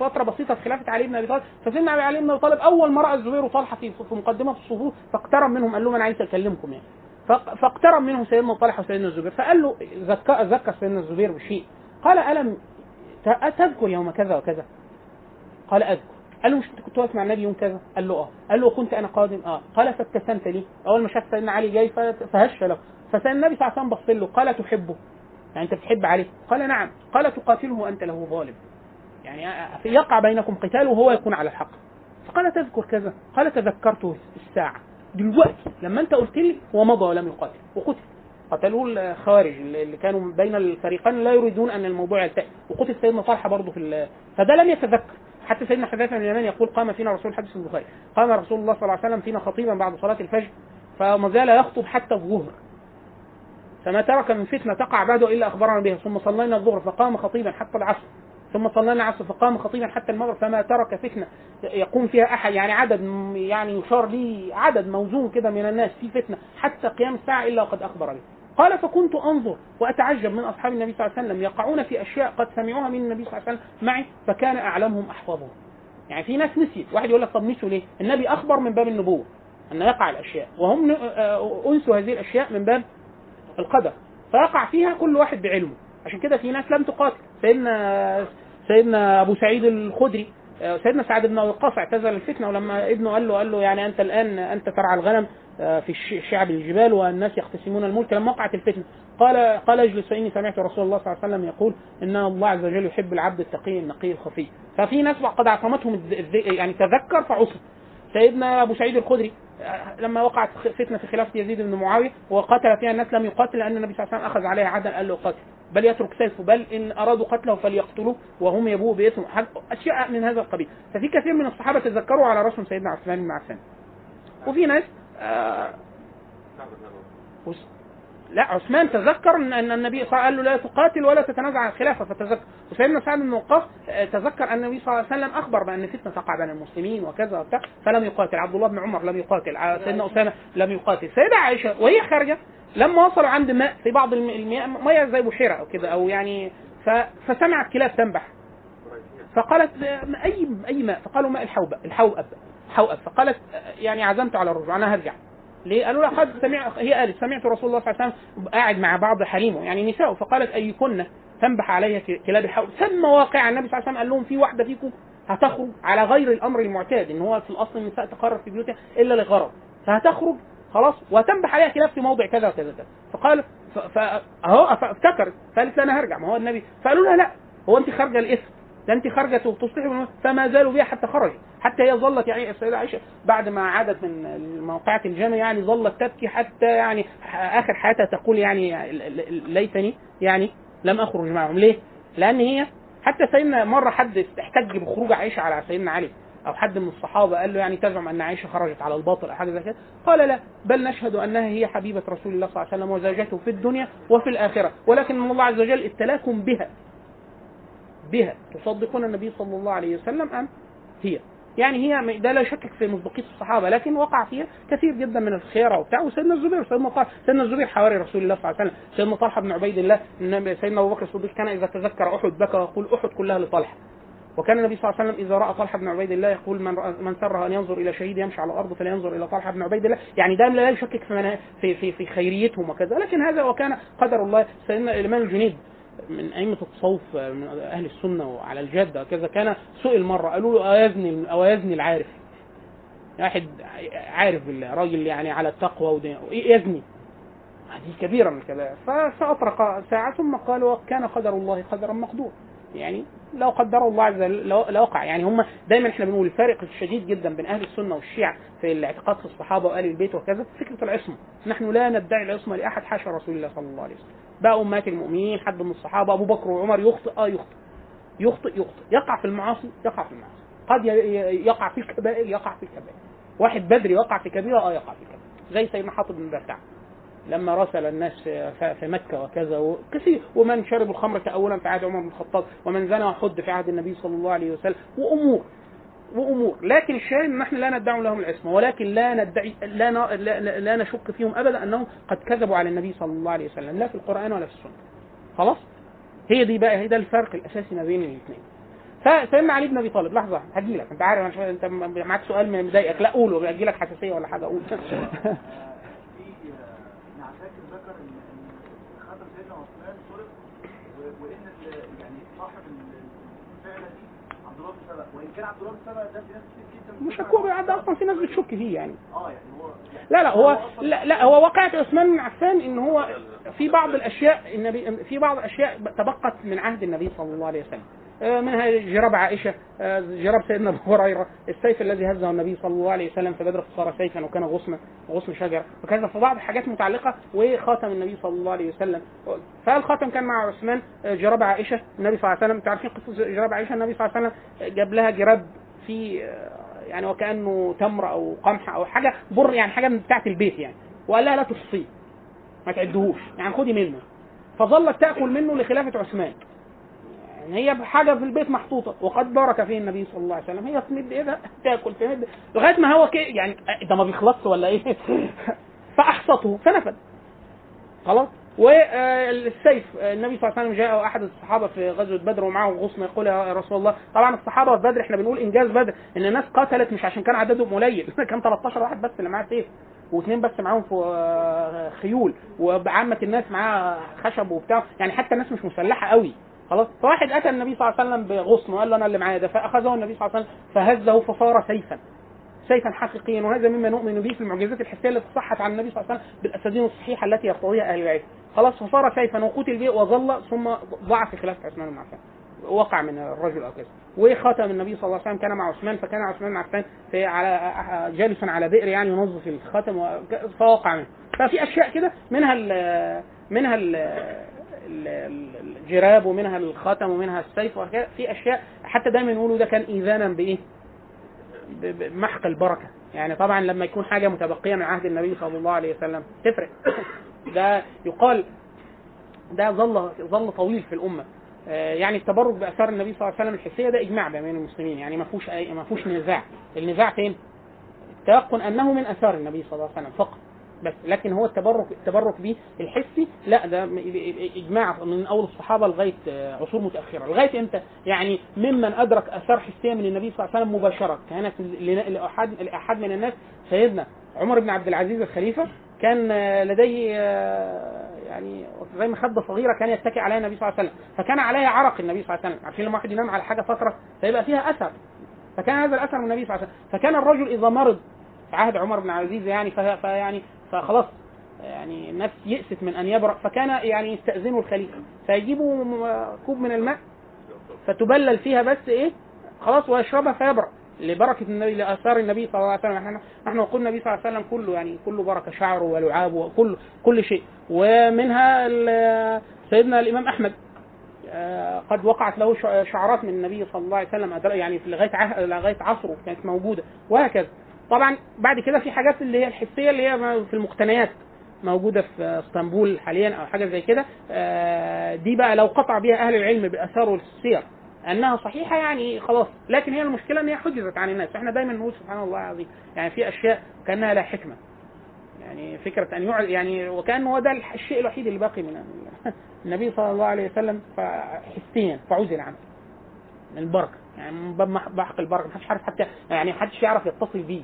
فترة بسيطة في خلافة علي بن أبي طالب فسيدنا علي بن أبي طالب أول ما راى الزبير وطلحة في مقدمة الصفوف فاقترب منهم قال لهم أنا عايز أكلمكم يعني. فاقترب منه سيدنا طلحة وسيدنا الزبير فقال له ذكر ذكر سيدنا الزبير بشيء. قال ألم تذكر يوم كذا وكذا؟ قال أذكر. قال له مش أنت كنت واقف مع النبي يوم كذا؟ قال له آه. قال له كنت أنا قادم آه. قال فابتسمت لي. أول ما شاف سيدنا علي جاي فهش له. فسيدنا النبي صلى الله عليه وسلم بص له قال تحبه؟ يعني أنت بتحب عليه قال نعم. قال تقاتله وأنت له ظالم. يعني يقع بينكم قتال وهو يكون على الحق. فقال تذكر كذا؟ قال تذكرته الساعة. دلوقتي لما انت قلت لي ومضى ولم يقاتل وقتل. قتلوه الخوارج اللي كانوا بين الفريقين لا يريدون أن الموضوع يلتئم وقتل سيدنا طلحه برضه في فده لم يتذكر. حتى سيدنا حذيفة بن اليمان يقول قام فينا رسول حديث البخاري. قام رسول الله صلى الله عليه وسلم فينا خطيبا بعد صلاة الفجر فما زال يخطب حتى الظهر. فما ترك من فتنة تقع بعده إلا أخبرنا بها. ثم صلينا الظهر فقام خطيبا حتى العصر. ثم صلينا العصر فقام خطيبا حتى المغرب فما ترك فتنة يقوم فيها أحد يعني عدد يعني يشار لي عدد موزون كده من الناس في فتنة حتى قيام الساعة إلا وقد أخبر به. قال فكنت أنظر وأتعجب من أصحاب النبي صلى الله عليه وسلم يقعون في أشياء قد سمعوها من النبي صلى الله عليه وسلم معي فكان أعلمهم أحفظهم. يعني في ناس نسيت، واحد يقول لك طب نسوا ليه؟ النبي أخبر من باب النبوة أن يقع الأشياء وهم آه، أنسوا هذه الأشياء من باب القدر فيقع فيها كل واحد بعلمه عشان كده في ناس لم تقاتل سيدنا سيدنا أبو سعيد الخدري آه، سيدنا سعد بن وقاص اعتزل الفتنة ولما ابنه قال له قال له يعني أنت الآن أنت ترعى الغنم آه، في شعب الجبال والناس يقتسمون الملك. لما وقعت الفتنة قال قال اجلس فإني سمعت رسول الله صلى الله عليه وسلم يقول إن الله عز وجل يحب العبد التقي النقي الخفي. ففي ناس قد عصمتهم يعني تذكر فعصم. سيدنا أبو سعيد الخدري آه، لما وقعت فتنة في خلافة يزيد بن معاوية وقتل فيها الناس لم يقاتل لأن النبي صلى الله عليه وسلم أخذ عليها عهدا قال له قاتل. بل يترك سيفه بل إن أرادوا قتله فليقتلوه وهم يبوءوا بإثم. حاج- أشياء من هذا القبيل. ففي كثير من الصحابة تذكروا على راسهم سيدنا عثمان بن عفان. وفي ناس آه وس- لا عثمان تذكر ان النبي صلى الله عليه وسلم قال له لا تقاتل ولا تتنازع عن الخلافه فتذكر. وسيدنا سعد بن وقاص آه، تذكر أن النبي صلى الله عليه وسلم أخبر بأن فتنة تقع بين المسلمين وكذا وبتاع فلم يقاتل. عبد الله بن عمر لم يقاتل. ع- سيدنا أسامة لم يقاتل. سيدة عائشة وهي خارجة لما وصلوا عند ماء في بعض الم- المياه مياه زي بحيرة أو كده أو يعني. فسمعت كلاب تنبح. فقالت آه، اي أي ماء؟ فقالوا ماء الحوبه الحوأب. حوأب. فقالت آه، يعني عزمت على الرجوع أنا هرجع. ليه؟ قالوا لها قد سمع هي قالت سمعت رسول الله صلى الله عليه وسلم قاعد مع بعض حريمه يعني نساء. فقالت أيكن تنبح علي ك- كلاب الحوض ثم واقع النبي صلى الله عليه وسلم قال لهم في واحدة فيكم هتخرج على غير الأمر المعتاد إن هو في الأصل النساء تقرر في بيوتها إلا لغرض. فهتخرج خلاص وتنبح عليها كلاب في موضع كذا وكذا كذا فقال ف- ف- أهو افتكرت قالت لا أنا هرجع. ما هو النبي فقالوا لها لا هو أنت خارجة الاثم ده أنت خارجة تصلحي فما زالوا بها حتى خرجت حتى هي ظلت يعني السيدة عائشة بعد ما عادت من موقعة الجامع يعني ظلت تبكي حتى يعني آخر حياتها تقول يعني ليتني يعني لم أخرج معهم. ليه؟ لأن هي حتى سيدنا مرة حد احتج بخروج عائشة على سيدنا علي أو حد من الصحابة قال له يعني تزعم أن عائشة خرجت على الباطل أو حاجة زي كده. قال لا بل نشهد أنها هي حبيبة رسول الله صلى الله عليه وسلم وزوجته في الدنيا وفي الآخرة. ولكن الله عز وجل ابتلاكم بها بها تصدقون النبي صلى الله عليه وسلم أم؟ هي. يعني هي ده لا يشكك في مصداقية الصحابة لكن وقع فيها كثير جدا من الخيرة وبتاع. وسيدنا الزبير سيدنا طلحه سيدنا الزبير حواري رسول الله صلى الله عليه وسلم. سيدنا طلحه بن عبيد الله سيدنا أبو بكر الصديق كان إذا تذكر أحد بكى ويقول أحد كلها لطلحه وكان النبي صلى الله عليه وسلم إذا رأى طلحة بن عبيد الله يقول من من سره أن ينظر إلى شهيد يمشي على الأرض فلينظر إلى طلحة بن عبيد الله. يعني ده لا يشكك في في في, في خيريتهم وكذا. لكن هذا وكان قدر الله. سيدنا الامام الجنيد من أئمة التصوف من أهل السنة وعلى الجاده كذا كان سئل مره قالوا له اوازني اوازني العارف. واحد عارف بالله راجل يعني على التقوى يزني هذه كبيرة من الكبائر فأطرق ساعة ثم قال وكان قدر الله قدرا مقدور يعني لو قدر الله عز وجل لو- لوقع يعني هم دايما إحنا بنقول الفارق الشديد جدا بين أهل السنة والشيعة في الاعتقاد في الصحابة واهل البيت وكذا فكرة العصمة. نحن لا ندعي العصمة لأحد حاشا رسول الله صلى الله عليه وسلم. بقى أمهات المؤمنين حد من الصحابة أبو بكر وعمر يخطئ آه يخطئ. يخطئ يخطئ. يقع في المعاصي يقع في المعاصي. قد يقع في الكبائر يقع في الكبائر. واحد بدري يقع في كبيرة آه يقع في كبيره زي سيدنا حاطب بن بلتع لما رسل الناس في مكة وكذا وكثير ومن شرب الخمر تأولا في عهد عمر بن الخطاب ومن زنى وحد في عهد النبي صلى الله عليه وسلم. وأمور وأمور. لكن الشاهد أن إحنا لا ندعي لهم العصمة ولكن لا ندعي لا, لا, لا, لا نشك فيهم أبدا أنهم قد كذبوا على النبي صلى الله عليه وسلم لا في القرآن ولا في السنة. خلاص؟ هي دي بقى هي ده الفرق الأساسي ما بين الاثنين. فسيدنا علي بن أبي طالب لحظة هجي لك أنت عارف أنت معاك سؤال مضايقك لا قوله هجي لك حساسية ولا حاجة قول. [LAUGHS] ذكر ان خاتم سيدنا عثمان سرق وإن يعني صاحب ال- الفعله دي عبد الله بن سبأ وإن كان عبد الله بن سبأ ده في ناس كتير جدا مش هو ده أصلا في ناس بتشك فيه يعني. آه يعني هو لا لا هو لا, لا هو واقعة عثمان بن عفان إن هو في بعض الأشياء النبي في بعض الأشياء تبقت من عهد النبي صلى الله عليه وسلم. منها جراب عائشة آه، جراب سيدنا أبو هريرة السيف الذي هزه النبي صلى الله عليه وسلم في بدر صار سيفا وكان غصن غصن شجر. وكذا في بعض الحاجات متعلقة وخاتم النبي صلى الله عليه وسلم. فالخاتم كان مع عثمان آه، جراب عائشة النبي صلى الله عليه وسلم. أنتوا عارفين قصة جراب عائشة النبي صلى الله عليه وسلم؟ جاب لها جراب في آه، يعني وكأنه تمر أو قمح أو حاجة بر يعني حاجة من بتاعة البيت يعني. وقال لها لا تصفيه ما تعدهوش يعني خدي منه. فظلت تأكل منه لخلافة عثمان. يعني هي حاجة في البيت محطوطة. وقد بارك فيه النبي صلى الله عليه وسلم. هي تمد ايدها تاكل تمد. لغاية ما هو كي يعني ده ما بيخلصش ولا إيه؟ [LAUGHS] فأحصته فنفد. خلاص؟ والسيف النبي صلى الله عليه وسلم جاء احد الصحابة في غزوة بدر ومعه غصن يقول يا رسول الله. طبعا الصحابة في بدر إحنا بنقول إنجاز بدر. إن الناس قتلت مش عشان كان عددهم قليل. [LAUGHS] كان 13 واحد بس اللي معاه سيف واثنين بس معاهم في آه، خيول. وعامة الناس معاه خشب وبتاع. يعني حتى الناس مش مسلحة قوي. خلاص؟ فواحد أتى النبي صلى الله عليه وسلم بغصن وقال له أنا اللي معايا ده فأخذه النبي صلى الله عليه وسلم فهزه فصار سيفا. سيفا حقيقيا وهذا مما نؤمن به في المعجزات الحسية التي صحت عن النبي صلى الله عليه وسلم بالأسانيد الصحيحة التي يرتضيها أهل العلم. خلاص فصار سيفا وقتل به وظل ثم ضاع في خلافه عثمان بن عفان. وقع من الرجل أو كذا. وخاتم النبي صلى الله عليه وسلم كان مع عثمان فكان عثمان بن عفان في على جالسا على بئر يعني ينظف الخاتم فوقع منه. ففي أشياء كده منها ال منها ال- الجراب ومنها الخاتم ومنها السيف وكذا في أشياء حتى دايما يقولوا ده كان ايذانا بإيه؟ بمحق البركة. يعني طبعا لما يكون حاجة متبقية من عهد النبي صلى الله عليه وسلم تفرق. [COUGHS] ده يقال ده ظل ظل طويل في الأمة. آه، يعني التبرك بأثار النبي صلى الله عليه وسلم الحسية ده إجماع بين المسلمين. يعني ما فيهوش ما فيهوش نزاع. النزاع فين؟ التيقن أنه من أثار النبي صلى الله عليه وسلم فقط. بس لكن هو التبرك التبرك به الحسي لا ده إجماع من أول الصحابة لغاية آه، عصور متأخرة. لغاية إمتى؟ يعني ممن أدرك آثار حسية من النبي صلى الله عليه وسلم مباشرة. كانت لأحد لأحد من الناس سيدنا عمر بن عبد العزيز الخليفة كان آه، لديه آه، يعني زي مخده صغيرة كان يتكئ عليها النبي صلى الله عليه وسلم. فكان عليها عرق النبي صلى الله عليه وسلم. عارفين لما واحد ينام على حاجة فترة فيبقى فيها أثر. فكان هذا الأثر من النبي صلى الله عليه وسلم. فكان الرجل إذا مرض في عهد عمر بن عبد العزيز يعني فيعني فخلاص يعني الناس يئست من أن يبرأ فكان يعني يستأذنه الخليفة. فيجيبوا كوب من الماء فتبلل فيها بس إيه خلاص ويشربها فيبرأ. لبركة النبي لآثار النبي صلى الله عليه وسلم. نحن نحن نقول النبي صلى الله عليه وسلم كله يعني كله بركة شعره ولعابه وكل كل شيء. ومنها سيدنا الإمام أحمد. آه، قد وقعت له شع- شعرات من النبي صلى الله عليه وسلم يعني في لغاية لغاية عصره كانت موجودة وهكذا. طبعا بعد كده في حاجات اللي هي الحسية اللي هي في المقتنيات موجودة في اسطنبول حاليا أو حاجة زي كده آه، دي بقى لو قطع بها أهل العلم باثار والسير أنها صحيحة يعني خلاص لكن هي المشكلة إن هي حجزت عن الناس. إحنا دايما نقول سبحان الله العظيم يعني في أشياء كأنها لا حكمة. يعني فكرة أن يعني وكأنه هو ده الشيء الوحيد اللي باقي من [LAUGHS] النبي صلى الله عليه وسلم حسيا فعزل عنه. من البركة يعني من باب بحق البركة محدش عارف حتى يعني محدش يعرف يتصل بيه.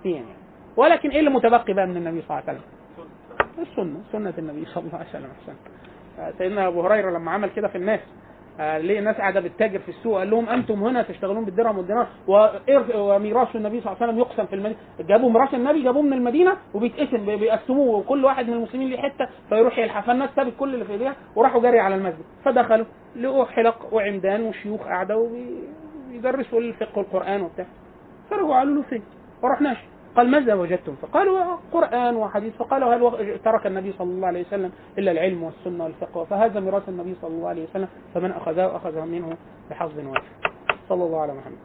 حسيا يعني. ولكن إيه اللي متبقي بقى من النبي صلى الله عليه وسلم؟ السنة سنة النبي صلى الله عليه وسلم. احسن سيدنا أبو هريرة لما عمل كده في الناس آه، ليه الناس قاعدة بتتاجر في السوق قال لهم أنتم هنا تشتغلون بالدرهم والدينار وميراث النبي صلى الله عليه وسلم يقسم في المدينة. جابوا ميراث النبي جابوه من المدينة وبيتقسم بي- بيقسموه وكل واحد من المسلمين ليه حتة فيروح يلحق. فالناس سابت كل اللي في إيديها وراحوا جري على المسجد. فدخلوا لقوا حلق وعمدان وشيوخ قاعدة وبيدرسوا الفقه والقرآن وبتاع. فرجعوا قالوا له فين؟ ما رحناش قال ماذا وجدتم؟ فقالوا قرآن وحديث. فقالوا هل ترك النبي صلى الله عليه وسلم إلا العلم والسنة والفقه؟ فهذا ميراث النبي صلى الله عليه وسلم فمن أخذه أخذه منه بحظ وافر صلى الله على محمد.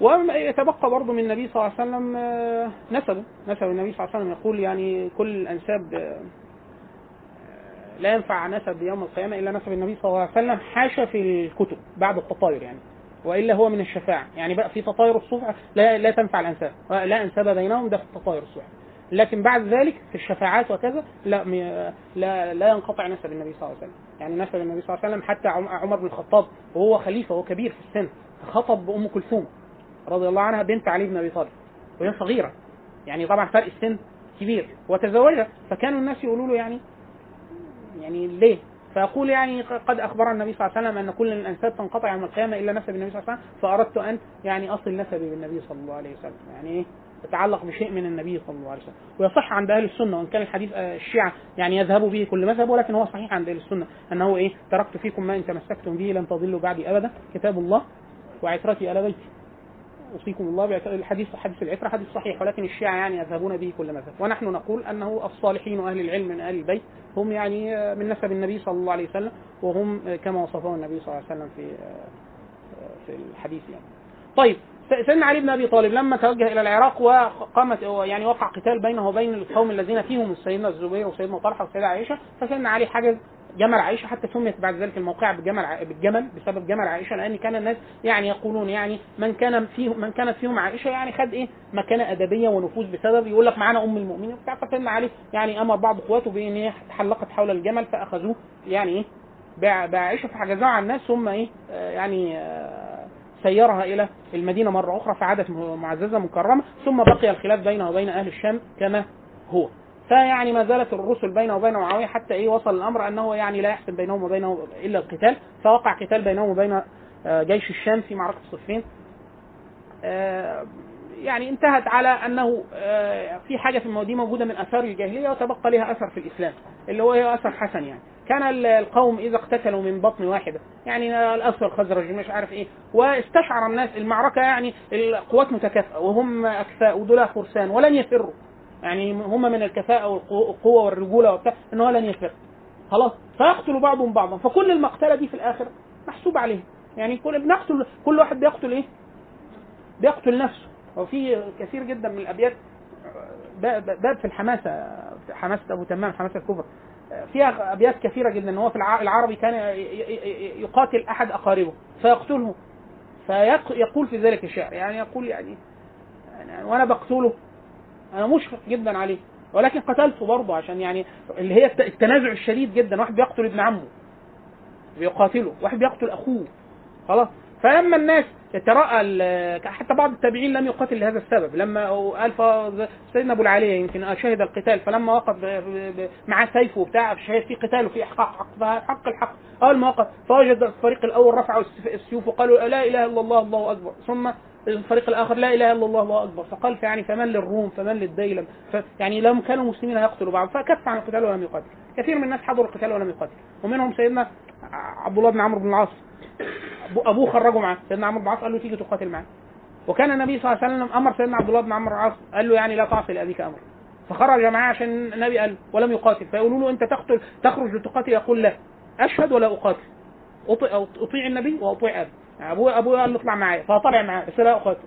ويتبقى برضه من النبي صلى الله عليه وسلم آه، نسبه. نسب النبي صلى الله عليه وسلم يقول يعني كل الأنساب آه، لا ينفع نسب يوم القيامة إلا نسب النبي صلى الله عليه وسلم حاشا في الكتب بعد التطاير يعني. وإلا هو من الشفاعة. يعني بقى في تطاير الصفح لا لا تنفع الأنساب. لا أنساب بينهم ده في تطاير الصفح لكن بعد ذلك في الشفاعات وكذا لا لا لا ينقطع نسب النبي صلى الله عليه وسلم. يعني نسب النبي صلى الله عليه وسلم حتى عم- عمر بن الخطاب وهو خليفة وهو كبير في السن خطب بأم كلثوم رضي الله عنها بنت علي بن أبي طالب وهي صغيرة. يعني طبعا فرق السن كبير. وتزوجها. فكانوا الناس يقولوا له يعني يعني ليه؟ فيقول يعني قد اخبر النبي صلى الله عليه وسلم أن كل الانساب تنقطع يوم القيامة إلا نسب النبي صلى الله عليه وسلم فأردت أن يعني أصل نسبي بالنبي صلى الله عليه وسلم يعني إيه؟ يتعلق بشيء من النبي صلى الله عليه وسلم. ويصح عند أهل السنة وإن كان الحديث آه، الشيعة يعني يذهبوا به كل مذهب ولكن هو صحيح عند أهل السنة أنه إيه؟ تركت فيكم ما إن تمسكتم به لن تضلوا بعدي أبدا كتاب الله وعترتي ال بيتي. أوصيكم الله الحديث حديث العترة حديث صحيح ولكن الشيعة يعني يذهبون به كل مذهب ونحن نقول أنه الصالحين واهل العلم من أهل البيت هم يعني من نسب النبي صلى الله عليه وسلم وهم كما وصفه النبي صلى الله عليه وسلم في في الحديث يعني. طيب سيدنا علي بن أبي طالب لما توجه إلى العراق وقامت يعني وقع قتال بينه وبين القوم الذين فيهم سيدنا الزبير وسيدنا طلحة وسيدنا عائشة فسيدنا علي حجز جمل عائشة حتى سميت بعد ذلك الموقعه بالجمل ع- بالجمل بسبب جمل عائشة لأن كان الناس يعني يقولون يعني من كان فيه من كانت فيهم عائشة يعني خد إيه؟ مكانة أدبية ونفوذ بسبب يقول لك معانا أم المؤمنين وبتاع فسيدنا علي يعني أمر بعض إخواته بإن هي تحلقت حول الجمل فأخذوه يعني إيه؟ بع- بعائشه فحجزوها على الناس ثم إيه؟ آه، يعني آه، سيرها إلى المدينة مرة أخرى فعادت معززة مكرمة ثم بقي الخلاف بينه وبين أهل الشام كما هو. فيعني ما زالت الرسل بينه وبين معاوية حتى إيه وصل الأمر أنه يعني لا يحسن بينهم وبينه إلا القتال. فوقع قتال بينهم وبين آه، جيش الشام في معركة صفين آه، يعني انتهت على أنه آه، في حاجة في المواد موجودة من آثار الجاهلية وتبقى لها أثر في الإسلام اللي هو أثر حسن يعني. كان ال- القوم إذا اقتتلوا من بطن واحدة يعني الاوس والخزرج مش عارف إيه واستشعر الناس المعركة يعني القوات متكافئة وهم أكفاء ودول فرسان ولن يفروا يعني هم من الكفاءة والقوة والرجولة وبتاع إن هو لن يفر خلاص؟ فيقتل بعضهم بعضا. فكل المقتلة دي في الآخر محسوب عليه يعني كل بنقتل كل واحد بيقتل إيه؟ بيقتل نفسه. وفي كثير جدا من الأبيات باب في الحماسة في حماسة أبو تمام حماسة الكبرى فيها أبيات كثيرة جدا. إن هو في الع- العربي كان يقاتل أحد أقاربه فيقتله. فيقول في ذلك الشعر. يعني يقول يعني, يعني وأنا بقتله أنا مشفق جدا عليه ولكن قتلته برضه عشان يعني اللي هي الت- التنازع الشديد جدا واحد بيقتل ابن عمه بيقاتله واحد بيقتل أخوه خلاص؟ فلما الناس تراءى حتى بعض التابعين لم يقاتل لهذا السبب لما قال سيدنا أبو العاليه يمكن شهد القتال فلما وقف معاه سيفه وبتاع شهد في قتال وفي إحقاق حق حق الحق اول ما وقف فوجد الفريق الأول رفعوا السيوف وقالوا لا إله إلا الله الله أكبر ثم الفريق الآخر لا إله إلا الله الله أكبر. فقال يعني فمن للروم فمن للديلم يعني لم كانوا المسلمين يقتلوا بعض فكف عن القتال ولم يقاتل. كثير من الناس حضروا القتال ولم يقاتل. ومنهم سيدنا عبد الله بن عمرو بن العاص. أبوه خرجه معاه سيدنا عمرو بن العاص قال له تيجي تقاتل معاه وكان النبي صلى الله عليه وسلم أمر سيدنا عبد الله بن عمرو بن العاص قال له يعني لا تعصي لأبيك أمر فخرج معاه عشان النبي قال ولم يقاتل. فيقولوا له أنت تقتل تخرج لتقاتل؟ يقول لا. أشهد ولا أقاتل. أطيع النبي وأطيع أبي. ابوه ابوه قال له اطلع معايا. فطلع معاه بس لا اقاتل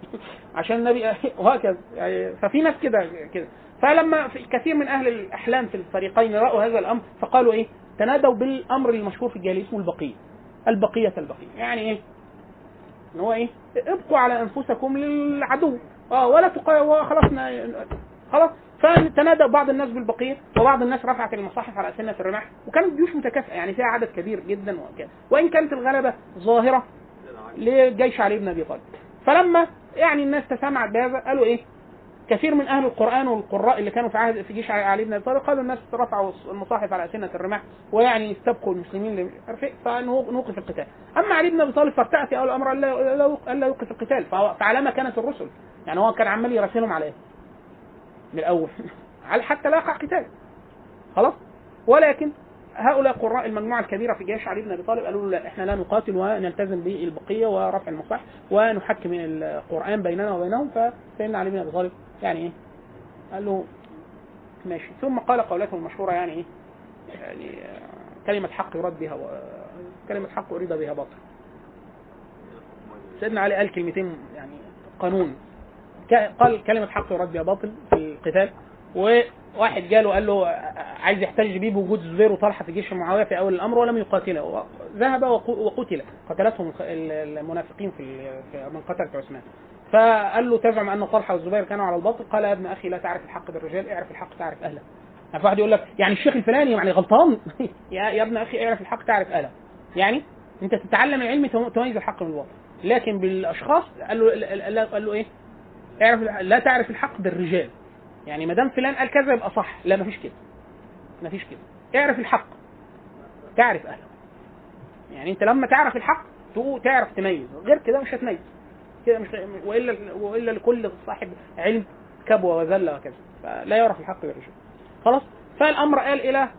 عشان النبي [LAUGHS] وهكذا. يعني ففي ناس كده كده. فلما كثير من أهل الأحلام في الفريقين رأوا هذا الأمر فقالوا إيه؟ تنادوا بالأمر المشهور في الجاهلية اسمه البقية. البقية البقية. يعني إيه؟ إن هو إيه؟ ابقوا على أنفسكم للعدو. آه ولا تقا خلاص خلاص. فتنادى بعض الناس بالبقية وبعض الناس رفعت المصاحف على أسنة الرماح وكانت جيوش متكافئة. يعني فيها عدد كبير جدا وكده وإن كانت الغلبة ظاهرة لجيش علي بن أبي طالب. فلما يعني الناس تسمعت بهذا قالوا إيه؟ كثير من أهل القرآن والقراء اللي كانوا في عهد في جيش علي بن أبي طالب قالوا الناس رفعوا المصاحف على أسنة الرماح ويعني استبقوا المسلمين فنوقف القتال. أما علي بن أبي طالب فارتأى في اول الامر الا يوقف القتال. فعلى ما كانت الرسل. يعني هو كان عمال يراسلهم على إيه؟ من الأول. [LAUGHS] حتى لا يقع قتال. خلاص؟ ولكن هؤلاء قراء المجموعة الكبيرة في جيش علي بن أبي طالب قالوا له لا إحنا لا نقاتل ونلتزم بالبقية ورفع المصاحف ونحكم القرآن بيننا وبينهم فسيدنا علي بن أبي طالب يعني إيه؟ قال له ماشي. ثم قال قولته المشهورة يعني إيه؟ يعني كلمة حق يراد بها و... كلمة حق أريد بها باطل. سيدنا علي قال كلمتين يعني قانون. قال كلمة حق يراد بها باطل في القتال وواحد جاله قال له عايز يحتج بيه بوجود الزبير وطلحة في جيش معاوية في أول الأمر ولم يقاتله. ذهب وق- وقتل. قتلتهم المنافقين في من قتلة عثمان. فقال له تزعم أن طلحة والزبير كانوا على الباطل؟ قال يا ابن أخي لا تعرف الحق بالرجال اعرف الحق تعرف أهله. يعني واحد يقول لك يعني الشيخ الفلاني يعني غلطان؟ [LAUGHS] يا يا ابن أخي اعرف الحق تعرف أهله. يعني أنت تتعلم العلم تم- تميز الحق من الباطل. لكن بالأشخاص قال له قال له إيه؟ اعرف لا تعرف الحق بالرجال. يعني ما دام فلان قال كذا يبقى صح. لا مفيش كده. مفيش كده. اعرف الحق. تعرف أهله. يعني أنت لما تعرف الحق تقول تعرف تميز. غير كده مش هتميز. كده مش وإلا وإلا لكل صاحب علم كبوة وذله وكذا. فلا يعرف الحق بالرجال خلاص؟ فالأمر قال إلى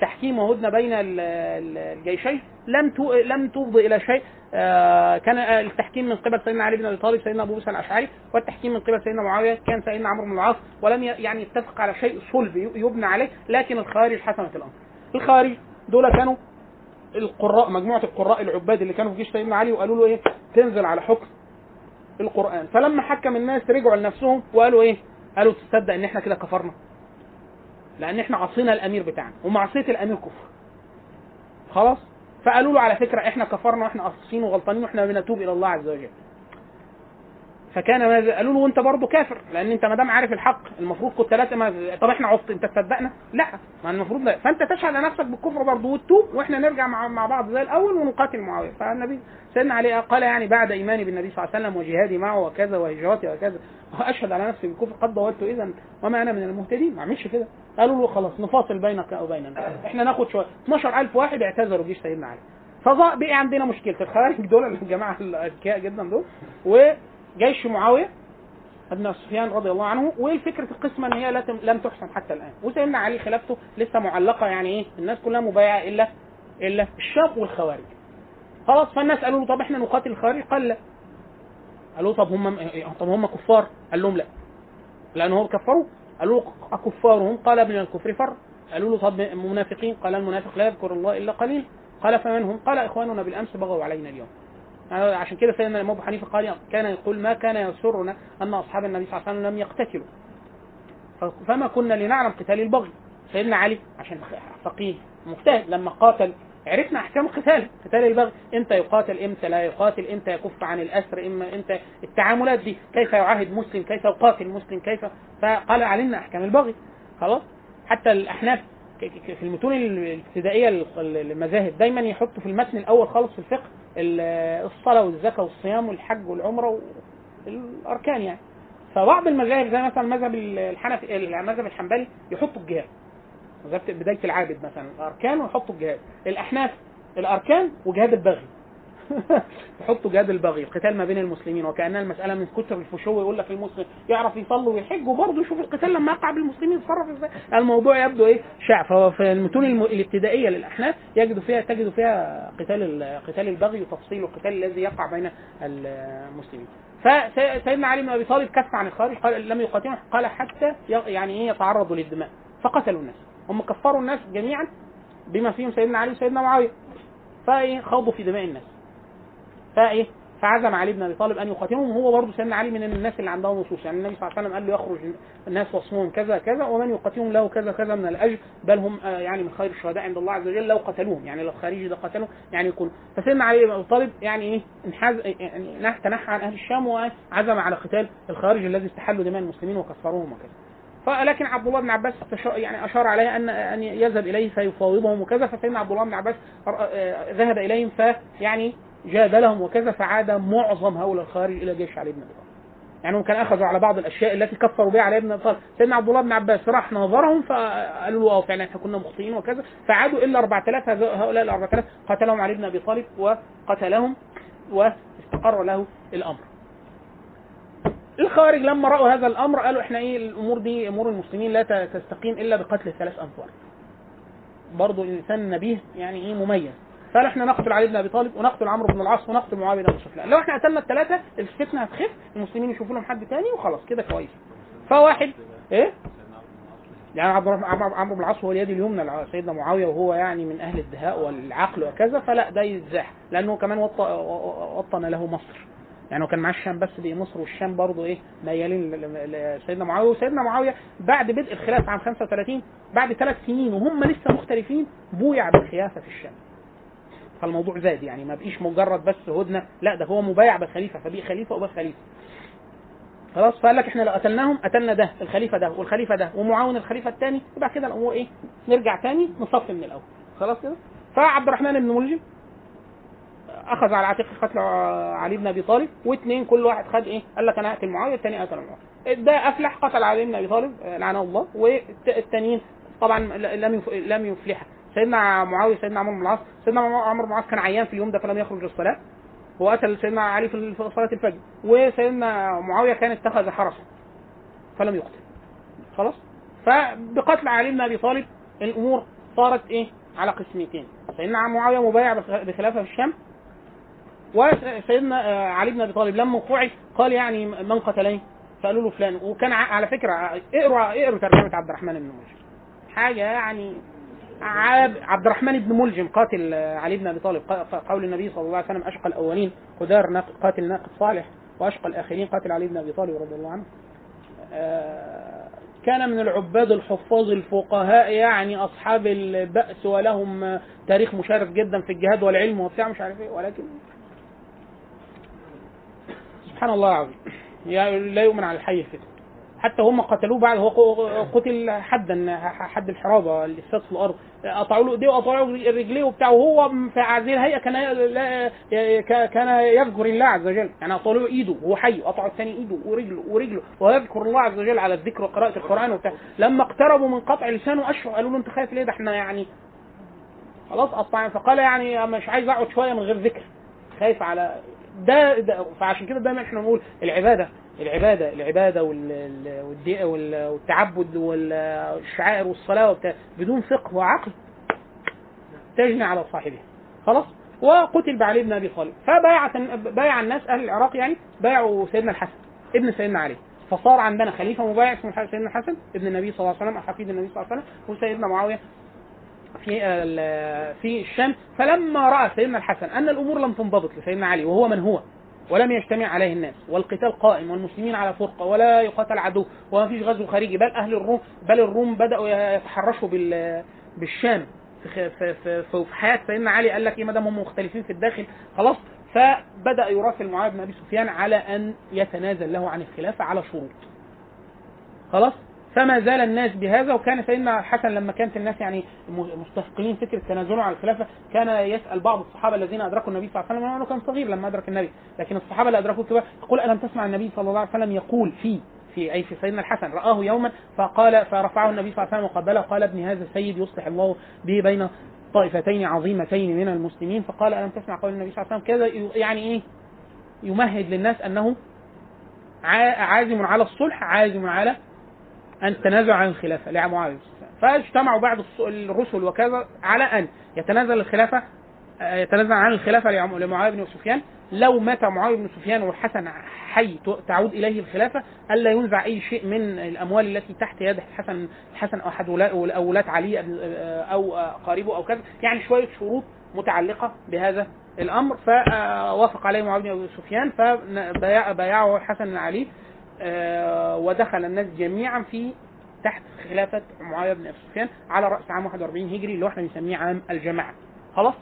تحكيم وهدنة بين ال- ال- الجيشين. لم لم تفضي إلى شيء. آه، كان التحكيم من قبل سيدنا علي بن أبي طالب سيدنا أبو موسى الأشعري والتحكيم من قبل سيدنا معاوية كان سيدنا عمرو بن العاص ولم يعني يتفق على شيء صلب يبنى عليه لكن الخوارج حسمت الأمر. الخوارج دول كانوا القراء مجموعة القراء العباد اللي كانوا في جيش سيدنا علي وقالوا له إيه؟ تنزل على حكم القرآن. فلما حكم الناس رجعوا لنفسهم وقالوا إيه؟ قالوا تصدق إن إحنا كده كفرنا. لأن إحنا عصينا الأمير بتاعنا ومعصية الأمير كفر. خلاص؟ فقالوا له على فكرة إحنا كفرنا وإحنا قاصين وغلطانين وإحنا بنتوب إلى الله عز وجل. فكان ماذا قالوا له وانت برضه كافر لأن انت ما دام عارف الحق المفروض كنت لا ما طب إحنا عصت انت تصدقنا؟ لا ما المفروض لا. فانت تشهد نفسك بالكفر برضه وتتوب وإحنا نرجع مع, مع بعض زي الأول ونقاتل معاوية. فالنبي سيدنا علي قال يعني بعد إيماني بالنبي صلى الله عليه وسلم وجهادي معه وكذا وهجرتي وكذا وأشهد على نفسي بالكفر قد ضويت إذا وما أنا من المهتدين. ما اعملش كده. قالوا له خلاص نفاصل بينك وبيننا إحنا ناخد شوية. 12000 واحد اعتذروا جيش سيدنا علي. فظا بقي عندنا مشكلة. الخوارج دول الجماعة الأذكياء جدا دول. وجيش معاوية ابن سفيان رضي الله عنه وفكرة القسمة إن هي لم تحسم حتى الآن. وسيدنا علي خلافته لسه معلقة يعني إيه؟ الناس كلها مبايعة الا إلا الشام والخوارج. خلاص فالناس قالوا له طب إحنا نقاتل الخوارج؟ قال لا. قالوا طب هم طب هم كفار؟ قال لهم لا. لانهم كفروا. قالوا أكفارهم؟ قال ابن الكفر فر قالوا له طب منافقين؟ قال المنافق لا يذكر الله إلا قليل. قال فمن هم قال إخواننا بالأمس بغوا علينا اليوم. عشان كده سيدنا الإمام أبو حنيفة قال كان يقول ما كان يسرنا أن أصحاب النبي صلى الله عليه وسلم لم يقتتلوا. فما كنا لنعلم قتال البغي. سيدنا علي عشان فقيه مجتهد لما قاتل عرفنا أحكام القتال قتال البغي. إمتى يقاتل إمتى لا يقاتل. إمتى يكف عن الأسر إما إمتى التعاملات دي. كيف يعاهد مسلم؟ كيف يقاتل مسلم؟ كيف؟ فقال علمنا أحكام البغي. خلاص؟ حتى الأحناف في المتون الابتدائية لل- للمذاهب دايما يحطوا في المتن الأول خالص في الفقه ال- الصلاة والزكاة والصيام والحج والعمرة والأركان يعني. فبعض المذاهب زي مثلا المذهب الحنفي المذهب الحنبلي يحطوا الجهاد. بداية العابد مثلا الأركان ويحطوا الجهاد. الأحناف الأركان وجهاد البغي. [LAUGHS] يحطوا جهاد البغي القتال ما بين المسلمين وكانها المسألة من كتر الفشو يقول لك المسلم يعرف يصلي ويحج وبرضه يشوف القتال لما يقع بالمسلمين يتصرف إزاي. الموضوع يبدو إيه؟ شع فهو في المتون الم- الابتدائية للأحناف يجدوا فيها تجد فيها قتال ال- قتال البغي وتفصيل القتال الذي يقع بين المسلمين. فسيدنا علي بن أبي طالب كف عن الخارج قال لم يقاتلوا قال حتى يعني إيه يتعرضوا للدماء. فقتلوا الناس. هم كفروا الناس جميعا بما فيهم سيدنا علي وسيدنا معاوية. فإيه خوضوا في دماء الناس. فايه؟ فعزم علي بن أبي طالب أن يقاتلهم وهو برضه سيدنا علي من الناس اللي عندها نصوص. يعني النبي صلى الله عليه وسلم قال له يخرج الناس وصفهم كذا كذا ومن يقاتلهم له كذا كذا من الأجر بل هم آه، يعني من خير الشهداء عند الله عز وجل لو قتلوهم. يعني لو الخارجي ده قتلهم يعني يكون. فسيدنا علي بن أبي طالب يعني إيه؟ انحاز يعني نح- تنحى عن أهل الشام وعزم على قتال الخارج الذي استحلوا دماء المسلمين وكفروهم وكذا. فلكن عبد الله بن عباس يعني أشار عليه ان أن يذهب إليه فيفاوضهم وكذا فسيدنا عبد الله بن عباس آه، ذهب إليهم فيعني جادلهم وكذا فعاد معظم هؤلاء الخارج إلى جيش علي بن أبي طالب. يعني هم كان أخذوا على بعض الأشياء التي كفروا بها على ابن أبي طالب. سيدنا عبد الله بن عباس راح ناظرهم فقالوا له آه فعلا إحنا كنا مخطئين وكذا. فعادوا الا 4000 هذا- هؤلاء ال 4000 قتلهم علي بن أبي طالب وقتلهم واستقر له الأمر. الخوارج لما رأوا هذا الأمر قالوا إحنا إيه الأمور دي أمور المسلمين لا تستقيم إلا بقتل ثلاث أنفار. برضه الانسان نبيه يعني إيه مميز. فقالوا إحنا نقتل علي بن أبي طالب ونقتل عمرو بن العاص ونقتل معاوية بن ابي سفيان لو إحنا قتلنا الثلاثة الفتنة هتخف المسلمين يشوفوا لهم حد تاني وخلاص كده كويس. فواحد إيه؟ يعني عبد عمرو بن العاص هو اليد اليمنى لسيدنا معاوية وهو يعني من أهل الدهاء والعقل وكذا فلا ده يتزاح. لأنه كمان وط- وطن له مصر. يعني هو كان معاه الشام بس دي مصر والشام برضه إيه؟ ميالين لسيدنا معاوية. وسيدنا معاوية بعد بدء الخلافه عام 35 بعد ثلاث سنين وهم لسه مختلفين بويع بالخلافه في الشام. فالموضوع زاد يعني ما بقيش مجرد بس هدنة لا ده هو مبايع بالخليفه فبقي خليفة وبقى خليفة. خلاص فقال لك إحنا لو قتلناهم قتلنا ده الخليفة ده والخليفة ده ومعاون الخليفة الثاني يبقى كده الأمور إيه؟ نرجع تاني نصفي من الأول. خلاص كده؟ فعبد الرحمن بن ملجم أخذ على عاتقه قتل علي بن أبي طالب واثنين كل واحد خد إيه؟ قال لك أنا اقتل معاوية الثاني قتل معاوية. ده أفلح قتل علي بن أبي طالب لعنه الله والتانيين طبعا لم لم يفلح سيدنا معاوية سيدنا عمرو بن العاص. سيدنا عمرو بن العاص كان عيان في اليوم ده فلم يخرج للصلاه وقتل سيدنا علي في صلاة الفجر. وسيدنا معاوية كان اتخذ حرسا فلم يقتل. خلاص؟ فبقتل علي بن أبي طالب الأمور صارت إيه؟ على قسمتين. سيدنا معاوية مبايع بخ- بخلافة في الشام. وسيدنا آه، علي بن أبي طالب لما وقعت قال يعني من قتلني؟ فقالوا له فلان. وكان على فكرة اقروا اقروا ترجمة عبد الرحمن بن حاجة يعني عبد الرحمن بن ملجم قاتل آه، علي بن أبي طالب قول النبي صلى الله عليه وسلم أشقى الأولين قدار قاتل ناقد صالح وأشقى الآخرين قاتل علي بن أبي طالب رضي الله عنه. آه، كان من العباد الحفاظ الفقهاء يعني أصحاب البأس ولهم آه، تاريخ مشرف جدا في الجهاد والعلم وبتاع مش عارف إيه ولكن سبحان الله العظيم. لا يؤمن على الحي الفتن حتى هم قتلوه بعد هو قتل حدا حد الحرابة الاستاذ في الأرض. قطعوا له إيديه وقطعوا له رجليه وبتاع وهو في هذه الهيئة كان كان يذكر الله عز وجل. يعني قطعوا له إيده وهو حي. قطعوا الثاني إيده ورجله ورجله. ويذكر الله عز وجل على الذكر وقراءة القرآن وبتاع. لما اقتربوا من قطع لسانه اشفوا قالوا له أنت خايف ليه؟ ده إحنا يعني خلاص قطع فقال يعني مش عايز أقعد شوية من غير ذكر. خايف على ده, ده فعشان كده دايما إحنا نقول العبادة العبادة العبادة وال- ال- والدي- وال- والتعبد والشعائر والصلاة وبتاع بدون فقه وعقل تجني على صاحبها. خلاص؟ وقتل بعلي بن أبي طالب. فبايع بايع الناس أهل العراق يعني بايعوا سيدنا الحسن ابن سيدنا علي. فصار عندنا خليفة مبايع اسمه سيدنا الحسن ابن النبي صلى الله عليه وسلم حفيد النبي صلى الله عليه وسلم وسيدنا معاوية في في الشام. فلما رأى سيدنا الحسن أن الأمور لم تنضبط لسيدنا علي وهو من هو ولم يجتمع عليه الناس والقتال قائم والمسلمين على فرقة ولا يقاتل عدو وما فيش غزو خارجي بل أهل الروم بل الروم بدأوا يتحرشوا بال بالشام. في في, في, في حياة سيدنا علي قال لك إيه ما دام هم مختلفين في الداخل خلاص. فبدأ يراسل معاويه بن أبي سفيان على أن يتنازل له عن الخلافة على شروط. خلاص؟ فما زال الناس بهذا وكان سيدنا الحسن لما كانت الناس يعني مستثقلين فكرة تنازله عن الخلافة كان يسأل بعض الصحابة الذين أدركوا النبي صلى الله عليه وسلم كان صغير لما أدرك النبي لكن الصحابة اللي أدركوه كبار يقول ألم تسمع النبي صلى الله عليه وسلم يقول في في أي في سيدنا الحسن رآه يوما فقال فرفعه النبي صلى الله عليه وسلم وقبله قال ابن هذا السيد يصلح الله به بين طائفتين عظيمتين من المسلمين فقال ألم تسمع قول النبي صلى الله عليه وسلم كذا؟ يعني إيه؟ يمهد للناس أنه عا- عازم على الصلح عازم على أن تنازع عن الخلافة. لمعاوية فاجتمعوا بعض الرسل وكذا على أن يتنازل الخلافة آه، يتنازل عن الخلافة لمعاوية بن سفيان. لو مات معاوية بن سفيان والحسن حي تعود إليه الخلافة ألا ينزع أي شيء من الأموال التي تحت يد الحسن الحسن أو أحد ولا- أو أولاد علي آه، أو آه، قريبه أو كذا. يعني شوية شروط متعلقة بهذا الأمر. فوافق عليه معاوية بن سفيان. فبايعه الحسن علي. ودخل الناس جميعا في تحت خلافة معاوية بن أبي سفيان على رأس عام 41 هجري اللي هو إحنا بنسميه عام الجماعة. خلاص؟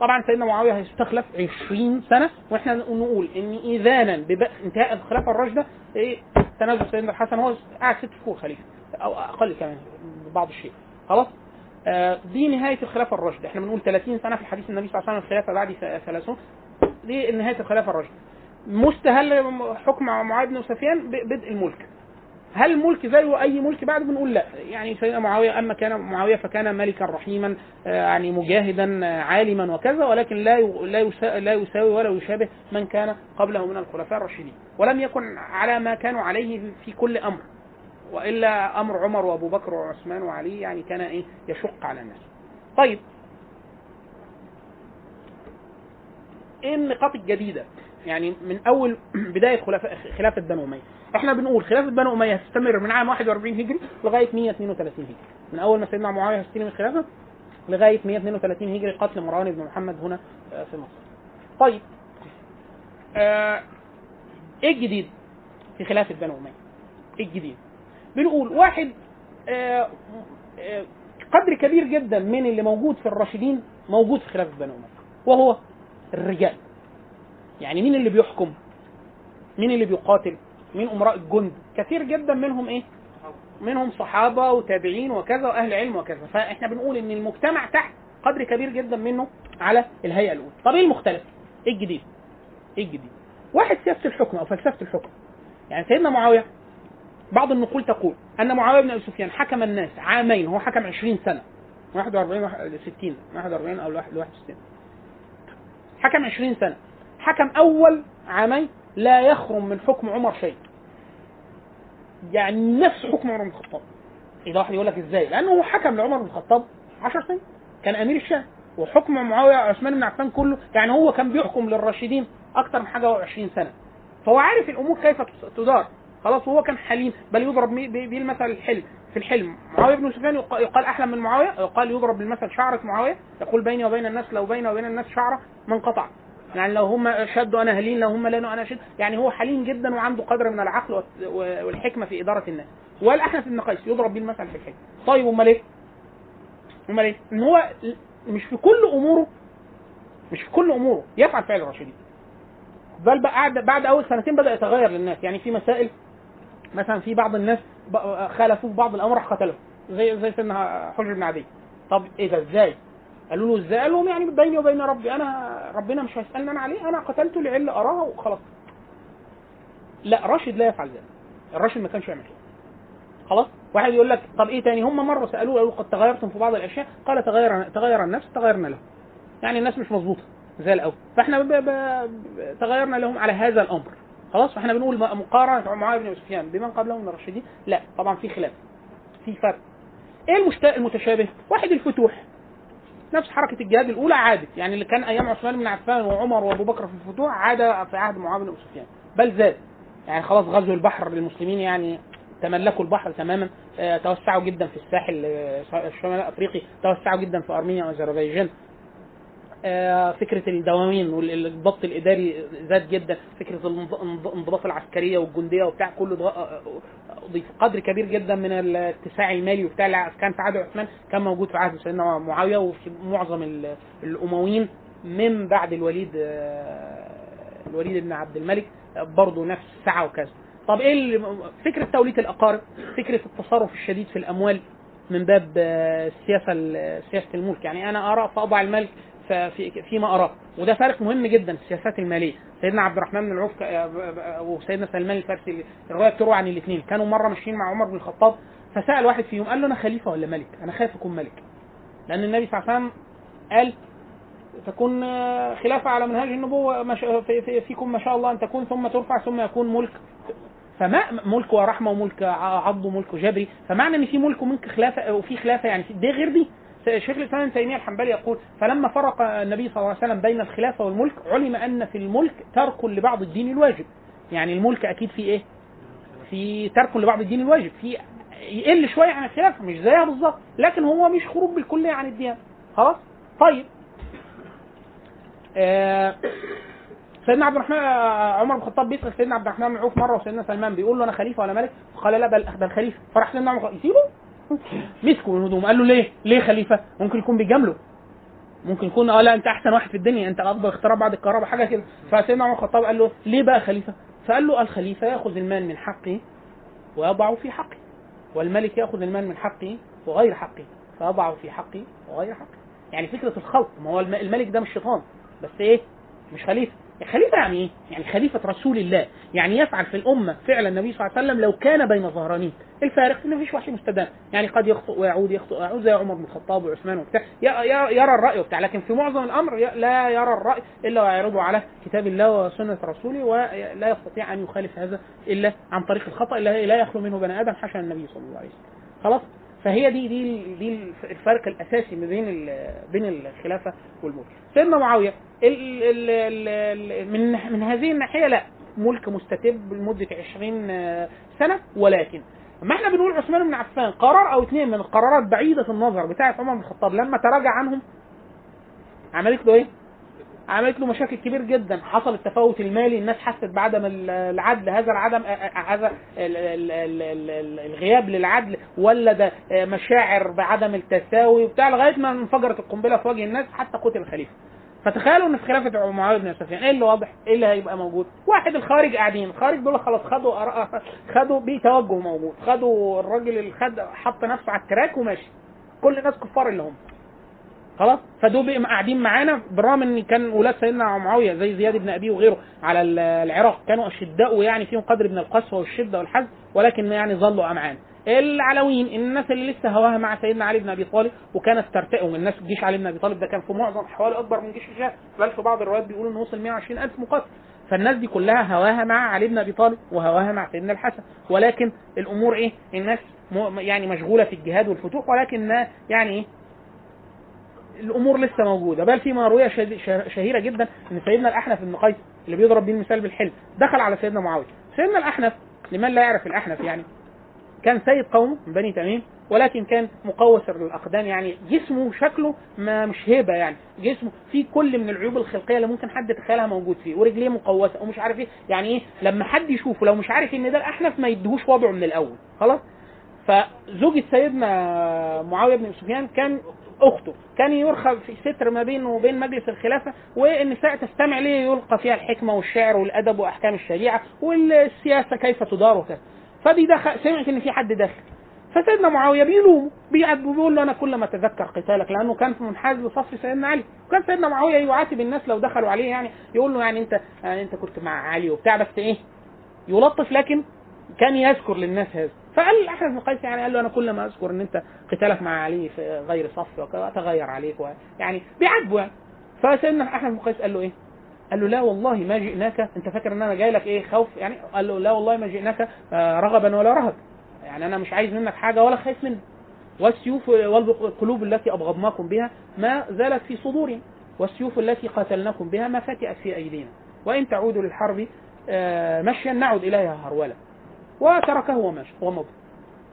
طبعا سيدنا معاوية هيستخلف 20 سنة وإحنا نقول إن اذانا بانتهاء الخلافة الراشدة إيه تنازل سيدنا الحسن هو قاعد ست شهور خليفة أو أقل كمان بعض الشيء. خلاص؟ آه، دي نهاية الخلافة الراشدة. إحنا بنقول 30 سنة في حديث النبي صلى الله عليه وسلم الخلافة بعد ث- 30 دي نهاية الخلافة الراشدة. مستهل حكم معاويه بن سفيان ببدء الملك. هل الملك زيه أي ملك بعد؟ بنقول لا. يعني سيدنا معاوية أما كان معاوية فكان ملكا رحيما آه، يعني مجاهدا آه، عالما وكذا ولكن لا لا لا يساوي ولا يشابه من كان قبله من الخلفاء الراشدين. ولم يكن على ما كانوا عليه في كل أمر وإلا أمر عمر وأبو بكر وعثمان وعلي يعني كان إيه؟ يشق على الناس. طيب. إيه النقاط الجديدة؟ يعني من أول [CLEARS THROAT] بداية خلافه خلافة بنو أمية. إحنا بنقول خلافة بنو أمية هتستمر من عام 41 هجري لغاية 132 هجري. من أول ما سيدنا معاوية هيستلم الخلافة لغاية 132 هجري قتل مروان بن محمد هنا آه، في مصر. طيب آه إيه الجديد في خلافة بنو أمية؟ إيه الجديد؟ بنقول واحد آه آه قدر كبير جدا من اللي موجود في الراشدين موجود في خلافة بنو أمية وهو الرجال. يعني مين اللي بيحكم؟ مين اللي بيقاتل؟ مين امراء الجند؟ كثير جدا منهم إيه؟ منهم صحابة وتابعين وكذا وأهل علم وكذا. فإحنا بنقول إن المجتمع تحت قدر كبير جدا منه على الهيئة الأولى. طب إيه المختلف؟ إيه الجديد؟ إيه الجديد؟ واحد سياسة الحكم أو فلسفة الحكم. يعني سيدنا معاوية بعض النقول تقول أن معاوية بن أبي سفيان حكم الناس عامين هو حكم 20 سنة. 41 ل 60 41 أو ل 61 حكم 20 سنة. حكم أول عامين لا يخرم من حكم عمر شيء. يعني نفس حكم عمر بن الخطاب. اذا واحد يقول لك إزاي؟ لأنه هو حكم لعمر بن الخطاب 10 سنين. كان أمير الشام. وحكم معاوية عثمان بن عفان كله. يعني هو كان بيحكم للراشدين أكتر من حاجة و20 سنة. فهو عارف الأمور كيف تدار. خلاص وهو كان حليم. بل يضرب بيه المثل الحلم. في الحلم. معاوية بن سفيان يق- يقال أحلم من معاوية يقال يضرب بالمثل شعرة معاوية. يقول بيني وبين الناس لو بيني وبين الناس شعرة ما انقطع يعني لو هم شدوا أنا هلين لو هم لانوا أنا شد يعني هو حليم جدا وعنده قدر من العقل والحكمة في إدارة الناس. والاحنف بن قيس يضرب بيه المثل في الحكمة. طيب أمال إيه؟ أمال إيه؟ إن هو مش في كل أموره مش في كل أموره يفعل فعل الراشدين بل بعد بعد أول سنتين بدأ يتغير للناس. يعني في مسائل مثلا في بعض الناس خالفوه في بعض الأمر راح قتلهم. زي زي سيدنا حجر بن عدي. طب إيه ده؟ إزاي؟ قالوا له إزاي؟ قال لهم يعني بيني وبين ربي أنا ربنا مش هيسألني أنا عليه أنا قتلته لعله اراها وخلاص. لا راشد لا يفعل ذلك. الراشد ما كانش يعمل كده. خلاص؟ واحد يقول لك طب إيه تاني؟ هم مرة سألوه قالوا قد تغيرتم في بعض الأشياء؟ قال تغير تغير النفس تغيرنا له. يعني الناس مش مظبوطة زي الأول. فإحنا ب... ب... تغيرنا لهم على هذا الأمر. خلاص؟ فإحنا بنقول مقارنة معاويه بن سفيان بمن قبله من الراشدين؟ لا طبعا في خلاف في فرق. إيه المشت... المتشابه؟ واحد الفتوح. نفس حركة الجهاد الأولى عادت. يعني اللي كان أيام عثمان بن عفان وعمر وأبو بكر في الفتوح عاد في عهد معاويه بن سفيان. بل زاد. يعني خلاص غزو البحر للمسلمين يعني تملكوا البحر تماما. آه، توسعوا جدا في الساحل آه، الشمال الأفريقي توسعوا جدا في أرمينيا وأذربيجان. فكرة الدواوين والضبط الإداري زاد جدا. فكرة الانض- الانض- الانضباط العسكرية والجندية وبتاع كله ض- آه، ضيف قدر كبير جدا من الاتساع المالي وبتاع. كان في عهد عثمان كان موجود في عهد سيدنا معاوية وفي معظم ال- الأمويين من بعد الوليد آه، الوليد بن عبد الملك آه، برضه نفس السعه وكذا. طب إيه فكرة تولية الأقارب؟ فكرة التصرف الشديد في الأموال من باب آه، السياسة ال- سياسة الملك. يعني أنا أرى فاضع الملك فيما اراه وده فارق مهم جدا في السياسات المالية. سيدنا عبد الرحمن بن العوف ك- آه، ب- وسيدنا سلمان الفارسي الروايه بتروى عن الاثنين كانوا مرة ماشيين مع عمر بن الخطاب فسأل واحد فيهم قال له أنا خليفة ولا ملك؟ أنا خايف أكون ملك. لأن النبي صلى الله عليه وسلم قال تكون آه، خلافة على منهاج في فيكم ما شاء الله أن تكون ثم ترفع ثم يكون ملك. فما ملك ورحمة وملك عض وملك جبري. فمعنى إن في ملك وملك خلافة وفي خلافة يعني دي غير دي. شيخ الإسلام تيمية الحنبلي يقول فلما فرق النبي صلى الله عليه وسلم بين الخلافة والملك علم أن في الملك ترك لبعض الدين الواجب. يعني الملك أكيد في إيه؟ في ترك لبعض الدين الواجب في يقل شوية عن الخلافة مش زيها بالظبط لكن هو مش خروج بالكلية عن الديانة. خلاص؟ طيب. آه سيدنا عبد الرحمن آه، عمر بن الخطاب بيسأل سيدنا عبد الرحمن بن عوف مرة وسيدنا سلمان بيقول له أنا خليفة ولا ملك؟ فقال لا بل بل خليفة. فراح سيدنا عمر يسيبه؟ مسكه من هدومه قال له ليه؟ ليه خليفة؟ ممكن يكون بيجامله ممكن يكون آه لا انت احسن واحد في الدنيا انت افضل اختراع بعد الكهرباء حاجة كده فسيدنا عمر الخطاب قال له ليه بقى خليفة؟ فقال له الخليفة يأخذ المال من حقه ويضعه في حقه والملك يأخذ المال من حقه وغير حقه فيضعه في حقه وغير حقه يعني فكرة الخلط ما هو الم- الملك ده مش شيطان بس إيه مش خليفة خليفة يعني إيه؟ يعني خليفة رسول الله. يعني يفعل في الأمة فعل النبي صلى الله عليه وسلم لو كان بين ظهرانين. الفارق ان مفيش وحي مستدام. يعني قد يخطئ ويعود يخطئ ويعود. زي عمر بن الخطاب وعثمان وبتاع. يرى الرأي وبتاع. لكن في معظم الأمر ي- لا يرى الرأي إلا ويعرضه على كتاب الله وسنة رسوله ولا يستطيع أن يخالف هذا إلا عن طريق الخطأ لا لا يخلو منه بني آدم حاشا النبي صلى الله عليه وسلم. خلاص؟ فهي دي دي دي الفرق الأساسي ما بين بين الخلافة والملك سيدنا معاوية من من هذه الناحية لا ملك مستتب لمدة 20 سنة ولكن اما إحنا بنقول عثمان بن عفان قرار أو اثنين من القرارات بعيدة النظر بتاعة عمر بن الخطاب لما تراجع عنهم؟ عملت له إيه؟ عملت له مشاكل كبير جدا. حصل التفاوت المالي الناس حست بعدم ال- العدل هذا العدم هذا ال- ال- ال- ال- ال- الغياب للعدل ولد مشاعر بعدم التساوي وبتاع لغاية ما انفجرت القنبلة في وجه الناس حتى قتل الخليفه فتخيلوا إن في خلافة معاويه بن سفيان إيه اللي واضح؟ إيه اللي هيبقى موجود؟ واحد الخارج قاعدين، الخارج دول خلاص خدوا آراء- خدوا بتوجه موجود، خدوا الراجل اللي خد حط نفسه على التراك وماشي. كل الناس كفار اللي هم. خلاص فدول قاعدين معانا بالرغم إن كان ولاد سيدنا معاويه زي زياد بن ابي وغيره على ال- العراق كانوا أشداء يعني فيهم قدر من القسوه والشدة والحزم ولكن يعني ظلوا أمعان العلويين الناس اللي لسه هواها مع سيدنا علي بن أبي طالب وكانت ترتئم الناس جيش علي بن أبي طالب ده كان في معظم حوالي أكبر من جيش الشام. بل في بعض الروايات بيقولوا إنه وصل 120 ألف مقاتل. فالناس دي كلها هواها مع علي بن أبي طالب وهواها مع سيدنا الحسن. ولكن الأمور إيه؟ الناس يعني مشغولة في الجهاد والفتوح ولكن يعني إيه؟ الأمور لسه موجودة. بل في مروية شهيرة جدا إن سيدنا الأحنف بن قيس اللي بيضرب بيه المثال بالحلم دخل على سيدنا معاوية. سيدنا الأحنف لمن لا يعرف الأحنف يعني؟ كان سيد قومه من بني تميم ولكن كان مقوس الاقدام يعني جسمه شكله ما مش هيبة يعني. جسمه فيه كل من العيوب الخلقية اللي ممكن حد يتخيلها موجود فيه ورجليه مقوسة ومش عارف إيه. يعني إيه؟ لما حد يشوفه لو مش عارف ان ده الأحنف ما يديهوش وضعه من الأول. خلاص؟ فزوجة سيدنا معاوية بن سفيان كان أخته. كان يرخى في ستر ما بينه وبين مجلس الخلافة والنساء تستمع ليه؟ يلقى فيها الحكمة والشعر والأدب وأحكام الشريعة والسياسة كيف تدار وكذا. فدي دخل سمعت إن في حد داخل. فسيدنا معاوية بيلومه بيعاتبه بيقول له أنا كل ما أتذكر قتالك لأنه كان منحاز لصف سيدنا علي. وكان سيدنا معاوية يعاتب الناس لو دخلوا عليه يعني يقول له يعني أنت يعني أنت كنت مع علي وبتاع بس إيه؟ يلطف لكن كان يذكر للناس هذا. فقال الاحنف بن قيس يعني قال له أنا كل ما أذكر إن أنت قتالك مع علي في غير صف وكذا أتغير عليك يعني بيعاتبه يعني. فسيدنا الاحنف بن قيس قال له إيه؟ قال له لا والله ما جئناك. انت فاكر ان أنا جاي لك إيه خوف؟ يعني قال له لا والله ما جئناك آه، رغبا ولا رهب. يعني أنا مش عايز منك حاجة ولا خايف منك والسيوف والقلوب التي أبغضناكم بها ما زالت في صدورهم والسيوف التي قاتلناكم بها ما فتئت في أيدينا. وإن تعودوا للحرب آه، مشيا نعد إليها هرولا وتركه ومشى ومضى.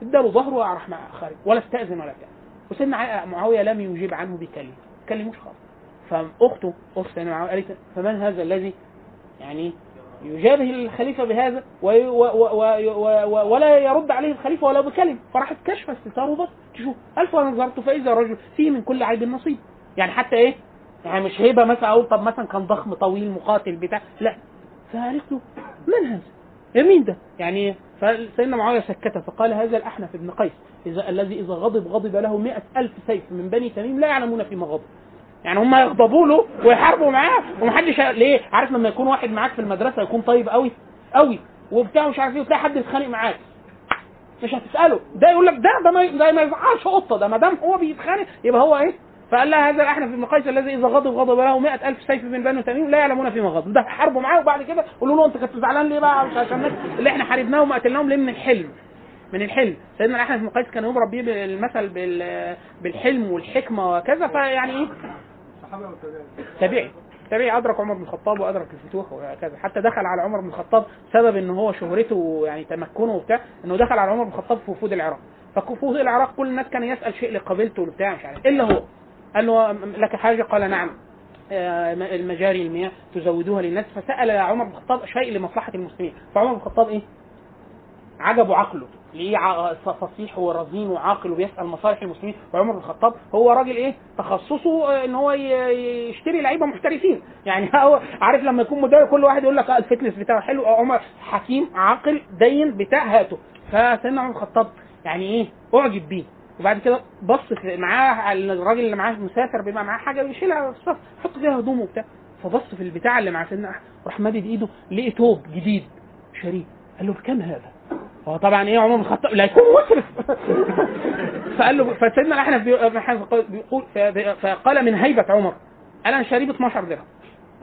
اداله ظهره وراح خارج ولا استأذن ولا بتاع وسيدنا معاوية لم يجيب عنه بكلمة. ما كلموش خالص. اخت سيدنا معاويه قالت فمن هذا الذي يعني يجابه الخليفة بهذا وي و و و ولا يرد عليه الخليفة ولا بكلمه فراحت كشف الستار وبص تشوف ألف نظرت فإذا رجل فيه من كل عيب نصيب يعني حتى إيه؟ يعني مش هيبة مثلا أقول طب مثلا كان ضخم طويل مقاتل بتاع لا. فقالت له من هذا؟ إيه مين ده؟ يعني فسيدنا معاوية سكت فقال هذا الأحنف بن قيس إذا الذي إذا غضب غضب له مئة ألف سيف من بني تميم لا يعلمون فيما غضب. يعني هم يغضبوا له ويحاربوا معاه ومحدش ليه؟ عارف لما يكون واحد معاك في المدرسة يكون طيب قوي؟ قوي. وبتاع مش عارف إيه وتلاقي حد يتخانق معاك. مش هتسأله. ده يقول لك ده ده ما ده ما يزعلش قطة. ده ما دام هو بيتخانق يبقى هو إيه؟ فقال لها هذا الاحنف بن قيس الذي إذا غضب غضب له مئة ألف سيف من بني تميم لا يعلمون فيما غضب. ده حاربوا معاه وبعد كده قولوا له انت كنت زعلان ليه بقى؟ مش عشان اللي إحنا حاربناهم وقتلناهم ليه؟ من الحلم. من الحلم. سيدنا الأحنف بن قيس كان يضرب بيه بالمثل بال- بالحلم والحكمة وكذا فيعني إيه؟ تابعي تابعي أدرك عمر بن الخطاب وأدرك الفتوح وهكذا. حتى دخل على عمر بن الخطاب سبب إن هو شهرته يعني تمكنه وبتاع إنه دخل على عمر بن الخطاب في وفود العراق. فوفود العراق كل الناس كان يسأل شيء لقبيلته وبتاع مش عارف. إلا هو. قال له لك حاجة؟ قال نعم. آه، المجاري المياه تزودوها للناس. فسأل عمر بن الخطاب شيء لمصلحة المسلمين. فعمر بن الخطاب إيه؟ عجبه عقله. ليه فصيح ورزين وعاقل وبيسال مصالح المسلمين وعمر بن الخطاب هو راجل إيه؟ تخصصه إن هو يشتري لعيبة محترفين. يعني هو عارف لما يكون مدرب كل واحد يقول لك آه ال fitness بتاعه حلو آه عمر حكيم عاقل دين بتاع هاته. فسيدنا عمر بن الخطاب يعني إيه؟ أعجب بيه. وبعد كده بص معاه الراجل اللي معاه مسافر بيبقى معاه حاجة بيشيلها في الصف فيها هدومه وبتاع. فبص في البتاع اللي مع سيدنا راح مادد ايده لقي توب جديد شريف. قال له بكم هذا؟ هو طبعا إيه عمر بن الخطاب لا يكون مسرف [LAUGHS] فقال له فسيدنا الاحنف بي- بيقول فقال من هيبة عمر أنا شاريه ب 12 درهم.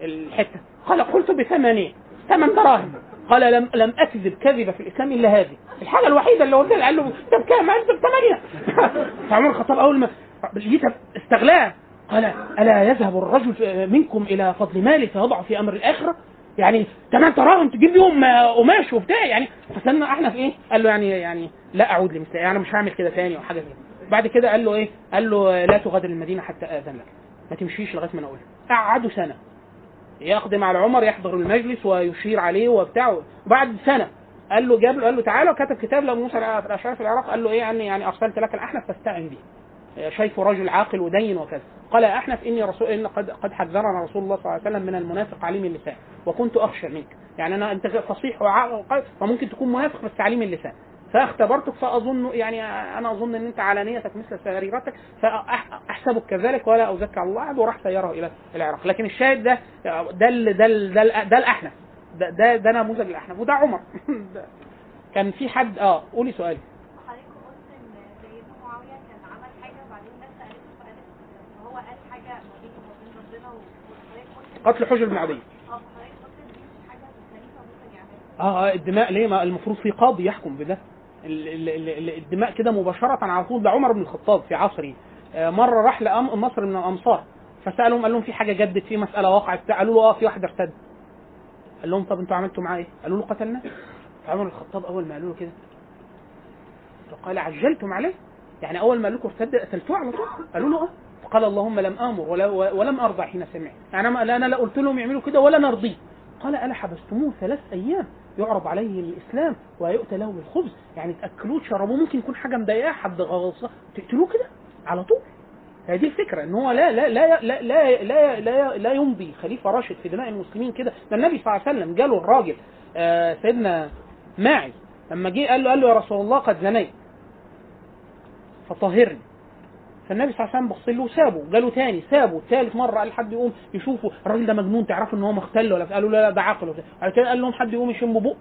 الحتة. قال قلت بثمانيه ثمان دراهم. قال لم لم أكذب كذبه في الإسلام إلا هذه. الحاجة الوحيدة اللي قلت قال له ده بكام؟ قال له بثمانيه [LAUGHS] فعمر الخطاب أول ما جيت استغلاه قال ألا يذهب الرجل منكم إلى فضل ماله فيضع في أمر الآخرة؟ يعني تمام تراهم تجيب آه، قماش وبتاع يعني فسالنا إحنا في إيه؟ قال له يعني يعني لا اعود لمثل يعني مش هعمل كده تاني أو حاجة زي كده بعد كده قال له إيه؟ قال له لا تغادر المدينة حتى آذن لك ما تمشيش لغاية ما أنا أقول قعدوا سنة يقدم على عمر يحضر المجلس ويشير عليه وبتاع بعد سنة قال له جاب له قال له تعالى وكتب كتاب لأبو موسى الأشعري في العراق قال له إيه يعني يعني أرسلت لك الأحنف فاستعن به شايفه رجل عاقل ودين وكذا. قال يا أحنف إني رسول إن قد قد حذرنا رسول الله صلى الله عليه وسلم من المنافق عليم اللسان وكنت أخشى منك. يعني أنا أنت فصيح وعاقل فممكن تكون منافق بس عليم اللسان. فاختبرتك فاظن يعني أنا أظن إن أنت على نيتك مثل سريرتك فأحسبك كذلك ولا ازكي على الله وراح سيره إلى العراق. لكن الشاهد ده ده ده ده, ده الأحنف. ده ده, ده نموذج الأحنف وده عمر. [LAUGHS] كان في حد آه قولي سؤالي حضرتك قلت ان سيدنا معاويه كان عمل حاجة وبعدين الناس سالته فقالت ان هو قال حاجة ما بينه وما بين ربنا وحضرتك قلت قتل حجر بن عدي. آه يعملها آه آه، الدماء ليه؟ ما المفروض في قاضي يحكم بده. ال- ال- ال- ال- الدماء كده مباشرة على طول. ده عمر بن الخطاب في عصره آه، مرة راح مصر من الأمصار فسألهم قال لهم في حاجة جدت في مسألة وقعت. قالوا له آه في واحد ارتد. قال لهم طب أنتوا عملتوا معاه إيه؟ قالوا له قتلناه عمر بن الخطاب أول ما قالوا له كده فقال عجلتم عليه؟ يعني أول ما قالوا لكم ارتد قتلتوه على طول؟ قالوا له آه. فقال اللهم لم آمر ولا ولم أرضى حين سمعت. يعني أنا لا- قلت لهم يعملوا كده ولا نرضيه قال ألا حبستموه ثلاث أيام. يعرض عليه الإسلام ويؤتى له بالخبز يعني تأكلوه تشربوه ممكن يكون حاجة مضايقاه حد غلصة تقتلوه كده على طول. هذه الفكرة إن هو لا لا لا لا لا لا, لا, لا يمضي. خليفة راشد في دماء المسلمين كده. ده النبي صلى الله عليه وسلم جاله الراجل آه سيدنا ماعز لما جه قال له قال له يا رسول الله قد زنيت. فطهرني. فالنبي صلى الله عليه وسلم بص له وسابه جاله تاني سابه. ثالث مرة قال حد يقوم يشوفه الراجل ده مجنون تعرفوا إن هو مختل ولا قالوا لا لا ده وبتاع. بعد كده قال لهم حد يقوم يشم بقه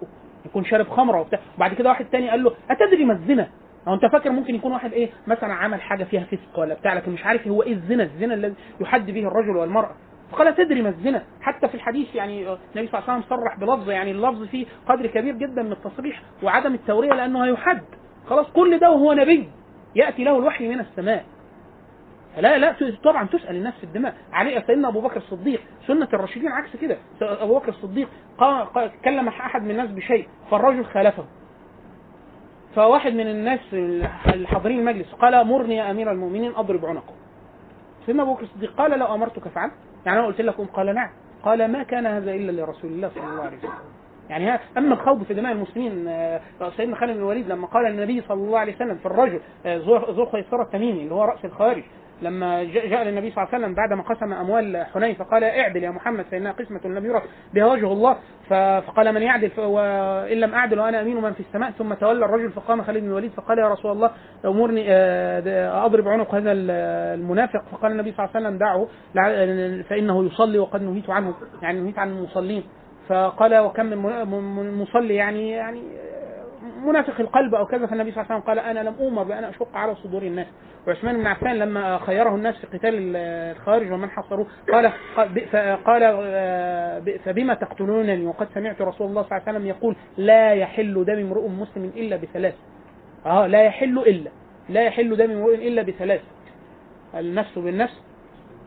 يكون شارب خمرة وبتاع. وبعد كده واحد تاني قال له أتدري ما الزنا؟ أو أنت فاكر ممكن يكون واحد إيه مثلا عمل حاجة فيها فسق ولا بتاع لكن مش عارف هو إيه الزنا الزنا الذي يحد به الرجل والمرأة. فقال تدري ما الزنا؟ حتى في الحديث يعني آه، النبي صلى الله عليه وسلم صرح بلفظ يعني اللفظ فيه قدر كبير جدا من التصريح وعدم التورية لأنه هيحد. خلاص كل ده وهو نبي يأتي له الوحي من السماء. لا لا طبعا تسأل الناس في الدماء. علي سيدنا أبو بكر الصديق سنة الراشدين عكس كده. أبو بكر الصديق كلم أحد من الناس بشيء فالرجل خالفه. فواحد من الناس الحاضرين المجلس قال مرني يا أمير المؤمنين أضرب عنقه. سيدنا أبو بكر الصديق قال لو أمرتك فعلت يعني أنا قلت لكم؟ قال نعم. قال ما كان هذا إلا لرسول الله صلى الله عليه وسلم. يعني ها أما الخوض في دماء المسلمين آه، سيدنا خالد بن الوليد لما قال النبي صلى الله عليه وسلم في الرجل آه، ذو خيصره التميمي اللي هو رأس الخوارج لما جاء للنبي صلى الله عليه وسلم بعد ما قسم أموال حنين فقال اعدل يا محمد فإنها قسمة لم يرى بها وجه الله. فقال من يعدل؟ وان لم أعدل وأنا أمين من في السماء. ثم تولى الرجل فقام خالد بن الوليد فقال يا رسول الله أمرني آه، أضرب عنق هذا ال- المنافق. فقال النبي صلى الله عليه وسلم دعه فإنه يصلي وقد نهيت عنه يعني نهيت عن المصلين. فقال وكم من مصلي يعني يعني منافق القلب أو كذا فالنبي صلى الله عليه وسلم قال أنا لم أمر بأن أشق على صدور الناس. وعثمان بن عفان لما خيره الناس في قتال ال- الخارج ومن حصروه قال قال آه، فبما تقتلونني؟ وقد سمعت رسول الله صلى الله عليه وسلم يقول لا يحل دم امرؤ مسلم إلا بثلاث. آه لا يحل إلا لا يحل دم امرؤ إلا بثلاث. النفس بالنفس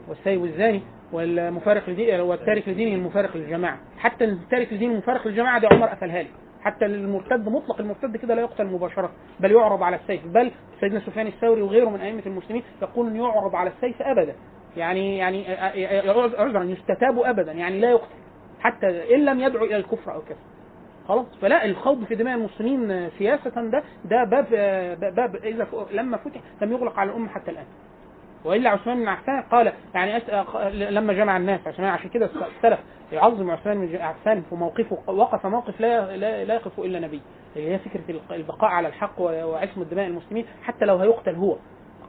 والسيب الزاني والمفارق لدين والتارك لدينه المفارق للجماعة. حتى التارك لدينه المفارق للجماعة ده عمر قفلها لي. حتى المرتد مطلق المرتد كده لا يقتل مباشرة بل يعرض على السيف. بل سيدنا سفيان الثوري وغيره من أئمة المسلمين يقول يعرض على السيف ابدا. يعني يعني عذرا يستتاب ابدا يعني لا يقتل. حتى إن لم يدعو إلى الكفر أو كذا. خلاص؟ فلا الخوض في دماء المسلمين سياسة ده ده باب باب إذا لما فتح لم يغلق على الأمة حتى الآن. وإلا عثمان بن عفان قال يعني لما جمع الناس عشان عشان كده السلف يعظم عثمان بن عفان في موقفه وقف موقف لا لا, يقف إلا نبي اللي هي فكرة البقاء على الحق و- وعصمة دماء المسلمين حتى لو هيقتل هو.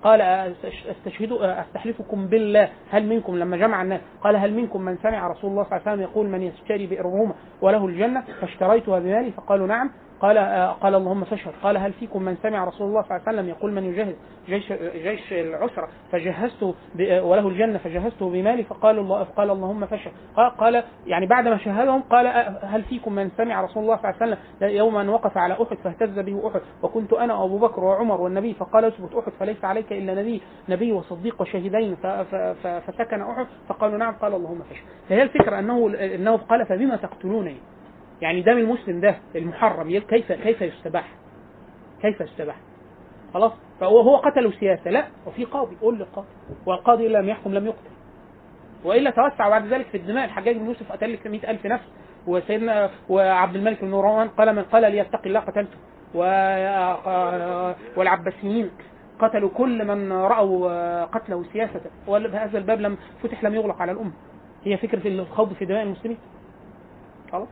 قال استشهد أستحلفكم بالله هل منكم؟ لما جمع الناس قال هل منكم من سمع رسول الله صلى الله عليه وسلم يقول من يشتري بئر وله الجنة فاشتريتها بمالي؟ فقالوا نعم. قال قال اللهم فاشهد. قال هل فيكم من سمع رسول الله صلى الله عليه وسلم يقول من يجهز جيش جيش العسرة؟ فجهزته وله الجنة فجهزته بمالي فقال الله فقال اللهم فاشهد. قال, قال يعني بعد ما شهدهم قال هل فيكم من سمع رسول الله صلى الله عليه وسلم يوم أن وقف على أحد فاهتز به أحد؟ وكنت أنا وأبو بكر وعمر والنبي فقال اثبت أحد فليس عليك إلا نبي نبي وصديق وشهيدين فسكن أحد؟ فقالوا نعم قال اللهم فاشهد. فهي الفكرة أنه أنه قال فبما تقتلونني؟ يعني دم المسلم ده المحرم كيف كيف يستباح؟ كيف يستباح؟ خلاص؟ فهو هو قتله سياسة لا وفي قاضي قول للقاضي. والقاضي لم يحكم لم يقتل. وإلا توسع بعد ذلك في الدماء. الحجاج بن يوسف قتل لك 100000 نفس. وسيدنا وعبد الملك بن مروان قال من قال ليتقي الله قتلته. و والعباسيين قتلوا كل من رأوا قتله سياسة. وهذا الباب لم فتح لم يغلق على الأمة. هي فكرة الخوض في دماء المسلمين. خلاص؟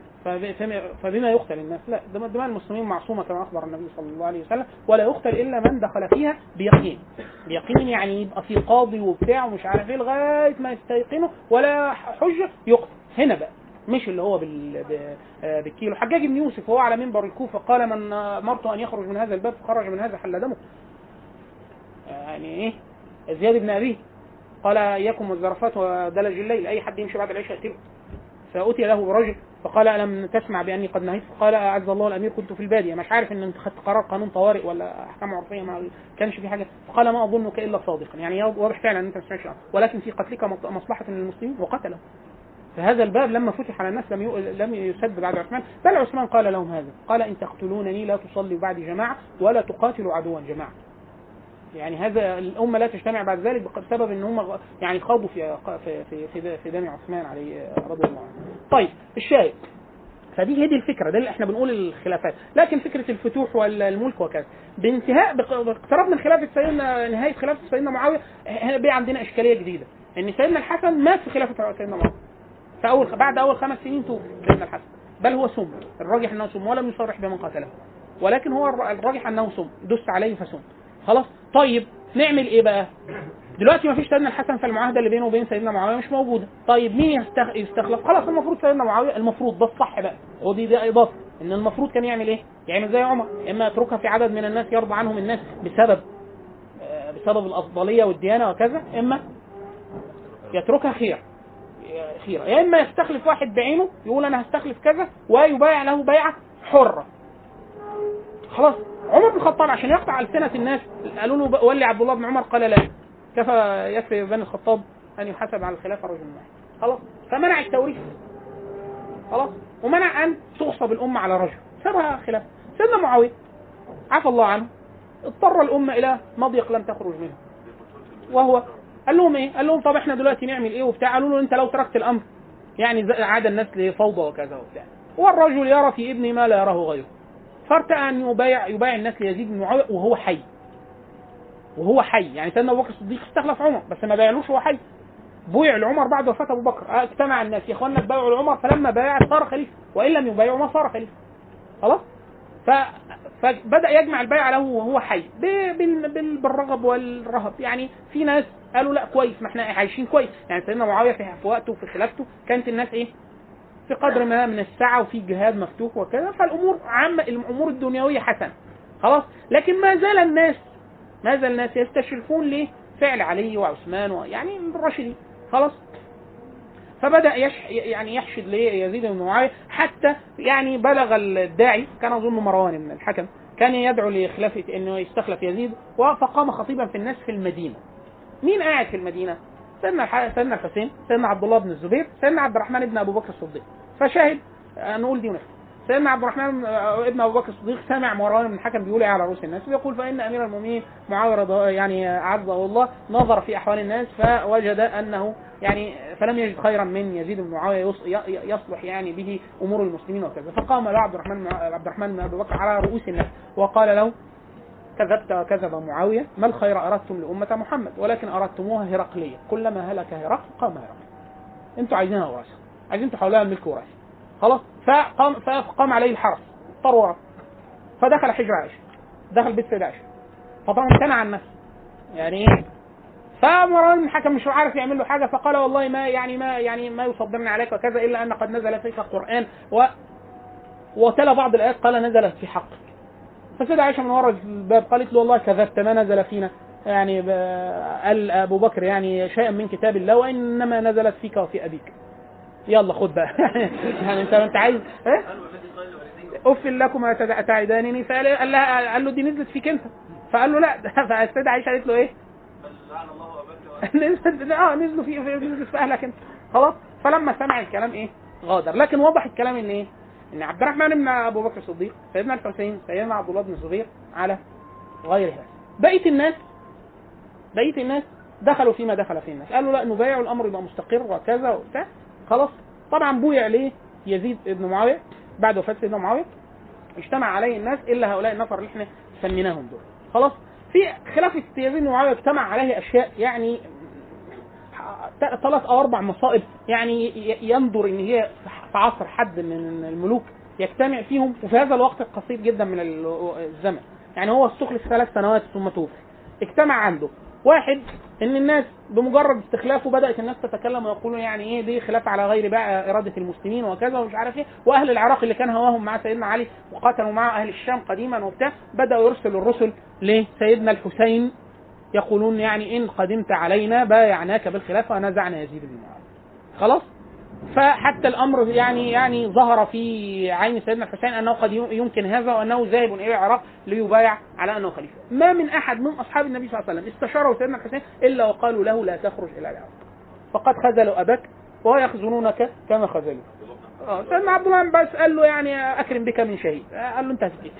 فبما يقتل الناس. لا دم- دماء المسلمين معصومة كما أخبر النبي صلى الله عليه وسلم ولا يقتل إلا من دخل فيها بيقين. بيقين يعني يبقى في قاضي وبتاع ومش عارف إيه لغاية ما يستيقنوا ولا حجة يقتل. هنا بقى مش اللي هو بال... آه بالكيلو. حجاج بن يوسف وهو على منبر الكوفة قال من امرت أن يخرج من هذا الباب فخرج من هذا حل دمه. يعني إيه؟ زياد بن أبيه قال اياكم والزرفات ودلج الليل أي حد يمشي بعد العشاء يقتله. فأتي له برجل فقال ألم تسمع بأني قد نهيت؟ فقال أعز الله الأمير كنت في البادية. مش عارف إن أنت خدت قرار قانون طوارئ ولا أحكام عرفية ما كانش في حاجة. فقال ما أظنك إلا صادقا. يعني واضح فعلا أن أنت ما سمعتش ولكن في قتلك مص- مصلحة للمسلمين وقتله. فهذا الباب لما فتح على الناس لم لم يسد بعد عثمان. بل عثمان قال لهم هذا. قال إن تقتلونني لا تصلي بعد جماعة ولا تقاتلوا عدوا جماعة. يعني هذا الأمة لا تجتمع بعد ذلك بسبب إن هم يعني خاضوا في في في في, دم عثمان عليه رضي الله عنه. طيب الشاهد. فدي هي دي الفكرة ده اللي إحنا بنقول الخلافات. لكن فكرة الفتوح والملك وكذا. بانتهاء باقتراب من خلافة سيدنا نهاية خلافة سيدنا معاوية هنا بقى عندنا إشكالية جديدة. إن سيدنا الحسن مات في خلافة سيدنا معاوية. في أول بعد أول خمس سنين توفي سيدنا الحسن. بل هو سم. الراجح إنه سم ولم يصرح بمن قتله ولكن هو الر- الراجح إنه سم. دس عليه فسم. خلاص؟ طيب نعمل إيه بقى؟ دلوقتي ما فيش سيدنا الحسن فالمعاهده اللي بينه وبين سيدنا معاوية مش موجودة. طيب مين يستخ... يستخلف؟ خلاص المفروض سيدنا معاوية المفروض ده الصح بقى. ودي دي إضافة إن المفروض كان يعمل إيه؟ يعمل زي عمر إما يتركها في عدد من الناس يرضى عنهم الناس بسبب آه، بسبب الأفضلية والديانة وكذا إما يتركها خير خيرة. يا إما يستخلف واحد بعينه يقول أنا هستخلف كذا ويبايع له بيعة حرة. خلاص عمر بن الخطاب عشان يقطع ألسنة الناس قالوا له ولي عبد الله بن عمر قال لا كفى يكفي بني الخطاب أن يحاسب على الخلافه رجل واحد خلاص فمنع التوريث خلاص ومنع أن تغصب الأمة على رجل سابها خلافه سيدنا معاوية عفى الله عنه اضطر الأمة إلى مضيق لم تخرج منه وهو قال لهم إيه؟ قال لهم طب إحنا دلوقتي نعمل إيه وبتاع؟ قالوا له أنت لو تركت الأمر يعني عاد الناس لفوضى وكذا وبتاع. والرجل يرى في ابنه ما لا يراه غيره. فارتأى أن يبايع يبايع الناس ليزيد بن معاويه وهو حي. وهو حي، يعني سيدنا أبو بكر الصديق استخلف عمر بس ما بايعلوش وهو حي. بويع لعمر بعد وفاة أبو بكر، آه، اجتمع الناس يا اخوانا تبايعوا لعمر فلما بايع صار خليفة وإن لم يبايعوا ما صار خليفة. خلاص؟ ف... فبدأ يجمع البيع له وهو حي. بالرغب والرهب يعني في ناس قالوا لا كويس ما إحنا عايشين كويس يعني سيدنا معاوية في في وقته وفي خلافته كانت الناس إيه في قدر ما من السعه وفي جهاد مفتوح وكذا فالأمور عامة الأمور الدنيوية حسنة. خلاص؟ لكن ما زال الناس ما زال الناس يستشرفون لفعل علي وعثمان ويعني الراشدين. خلاص؟ فبدأ يش يعني يحشد ليزيد بن معاوية حتى يعني بلغ الداعي كان أظن مروان بن الحكم كان يدعو لخلافة إنه يستخلف يزيد فقام خطيبا في الناس في المدينة. مين قاعد في المدينة؟ سيدنا سيدنا الحسين، سيدنا عبد الله بن الزبير، سيدنا عبد الرحمن بن أبو بكر الصديق. فشاهد آه، نقول دي ونفس. سيدنا عبد الرحمن آه، ابن أبو بكر الصديق سمع مروان بن الحكم بيقول إيه على رؤوس الناس بيقول فإن أمير المؤمنين معاوية يعني عزه الله نظر في أحوال الناس فوجد أنه يعني فلم يجد خيرا من يزيد بن معاوية يصلح يعني به أمور المسلمين وكذا فقام له عبد الرحمن عبد الرحمن بن ابي بكر على رؤوس الناس وقال له كذبت وكذب معاوية ما الخير أردتم لأمة محمد؟ ولكن أردتموها هرقلية. كلما هلك هرقل قام هرقل أنتوا عايزينها وراثة. عايزين تحولها الملك وراثي خلاص؟ فقام فقام عليه الحرس. طر وراه فدخل حجر عائشة. دخل بيت سيدة عائشة. فطبعا امتنع عن نفسه. يعني إيه؟ فمروان الحكم مش عارف يعمل له حاجة فقال والله ما يعني ما يعني ما يصبرني عليك وكذا إلا أن قد نزل فيك القرآن و وتلا بعض الآيات قال نزلت في حقك فسيدة عائشة من ورا الباب قالت له والله كذبت ما نزل فينا. يعني قال أبو بكر يعني شيئا من كتاب الله وإنما نزلت فيك وفي أبيك. يلا خد بقى. [LAUGHS] يعني انت أنت عايز إيه؟ أف لكم تعدانني. فقال قال لها قال له دي نزلت فيك أنت. فقال له لا. [LAUGHS] فالسيدة عائشة قالت له إيه؟ آه نزلوا في- نزلت في أهلك أنت. خلاص. فلما سمع الكلام إيه؟ غادر. لكن وضح الكلام إن إيه؟ إن عبد الرحمن بن أبو بكر الصديق سيدنا الحسين سيدنا عبد الله بن الزبير على غير هذا. بقية الناس بقية الناس دخلوا فيما دخل فيه الناس. قالوا لا نبايع الأمر يبقى مستقر وكذا وبتاع. خلاص طبعا بويع ليه؟ يزيد بن معاوية بعد وفاة سيدنا معاوية. اجتمع عليه الناس إلا هؤلاء النفر اللي إحنا سميناهم دول. خلاص في خلافه يزيد بن معاوية اجتمع عليه أشياء يعني ثلاث أو أربع مصائب يعني ي- ينظر ان هي في عصر حد من الملوك يجتمع فيهم وفي هذا الوقت القصير جدا من ال- الزمن. يعني هو استخلف ثلاث سنوات ثم توفي. اجتمع عنده. واحد إن الناس بمجرد استخلافه بدأت الناس تتكلم ويقولون يعني إيه دي خلاف على غير بقى إرادة المسلمين وكذا ومش عارف إيه. وأهل العراق اللي كان هواهم مع سيدنا علي وقاتلوا مع أهل الشام قديما وبتاع بدأوا يرسلوا الرسل لسيدنا الحسين يقولون يعني إن قدمت علينا بايعناك بالخلافه ونزعنا يزيد بن معاويه خلاص؟ فحتى الأمر يعني يعني ظهر في عين سيدنا الحسين أنه قد يمكن هذا وأنه ذاهب إلى العراق ليبايع على أنه خليفة. ما من أحد من أصحاب النبي صلى الله عليه وسلم استشاره سيدنا الحسين إلا وقالوا له لا تخرج إلى العراق. فقد خذلوا أباك ويخزنونك كما خذلوا. آه سيدنا عبد الله عباس قال له يعني أكرم بك من شهيد. آه، قال له انت هتجيب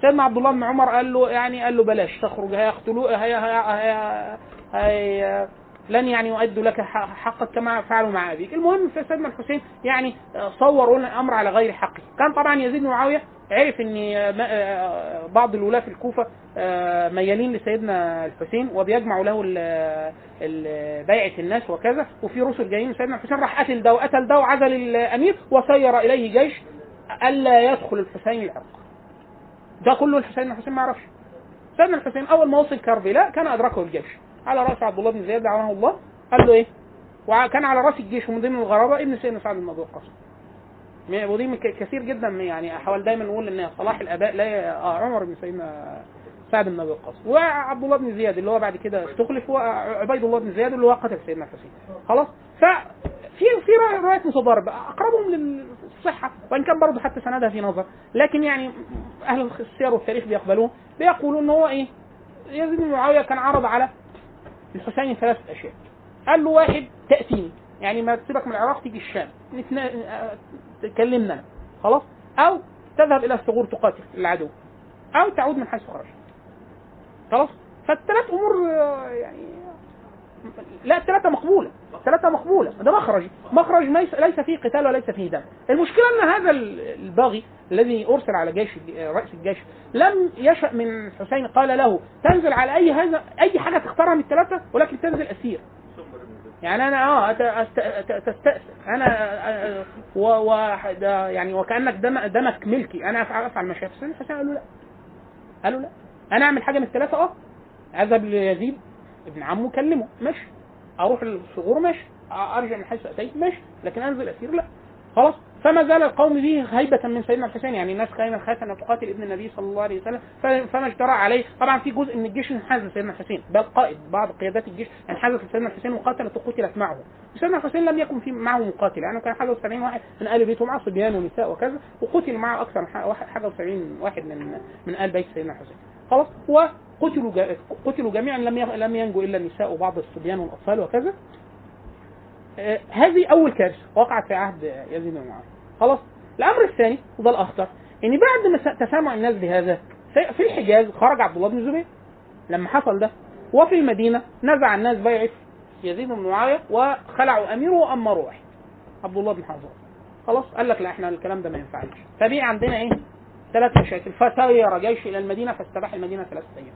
سيدنا عبد الله بن عمر قال له يعني قال له بلاش تخرج هيقتلوه هي هي هي, هي لن يعني يؤدوا لك حقك كما فعلوا مع أبيك. المهم سيدنا الحسين يعني صوروا لنا الأمر على غير حقه كان طبعا يزيد بن معاوية عرف إن بعض الولاة في الكوفة آه، ميالين لسيدنا الحسين وبيجمعوا له بيعة الناس وكذا. وفي رسل جايين سيدنا الحسين راح قتل ده وقتل ده وعزل الأمير وسير إليه جيش ألا يدخل الحسين العراق. ده كله الحسين الحسين ما يعرفش سيدنا الحسين أول ما وصل كربلاء كان أدركه الجيش. على رأس عبد الله بن زياد لعنه الله. قال له إيه؟ وكان على رأس الجيش ومن ضمن الغرابة ابن سيدنا سعد بن ابي وقاص ودي كثير جدا يعني حاول دايما نقول إن صلاح الأباء لا آه عمر بن سيدنا سعد بن ابي وقاص وعبد الله بن زياد اللي هو بعد كده استخلف وعبيد الله بن زياد اللي هو قتل سيدنا الحسين خلاص؟ ففي في روايات متضاربة أقربهم للصحة وإن كان برضه حتى سندها في نظر. لكن يعني أهل السير والتاريخ بيقبلوه بيقولوا ان هو إيه؟ يزيد بن معاوية كان عرض على الحسين ثلاثة أشياء. قال له واحد تأتيني. يعني ما تسيبك من العراق تيجي الشام. آه، تكلمنا. خلاص؟ أو تذهب إلى الثغور تقاتل العدو. أو تعود من حيث خرجت خلاص؟ فالثلاث أمور آه، يعني لا الثلاثة مقبولة الثلاثة مقبولة ده مخرج. مخرج ليس فيه قتال وليس فيه دم. المشكلة إن هذا ال- الباغي الذي أرسل على جيش رأس الجيش لم يشأ من الحسين قال له تنزل على أي هذا أي حاجة تختارها من الثلاثة ولكن تنزل أسير. يعني أنا آه تستأسر أنا آه، و و ده يعني وكأنك دم دمك ملكي. أنا أفعل ما شاء الحسين قال له لا. قالوا لا. أنا أعمل حاجة من الثلاثة آه. أذهب ليزيد. ابن عمه كلمه ماشي. أروح الثغور ماشي. أرجع من حيث أتيت ماشي. لكن أنزل أسير لا. خلاص. فما زال القوم به هيبة من سيدنا الحسين. يعني الناس كانت خايفة أن تقاتل ابن النبي صلى الله عليه وسلم. فما اجترأ عليه. طبعا في جزء من الجيش انحاز لسيدنا الحسين. بل قائد بعض قيادات الجيش انحازت لسيدنا الحسين وقاتلت وقتلت معه. سيدنا الحسين لم يكن في معه مقاتل. يعني كان حاجة و70 واحد من آل بيته معه صبيان ونساء وكذا. وقتل معه أكثر من ح- واحد- حاجة و70 واحد من من آل بيت سيدنا الحسين. خلاص وقتلوا قتلوا جميعا لم لم ينجو إلا النساء وبعض الصبيان والأطفال وكذا. آه، هذه أول كارثة وقعت في عهد يزيد بن معاوية. خلاص الأمر الثاني وده الأخطر إن بعد ما تسامع الناس بهذا في الحجاز خرج عبد الله بن الزبير لما حصل ده وفي المدينة نزع الناس بيعة يزيد بن معاوية وخلعوا أميره وأمروا واحد عبد الله بن حذر خلاص قال لك لا إحنا الكلام ده ما ينفعش فبقي عندنا إيه؟ ثلاث مشاكل. فسير جيش إلى المدينة فاستباح المدينة ثلاث أيام.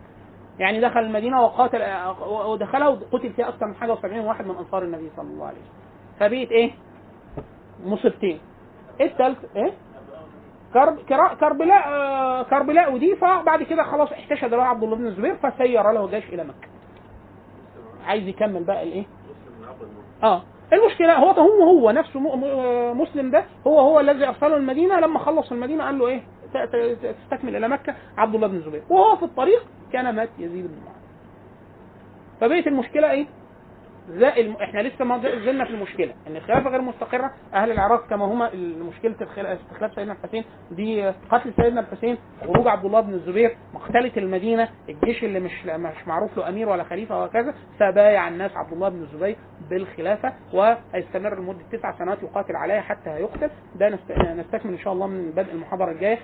يعني دخل المدينة وقاتل آه، ودخلها وقتل فيها أكثر من حاجة و70 واحد من أنصار النبي صلى الله عليه وسلم. فبقيت إيه؟ مصيبتين. الثالث إيه؟ كرب كربلاء آه، كربلاء ودي فبعد كده خلاص احتشد له عبد الله بن الزبير فسير له جيش إلى مكة. عايز يكمل بقى الإيه؟ آه. المشكلة هو هو هو نفسه م- مسلم ده هو هو الذي أرسله المدينة لما خلص المدينة قال له إيه؟ تستكمل إلى مكة عبد الله بن الزبير. وهو في الطريق كان مات يزيد بن معاويه فبقت المشكلة إيه؟ الم... إحنا لسه ما زلنا في المشكلة. إن الخلافه غير مستقرة أهل العراق كما هما مشكلة. استخلاف سيدنا الحسين دي قتل سيدنا الحسين خروج عبد الله بن الزبير مقتلة المدينة الجيش اللي مش مش معروف له أمير ولا خليفة وهكذا فبايع الناس عبد الله بن الزبير بالخلافة وهيستمر لمدة تسع سنوات يقاتل عليها حتى يقتل ده نست... نستكمل إن شاء الله من بدء المحاضرة الجاية.